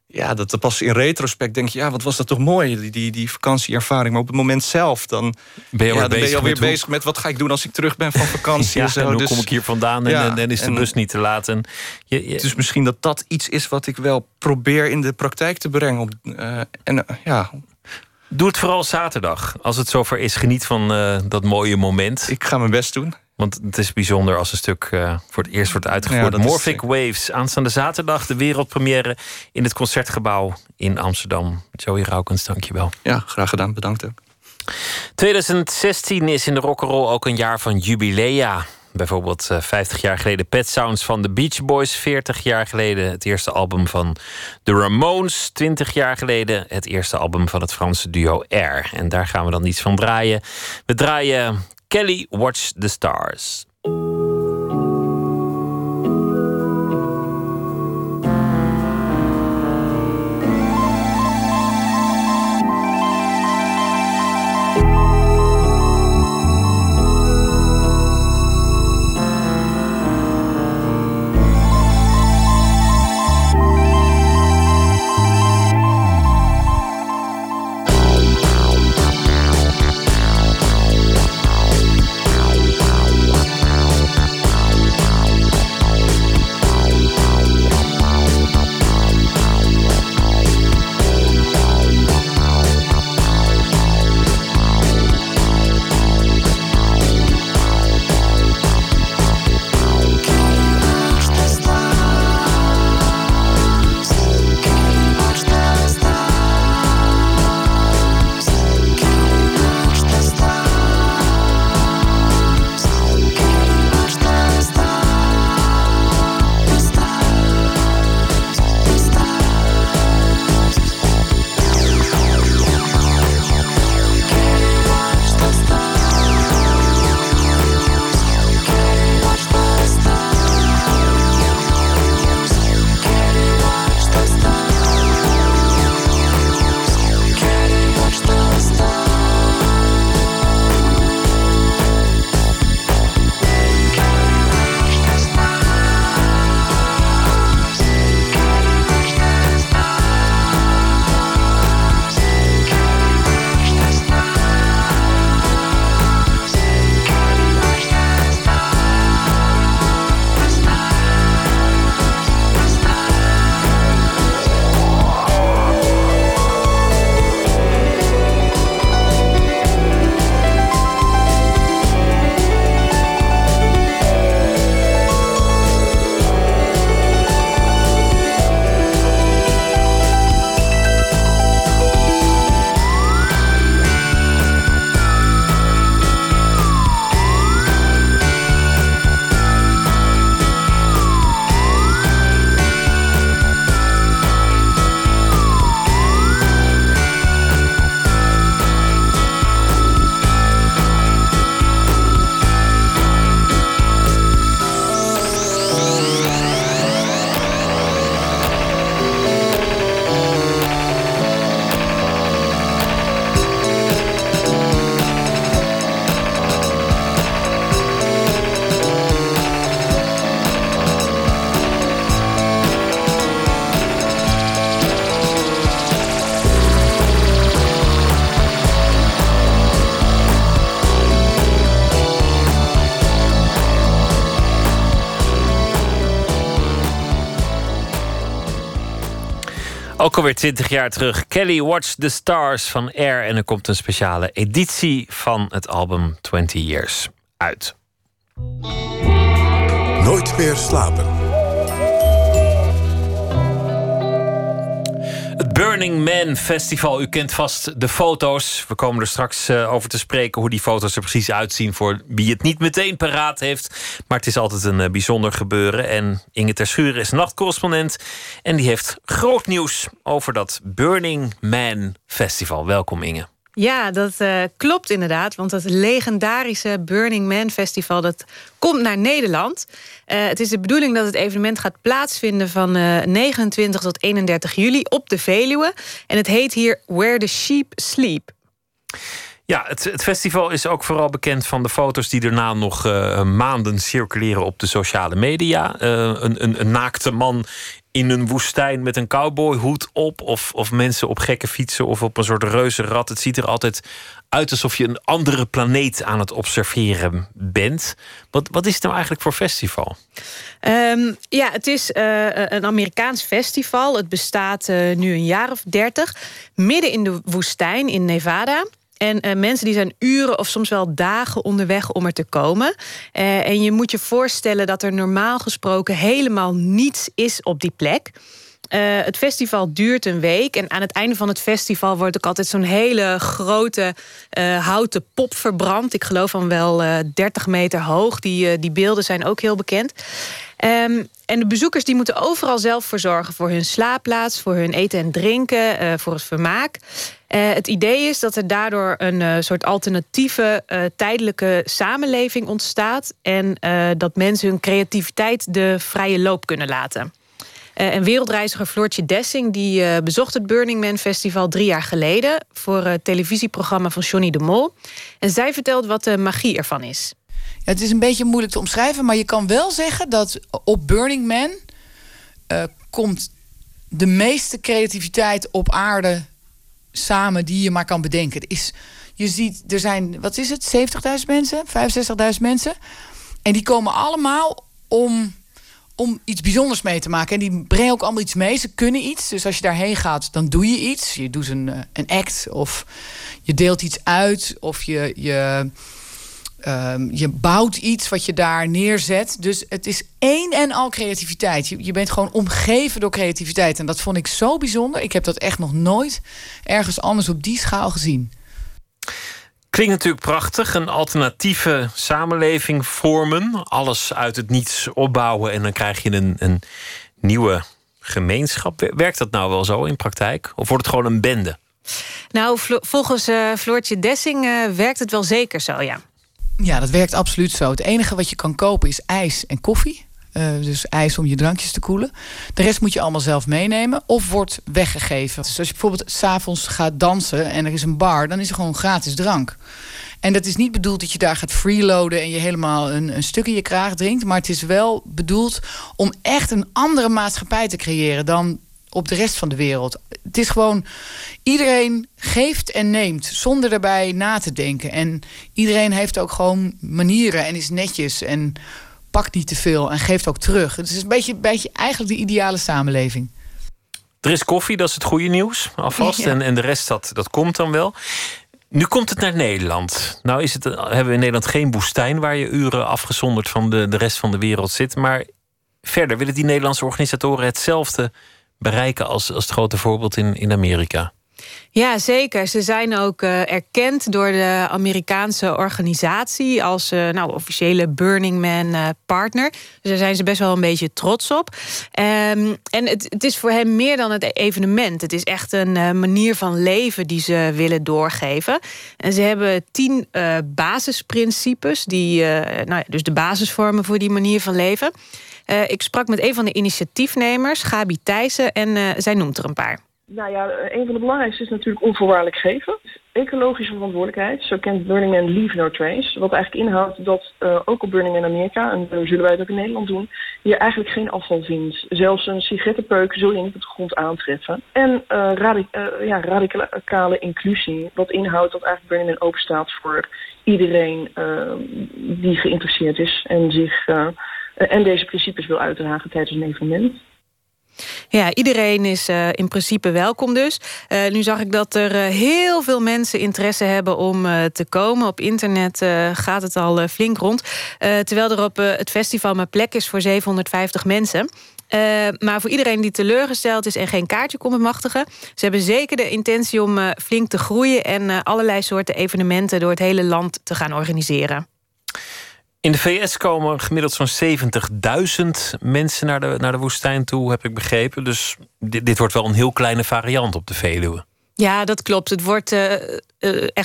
S13: ja, dat pas in retrospect denk je, ja, wat was dat toch mooi, die, die, die vakantieervaring. Maar op het moment zelf, dan
S4: Ben je
S13: ja,
S4: alweer
S13: dan ben je
S4: bezig
S13: alweer
S4: met
S13: bezig met wat ga ik doen als ik terug ben van vakantie.
S4: Ja,
S13: en zo.
S4: en hoe
S13: Dus-
S4: kom ik hier vandaan en,
S13: Ja,
S4: en, en is de bus niet te laat. En je, je-
S13: Dus misschien dat dat iets is wat ik wel probeer in de praktijk te brengen. Op, eh, en eh, ja,
S4: Doe het vooral zaterdag. Als het zover is, geniet van eh, dat mooie moment.
S13: Ik ga mijn best doen.
S4: Want het is bijzonder als een stuk eh, voor het eerst wordt uitgevoerd.
S13: Ja, dat is
S4: Morphic Waves, aanstaande zaterdag de wereldpremière in het Concertgebouw in Amsterdam. Joey Raukens, dankjewel.
S13: ja, graag gedaan. Bedankt ook.
S4: 2016 is in de rock'n'roll ook een jaar van jubilea. Bijvoorbeeld eh, 50 jaar geleden Pet Sounds van de Beach Boys. 40 jaar geleden het eerste album van de Ramones. 20 jaar geleden het eerste album van het Franse duo Air. En daar gaan we dan iets van draaien. We draaien Kelly Watch the Stars. Alweer 20 jaar terug. Kelly Watch the Stars van Air. En er komt een speciale editie van het album 20 Years uit.
S2: Nooit meer slapen.
S4: Burning Man Festival. U kent vast de foto's. We komen er straks eh, over te spreken hoe die foto's er precies uitzien voor wie het niet meteen paraat heeft. Maar het is altijd een eh, bijzonder gebeuren. En Inge Terschuren is nachtcorrespondent. En die heeft groot nieuws over dat Burning Man Festival. Welkom Inge.
S14: Ja, dat eh, klopt inderdaad. Want dat legendarische Burning Man Festival... dat komt naar Nederland. Eh, het is de bedoeling dat het evenement gaat plaatsvinden... van eh, 29 tot 31 juli op de Veluwe. En het heet hier Where the Sheep Sleep.
S4: Ja, het, het, festival is ook vooral bekend van de foto's die daarna nog maanden circuleren op de sociale media. Een, een, een, naakte man in een woestijn met een cowboyhoed op. Of, of mensen op gekke fietsen of op een soort reuzenrad. Het ziet er altijd uit alsof je een andere planeet aan het observeren bent. Wat, wat is het nou eigenlijk voor festival?
S14: Um, ja, het is uh, een Amerikaans festival. Het bestaat uh, nu een jaar of dertig. Midden in de woestijn in Nevada. En uh, mensen die zijn uren of soms wel dagen onderweg om er te komen. Uh, en je moet je voorstellen dat er normaal gesproken helemaal niets is op die plek. Uh, het festival duurt een week. En aan het einde van het festival wordt ook altijd zo'n hele grote houten pop verbrand. Ik geloof van wel uh, 30 meter hoog. Die, die beelden zijn ook heel bekend. Um, en de bezoekers die moeten overal zelf voor zorgen. Voor hun slaapplaats, voor hun eten en drinken, voor het vermaak. Uh, het idee is dat er daardoor een uh, soort alternatieve tijdelijke samenleving ontstaat. En dat mensen hun creativiteit de vrije loop kunnen laten. en wereldreiziger Floortje Dessing die bezocht het Burning Man Festival drie jaar geleden... voor het televisieprogramma van Johnny de Mol. En zij vertelt wat de magie ervan is.
S15: Het is een beetje moeilijk te omschrijven, maar je kan wel zeggen dat op Burning Man komt de meeste creativiteit op aarde samen die je maar kan bedenken. is, je ziet, er zijn, wat is het, 70.000 mensen, 65.000 mensen. En die komen allemaal om, om iets bijzonders mee te maken. En die brengen ook allemaal iets mee. Ze kunnen iets. Dus als je daarheen gaat, dan doe je iets. Je doet een, een act of je deelt iets uit of je. je Um, je bouwt iets wat je daar neerzet. Dus het is één en al creativiteit. Je, je, bent gewoon omgeven door creativiteit. En dat vond ik zo bijzonder. Ik heb dat echt nog nooit ergens anders op die schaal gezien.
S4: Klinkt natuurlijk prachtig. Een alternatieve samenleving vormen. Alles uit het niets opbouwen. En dan krijg je een, een nieuwe gemeenschap. Werkt dat nou wel zo in praktijk? Of wordt het gewoon een bende?
S14: Nou, volgens uh, Floortje Dessing uh, werkt het wel zeker zo, ja.
S15: Ja, dat werkt absoluut zo. Het enige wat je kan kopen is ijs en koffie. Uh, dus ijs om je drankjes te koelen. De rest moet je allemaal zelf meenemen of wordt weggegeven. Dus als je bijvoorbeeld s'avonds gaat dansen en er is een bar, dan is er gewoon gratis drank. En dat is niet bedoeld dat je daar gaat freeloaden en je helemaal een, een stuk in je kraag drinkt. Maar het is wel bedoeld om echt een andere maatschappij te creëren dan op de rest van de wereld. Het is gewoon, iedereen geeft en neemt zonder daarbij na te denken. En iedereen heeft ook gewoon manieren en is netjes en pakt niet te veel en geeft ook terug. Het is een beetje, beetje eigenlijk de ideale samenleving.
S4: Er is koffie, dat is het goede nieuws alvast. En, en de rest, dat, dat komt dan wel. Nu komt het naar Nederland. Nou is het, hebben we in Nederland geen woestijn... waar je uren afgezonderd van de, de rest van de wereld zit. Maar verder willen die Nederlandse organisatoren hetzelfde bereiken als, als het grote voorbeeld in, in Amerika.
S14: Ja, zeker. Ze zijn ook uh, erkend door de Amerikaanse organisatie als uh, nou, officiële Burning Man uh, partner. Dus daar zijn ze best wel een beetje trots op. Um, en het, het, is voor hen meer dan het evenement. Het is echt een manier van leven die ze willen doorgeven. En ze hebben tien basisprincipes, die nou ja, dus de basis vormen voor die manier van leven. Ik sprak met een van de initiatiefnemers, Gabi Thijssen, en zij noemt er een paar.
S16: Nou ja, een van de belangrijkste is natuurlijk onvoorwaardelijk geven. Ecologische verantwoordelijkheid, zo kent Burning Man Leave No Trace. Wat eigenlijk inhoudt dat uh, ook op Burning Man Amerika, en zo zullen wij het ook in Nederland doen, je eigenlijk geen afval vindt. Zelfs een sigarettenpeuk zul je niet op de grond aantreffen. En uh, uh, ja, radicale inclusie, wat inhoudt dat eigenlijk Burning Man openstaat voor iedereen die geïnteresseerd is en zich eh, en deze principes wil uitdragen tijdens een evenement.
S14: Ja, iedereen is uh, in principe welkom dus. Uh, nu zag ik dat er uh, heel veel mensen interesse hebben om te komen. Op internet gaat het al flink rond. terwijl er op het festival maar plek is voor 750 mensen. maar voor iedereen die teleurgesteld is en geen kaartje kon bemachtigen... ze hebben zeker de intentie om flink te groeien... en allerlei soorten evenementen door het hele land te gaan organiseren.
S4: In de VS komen gemiddeld zo'n 70.000 mensen naar de, naar de woestijn toe, heb ik begrepen. Dus dit, dit wordt wel een heel kleine variant op de Veluwe.
S14: Ja, dat klopt. Het wordt uh,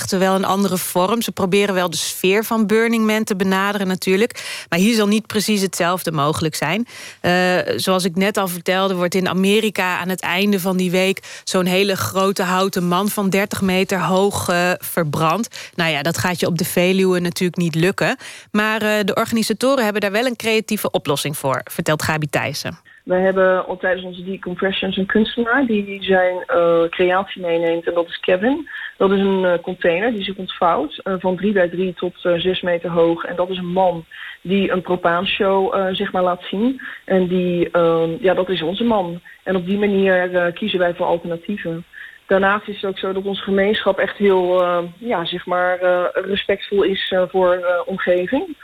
S14: wel een andere vorm. Ze proberen wel de sfeer van Burning Man te benaderen natuurlijk. Maar hier zal niet precies hetzelfde mogelijk zijn. Uh, zoals ik net al vertelde, wordt in Amerika aan het einde van die week... zo'n hele grote houten man van 30 meter hoog verbrand. Nou ja, dat gaat je op de Veluwe natuurlijk niet lukken. Maar de organisatoren hebben daar wel een creatieve oplossing voor... vertelt Gabi Thijssen.
S16: Wij hebben al tijdens onze decompressions een kunstenaar die zijn uh, creatie meeneemt. En dat is Kevin. Dat is een uh, container die zich ontvouwt uh, van 3 bij 3 tot 6 meter hoog. En dat is een man die een propaanshow zeg maar laat zien. En die, ehm, ja, dat is onze man. En op die manier kiezen wij voor alternatieven. Daarnaast is het ook zo dat onze gemeenschap echt heel ja, zeg maar, respectvol is voor omgeving.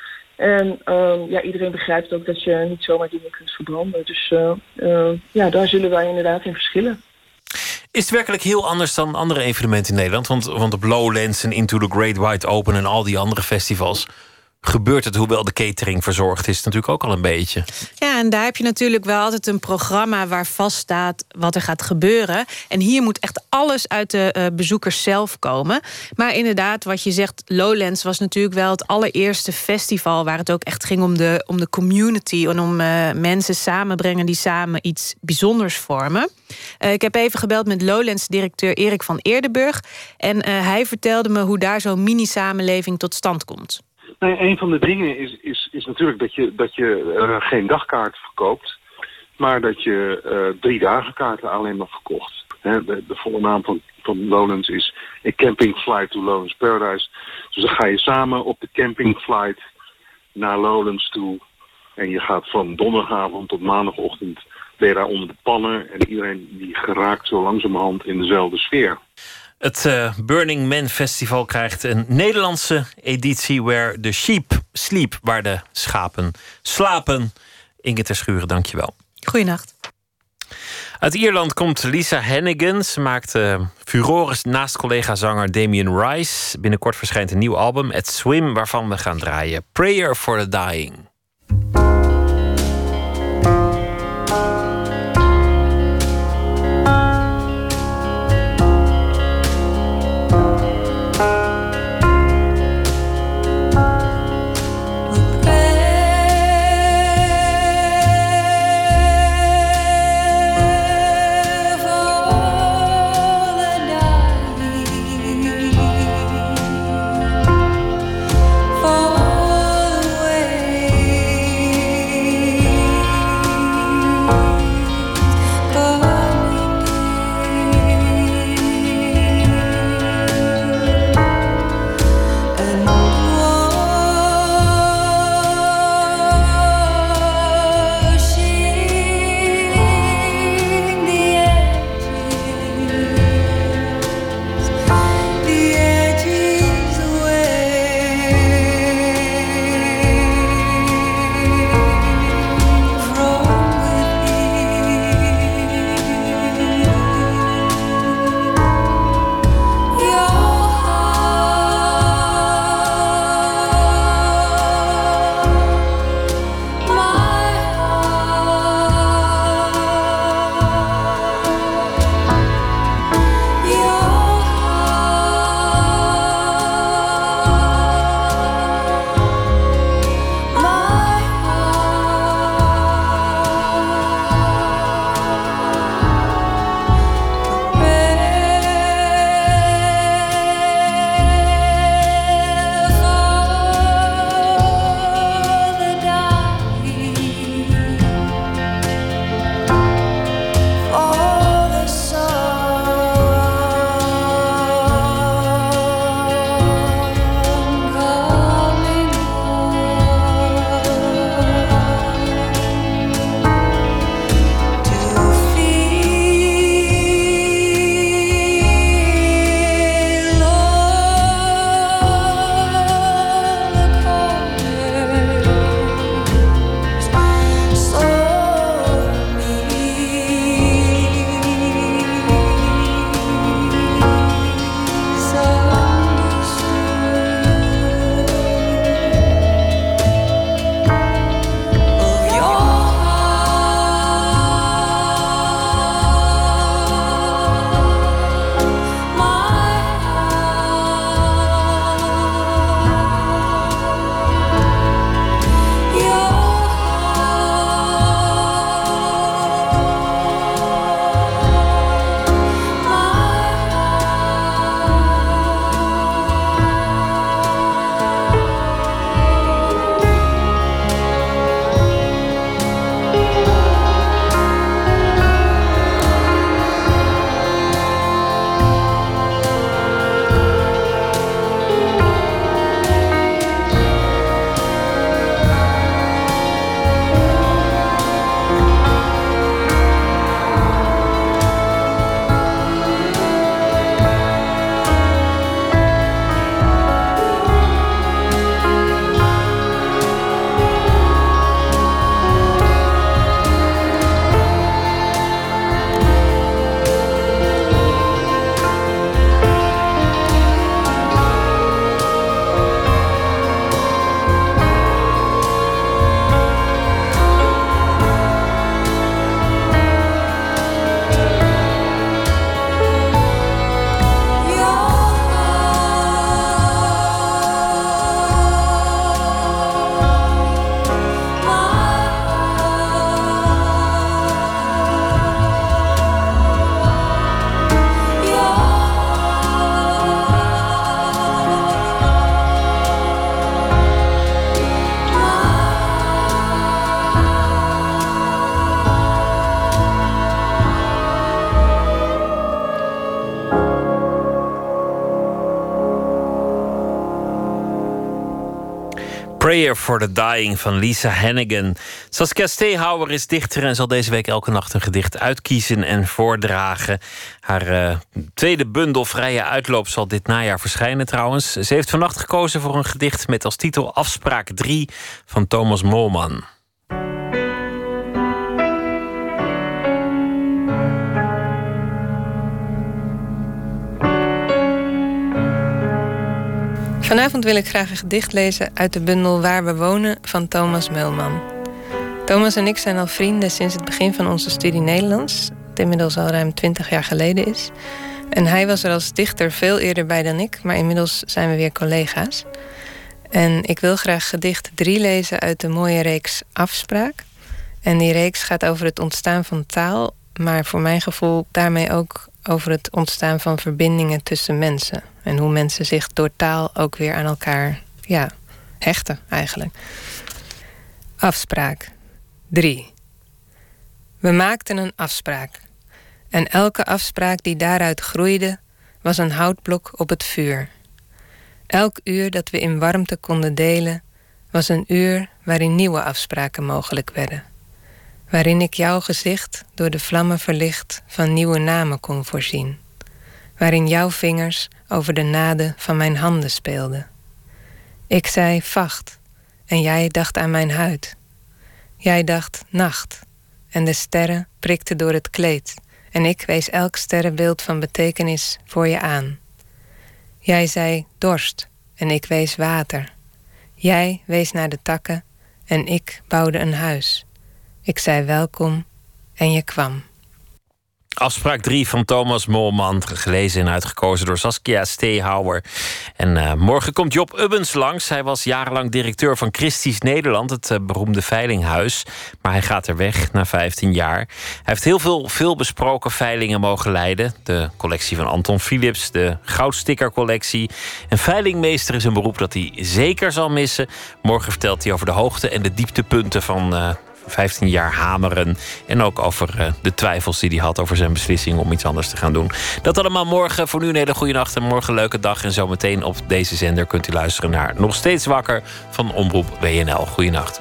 S16: En uh, ja, iedereen begrijpt ook dat je niet zomaar dingen kunt verbranden. Dus uh, uh, ja, daar zullen wij inderdaad in verschillen.
S4: Is het werkelijk heel anders dan andere evenementen in Nederland? Want, want op Lowlands en Into the Great Wide Open en al die andere festivals gebeurt het, hoewel de catering verzorgd is, natuurlijk ook al een beetje.
S14: Ja, en daar heb je natuurlijk wel altijd een programma waar vaststaat wat er gaat gebeuren. En hier moet echt alles uit de uh, bezoekers zelf komen. Maar inderdaad, wat je zegt, Lowlands was natuurlijk wel het allereerste festival waar het ook echt ging om de, om de community en om uh, mensen samenbrengen die samen iets bijzonders vormen. Uh, ik heb even gebeld met Lowlands-directeur Erik van Eerdenburg. En hij vertelde me hoe daar zo'n mini-samenleving tot stand komt.
S17: Nee, een van de dingen is, is, is natuurlijk dat je, dat je uh, geen dagkaart verkoopt, maar dat je uh, drie dagen kaarten alleen nog verkocht. De, volle naam van, van Lowlands is A Camping Flight to Lowlands Paradise. Dus dan ga je samen op de camping flight naar Lowlands toe. En je gaat van donderdagavond tot maandagochtend je daar onder de pannen. En iedereen die geraakt zo langzamerhand in dezelfde sfeer.
S4: Het uh, Burning Man Festival krijgt een Nederlandse editie... Where the sheep sleep, waar de schapen slapen. Inge ter Schuren, dankjewel.
S14: Goeienacht.
S4: Uit Ierland komt Lisa Hannigan. Ze maakt uh, furores naast collega-zanger Damien Rice. Binnenkort verschijnt een nieuw album, At Swim... waarvan we gaan draaien Prayer for the Dying. For the Dying van Lisa Hannigan. Saskia Steenhouwer is dichter en zal deze week elke nacht een gedicht uitkiezen en voordragen. Haar uh, tweede bundel Vrije Uitloop zal dit najaar verschijnen trouwens. Ze heeft vannacht gekozen voor een gedicht met als titel Afspraak 3 van Thomas Molman.
S18: Vanavond wil ik graag een gedicht lezen uit de bundel Waar we wonen van Thomas Meulman. Thomas en ik zijn al vrienden sinds het begin van onze studie Nederlands, dat inmiddels al ruim 20 jaar geleden is. En hij was er als dichter veel eerder bij dan ik, maar inmiddels zijn we weer collega's. En ik wil graag gedicht 3 lezen uit de mooie reeks Afspraak. En die reeks gaat over het ontstaan van taal, maar voor mijn gevoel daarmee ook over het ontstaan van verbindingen tussen mensen. En hoe mensen zich door taal ook weer aan elkaar ja, hechten, eigenlijk. Afspraak 3. We maakten een afspraak. En elke afspraak die daaruit groeide, was een houtblok op het vuur. Elk uur dat we in warmte konden delen, was een uur waarin nieuwe afspraken mogelijk werden. Waarin ik jouw gezicht door de vlammen verlicht van nieuwe namen kon voorzien. Waarin jouw vingers over de naden van mijn handen speelden. Ik zei vacht en jij dacht aan mijn huid. Jij dacht nacht en de sterren prikten door het kleed en ik wees elk sterrenbeeld van betekenis voor je aan. Jij zei dorst en ik wees water. Jij wees naar de takken en ik bouwde een huis. Ik zei welkom en je kwam.
S4: Afspraak 3 van Thomas Molman, gelezen en uitgekozen door Saskia Steehouwer. En uh, morgen komt Job Ubbens langs. Hij was jarenlang directeur van Christies Nederland, het uh, beroemde veilinghuis. Maar hij gaat er weg na 15 jaar. Hij heeft heel veel veelbesproken veilingen mogen leiden. De collectie van Anton Philips, de goudstickercollectie. En veilingmeester is een beroep dat hij zeker zal missen. Morgen vertelt hij over de hoogte en de dieptepunten van... Uh, 15 jaar hameren. En ook over uh, de twijfels die hij had over zijn beslissing om iets anders te gaan doen. Dat allemaal morgen. Voor nu een hele goede nacht en morgen een leuke dag. En zometeen op deze zender kunt u luisteren naar Nog Steeds Wakker van Omroep WNL. Goeienacht.